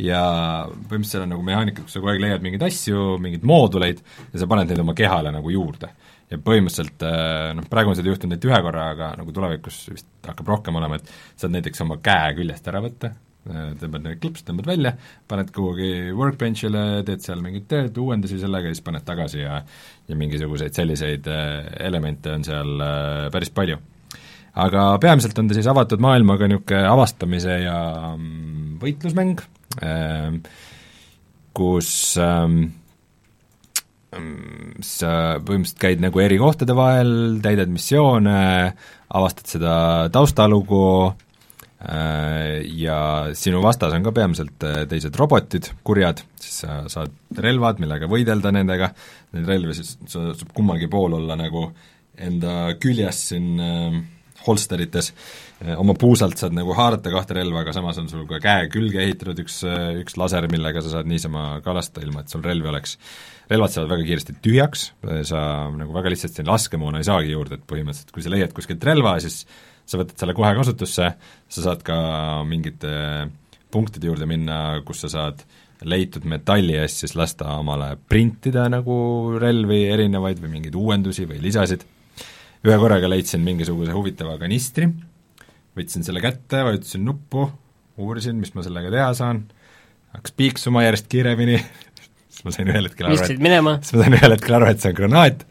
S2: ja põhimõtteliselt seal on nagu mehaanika, kus sa kogu aeg leiad mingeid asju, mingeid mooduleid ja sa paned neid oma kehale nagu juurde. ja põhimõtteliselt äh, noh, praegu on seda juhtunud ainult ühe korra, aga nagu tulevikus vist hakkab rohkem olema, et saad näiteks oma käe küljest ära võtta tõmbad need klips, tõmbad välja, paned kuhugi workbench'ile, teed seal mingit tööd, uuendusi sellega ja siis paned tagasi ja ja mingisuguseid selliseid elemente on seal päris palju. Aga peamiselt on ta siis avatud maailmaga niisugune avastamise ja mm, võitlusmäng, kus ähm, sa põhimõtteliselt käid nagu eri kohtade vahel, täidad missioone, avastad seda taustalugu äh, ja sinu vastas on ka peamiselt äh, teised robotid, kurjad, siis sa saad relvad, millega võidelda nendega, neid relvi siis saab kummalgi pool olla nagu enda küljes siin äh, holsterites, oma puusalt saad nagu haarata kahte relva, aga samas on sul ka käe külge ehitatud üks, üks laser, millega sa saad niisama kalastada, ilma et sul relvi oleks relvad saavad väga kiiresti tühjaks, sa nagu väga lihtsasti laskemoona ei saagi juurde, et põhimõtteliselt kui sa leiad kuskilt relva, siis sa võtad selle kohe kasutusse, sa saad ka mingite punktide juurde minna, kus sa saad leitud metalli eest siis lasta omale printida nagu relvi erinevaid või mingeid uuendusi või lisasid. Ühe korraga leidsin mingisuguse huvitava kanistri, võtsin selle kätte, vajutasin nuppu, uurisin, mis ma sellega teha saan, hakkas piiksuma järjest kiiremini siis ma sain ühel hetkel aru, et siis ma sain ühel hetkel aru, et see on granaat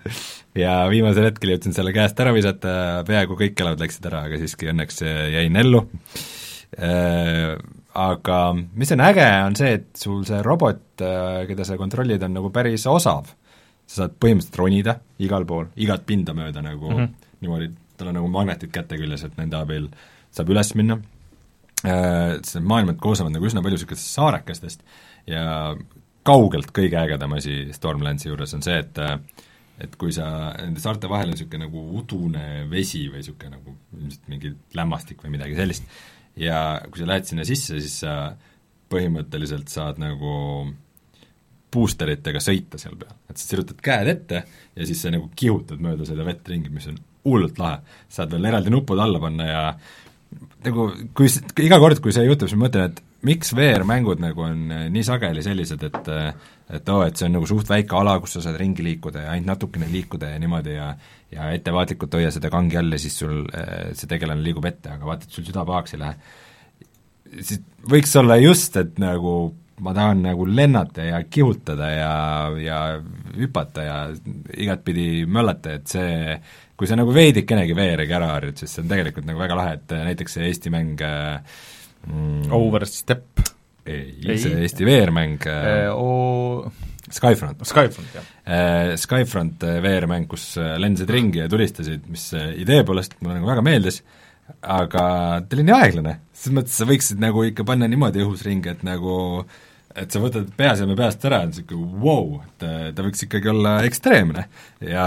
S2: ja viimasel hetkel jõudsin selle käest ära visata, peaaegu kõik elavad läksid ära, aga siiski õnneks jäin ellu äh,. Aga mis on äge, on see, et sul see robot, äh, keda sa kontrollid, on nagu päris osav. Sa saad põhimõtteliselt ronida igal pool, igat pinda mööda nagu mm -hmm. niimoodi, tal on nagu magnetid käte küljes, et nende abil saab üles minna äh,, see maailmad koosnevad nagu üsna palju niisugustest saarekestest ja kaugelt kõige ägedam asi Stormlandsi juures on see, et et kui sa, nende saarte vahel on niisugune nagu udune vesi või niisugune nagu ilmselt mingi lämmastik või midagi sellist, ja kui sa lähed sinna sisse, siis sa põhimõtteliselt saad nagu boosteritega sõita seal peal, et sa sirutad käed ette ja siis sa nagu kihutad mööda seda vett ringi, mis on hullult lahe. saad veel eraldi nupud alla panna ja nagu kui, iga kord, kui see juhtub, siis ma mõtlen, et miks VR-mängud nagu on äh, nii sageli sellised, et äh, et oo oh,, et see on nagu suht väike ala, kus sa saad ringi liikuda ja ainult natukene liikuda ja niimoodi ja ja ettevaatlikult hoia seda kangi all ja siis sul äh, see tegelane liigub ette, aga vaata, et sul süda pahaks ei lähe. siis võiks olla just, et nagu ma tahan nagu lennata ja kihutada ja, ja hüpata ja igatpidi möllata, et see, kui sa nagu veidikenegi VR-iga ära harjud, siis see on tegelikult nagu väga lahe, et näiteks see Eesti mäng äh,
S1: mm. Overstep.
S2: ei, see Eesti VR-mäng
S1: äh, o...
S2: Skyfront.
S1: Skyfront, jah
S2: äh,. Skyfront äh, VR-mäng, kus äh, lendasid ringi ja tulistasid, mis äh, idee poolest mulle nagu väga meeldis, aga ta oli nii aeglane, selles mõttes sa võiksid nagu ikka panna niimoodi õhus ringi, et nagu et sa võtad peaseeme peast ära, on niisugune vau wow,, et ta võiks ikkagi olla ekstreemne. ja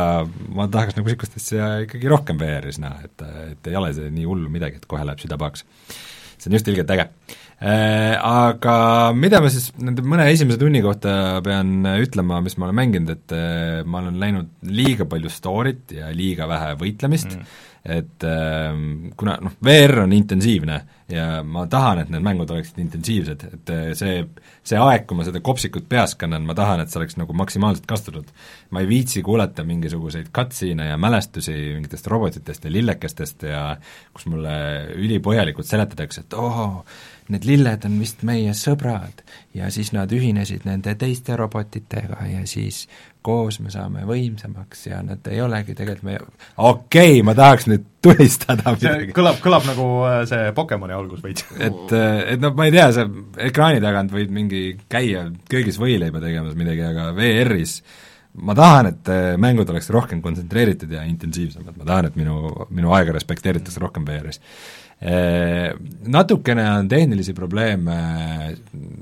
S2: ma tahaks nagu niisugust asja ikkagi rohkem VR-is näha, et, et ei ole see nii hull midagi, et kohe läheb süda pahaks see on just ilgelt äge. Äh, aga mida ma siis nende mõne esimese tunni kohta pean ütlema, mis ma olen mänginud, et äh, ma olen läinud liiga palju story't ja liiga vähe võitlemist mm., et ähm, kuna noh, VR on intensiivne ja ma tahan, et need mängud oleksid intensiivsed, et äh, see, see aeg, kui ma seda kopsikut peas kannan, ma tahan, et see oleks nagu maksimaalselt kasutatud. ma ei viitsi kuulata mingisuguseid cutscene'e ja mälestusi mingitest robotitest ja lillekestest ja kus mulle ülipõhjalikult seletatakse, et oo, need lilled on vist meie sõbrad ja siis nad ühinesid nende teiste robotitega ja siis koos me saame võimsamaks ja nad ei olegi tegelikult meie, okei okay,, ma tahaks nüüd tulistada
S1: midagi. kõlab, kõlab nagu äh, see Pokemoni algus veits.
S2: et, äh, et noh, ma ei tea, sa ekraani tagant võid mingi käia köögis võileiba tegemas midagi, aga VR-is ma tahan, et äh, mängud oleks rohkem kontsentreeritud ja intensiivsemad, ma tahan, et minu, minu aega respekteeritakse rohkem VR-is. Natukene on tehnilisi probleeme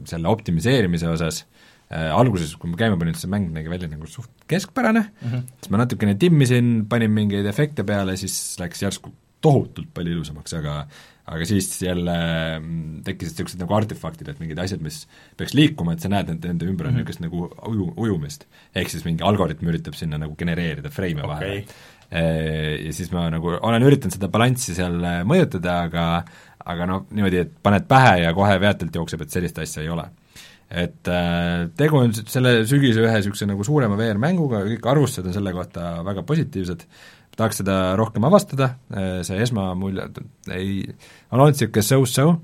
S2: selle optimiseerimise osas äh, alguses, kui ma käima panin, see mäng nägi välja nagu suht keskpärane mm, -hmm. siis ma natukene timmisin, panin mingeid efekte peale, siis läks järsku tohutult palju ilusamaks, aga aga siis jälle mm, tekkisid niisugused nagu artefaktid, et mingid asjad, mis peaks liikuma, et sa näed nende, nende ümber on niisugust mm -hmm. nagu uju, ujumist. ehk siis mingi algoritm üritab sinna nagu genereerida freime okay. vahele. Äh, ja siis ma nagu olen üritanud seda balanssi seal äh, mõjutada, aga aga noh, niimoodi, et paned pähe ja kohe veatelt jookseb, et sellist asja ei ole et äh, tegu on selle sügise ühe niisuguse nagu suurema VR-mänguga, kõik arvustused on selle kohta väga positiivsed, tahaks seda rohkem avastada, äh, see esmamulje ei, on olnud niisugune so-so,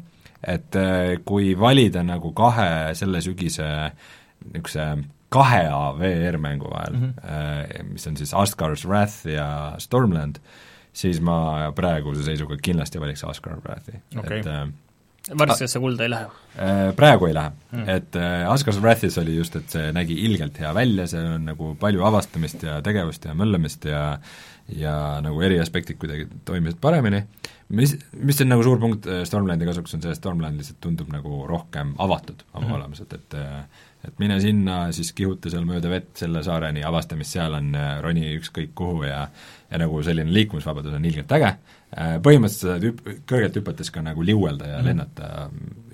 S2: et äh, kui valida nagu kahe selle sügise niisuguse kahe A VR-mängu vahel mm, -hmm. mis on siis Asgard's Wrath ja Stormland, siis ma praeguse seisuga kindlasti valiks Asgard's Wrathi
S3: okay., et varstisse kulda ei lähe?
S2: Praegu ei lähe mm., et Asgard's Wrathis oli just, et see nägi ilgelt hea välja, seal on nagu palju avastamist ja tegevust ja möllamist ja ja nagu eri aspektid kuidagi toimisid paremini, mis, mis on nagu suur punkt äh, Stormlandi kasuks, on see, et Stormland lihtsalt tundub nagu rohkem avatud oma mm -hmm. olemuselt, et äh, et mine sinna, siis kihuta seal mööda vett selle saareni, avasta, mis seal on, äh, roni ükskõik kuhu ja ja nagu selline liikumisvabadus on ilgelt äge, põhimõtteliselt sa saad hüp-, kõrgelt hüpates ka nagu liuelda ja mm lennata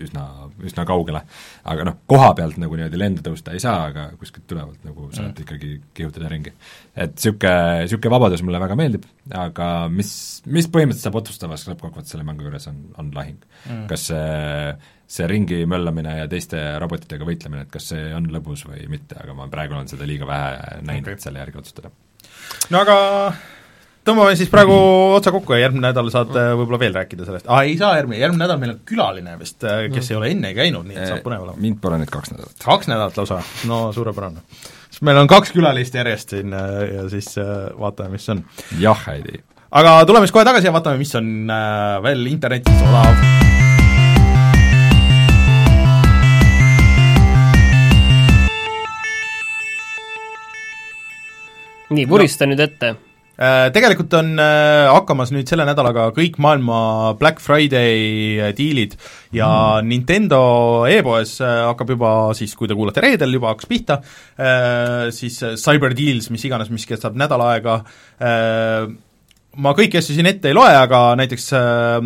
S2: üsna, üsna kaugele. aga noh, koha pealt nagu niimoodi lenda tõusta ei saa, aga kuskilt tulevalt nagu saad mm ikkagi kihutada ringi. et niisugune, niisugune vabadus mulle väga meeldib, aga mis, mis põhimõtteliselt saab otsustavaks lõppkokkuvõttes selle mängu juures, on, on lahing mm.. kas see see ringi möllamine ja teiste robotitega võitlemine, et kas see on lõbus või mitte, aga ma praegu olen seda liiga vähe näinud okay., et selle järgi otsustada.
S1: no aga tõmbame siis praegu otsa kokku ja järgmine nädal saad mm. võib-olla veel rääkida sellest, aa ei saa järgmine, järgmine nädal meil on külaline vist, äh, kes mm. ei ole enne käinud, nii et saab põnev olema.
S2: mind pole nüüd kaks nädalat.
S1: kaks nädalat lausa, no suurepärane. siis meil on kaks külalist järjest siin äh, ja siis vaatame, mis on.
S2: jah, Heidi.
S1: aga tuleme siis kohe tagasi ja vaatame, mis on veel internetis odav.
S3: nii, vurista no. nüüd ette
S1: Äh, tegelikult on äh, hakkamas nüüd selle nädalaga kõik maailma Black Friday äh, diilid ja mm. Nintendo e-poes hakkab juba siis, kui te kuulate reedel, juba hakkas pihta, siis Cyber Deals, mis iganes, mis kestab nädal aega, ma kõiki asju siin ette ei loe, aga näiteks äh,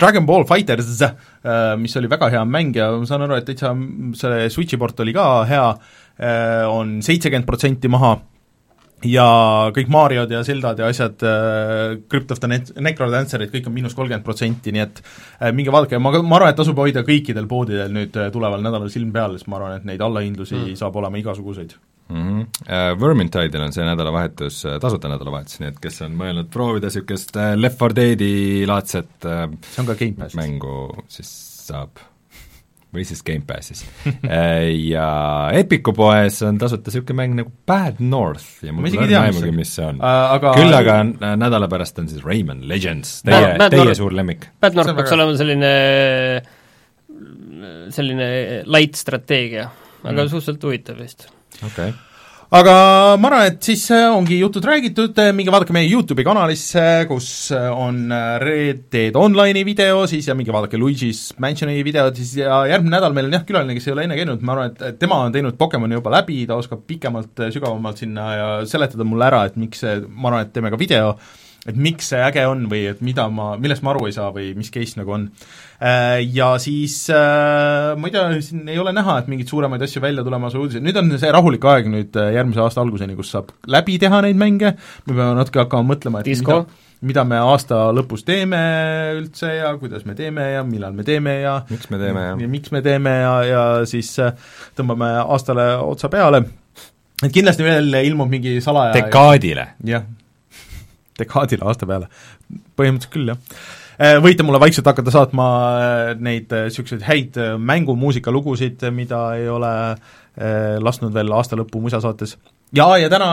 S1: Dragon Ball Fighters äh,, mis oli väga hea mäng ja ma saan aru, et täitsa selle Switchi port oli ka hea äh,, on seitsekümmend protsenti maha ja kõik Mariod ja Zeldad ja asjad äh,, Crypt of the Net-, Necrodancerid, kõik on miinus kolmkümmend protsenti, nii et äh, minge vaadake, ma, ma arvan, et tasub hoida kõikidel poodidel nüüd äh, tuleval nädalal silm peal, sest ma arvan, et neid allahindlusi mm. saab olema igasuguseid
S2: mm. -hmm. Uh, Vermintide'il on see nädalavahetus, äh, tasuta nädalavahetus, nii et kes on mõelnud proovida niisugust Left 4 Deadi laadset
S1: see on ka Gamepassis.
S2: mängu, siis saab või siis Gamepassis äh, ja Epiku poes on tasuta niisugune mäng nagu Bad North ja mul pole aimugi, mis see on uh,. Aga... küll aga äh, nädala pärast on siis Rayman Legends, teie, teie North, suur lemmik.
S3: Bad North peaks olema selline selline light strateegia, aga mm. suhteliselt huvitav vist.
S2: okei okay
S1: aga ma arvan, et siis äh, ongi jutud räägitud, äh, minge vaadake meie YouTube'i kanalisse, kus äh, on Red Dead Online'i video siis ja minge vaadake Luigi's Mansioni videot siis ja järgmine nädal meil on jah, külaline, kes ei ole enne käinud, ma arvan, et tema on teinud Pokemoni juba läbi, ta oskab pikemalt, sügavamalt sinna ja seletada mulle ära, et miks see, ma arvan, et teeme ka video, et miks see äge on või et mida ma, millest ma aru ei saa või mis case nagu on. Äh, ja siis äh, ma ei tea, siin ei ole näha, et mingeid suuremaid asju välja tulemas või uudiseid, nüüd on see rahulik aeg nüüd äh, järgmise aasta alguseni, kus saab läbi teha neid mänge, me peame natuke hakkama mõtlema, et
S3: Disco.
S1: mida, mida me aasta lõpus teeme üldse ja kuidas me teeme ja millal me teeme ja
S2: miks me teeme ja,
S1: ja miks me teeme ja, ja siis tõmbame aastale otsa peale, et kindlasti veel ilmub mingi salaja
S2: dekaadile.
S1: jah, dekaadile aasta peale, põhimõtteliselt küll, jah. Äh, võite mulle vaikselt hakata saatma äh, neid niisuguseid äh, häid mängumuusikalugusid, mida ei ole lasknud veel aasta lõpu musasaates. ja, ja täna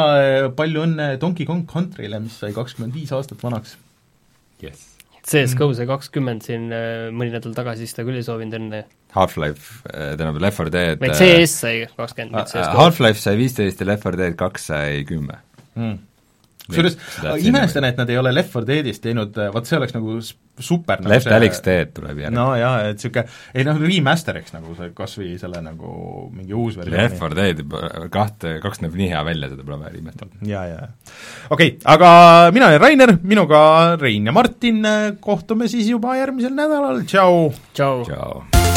S1: palju õnne Donkey Kong Countryle, mis sai kakskümmend viis aastat vanaks.
S3: Yes.. CS-GO sai kakskümmend siin mõni nädal tagasi, seda küll ei soovinud enne.
S2: Half-Life, tähendab Left 4 Dead
S3: vaid CS sai kakskümmend,
S2: Half-Life sai viisteist ja Left 4 Dead kaks sai kümme.
S1: Mm kusjuures imestan, et nad ei ole Left 4 Deadist teinud, vot see oleks nagu super
S2: nagu Left Alex Dead tuleb järgi.
S1: no jaa, et niisugune, ei noh, remaster'iks nagu see kas või selle nagu mingi uus versioon.
S2: Left 4 Dead kahte, kaks näeb nii hea välja, seda pole vaja remaster'ida.
S1: jaa, jaa. okei okay,, aga mina olen Rainer, minuga Rein ja Martin, kohtume siis juba järgmisel nädalal, tšau!
S3: tšau,
S2: tšau.!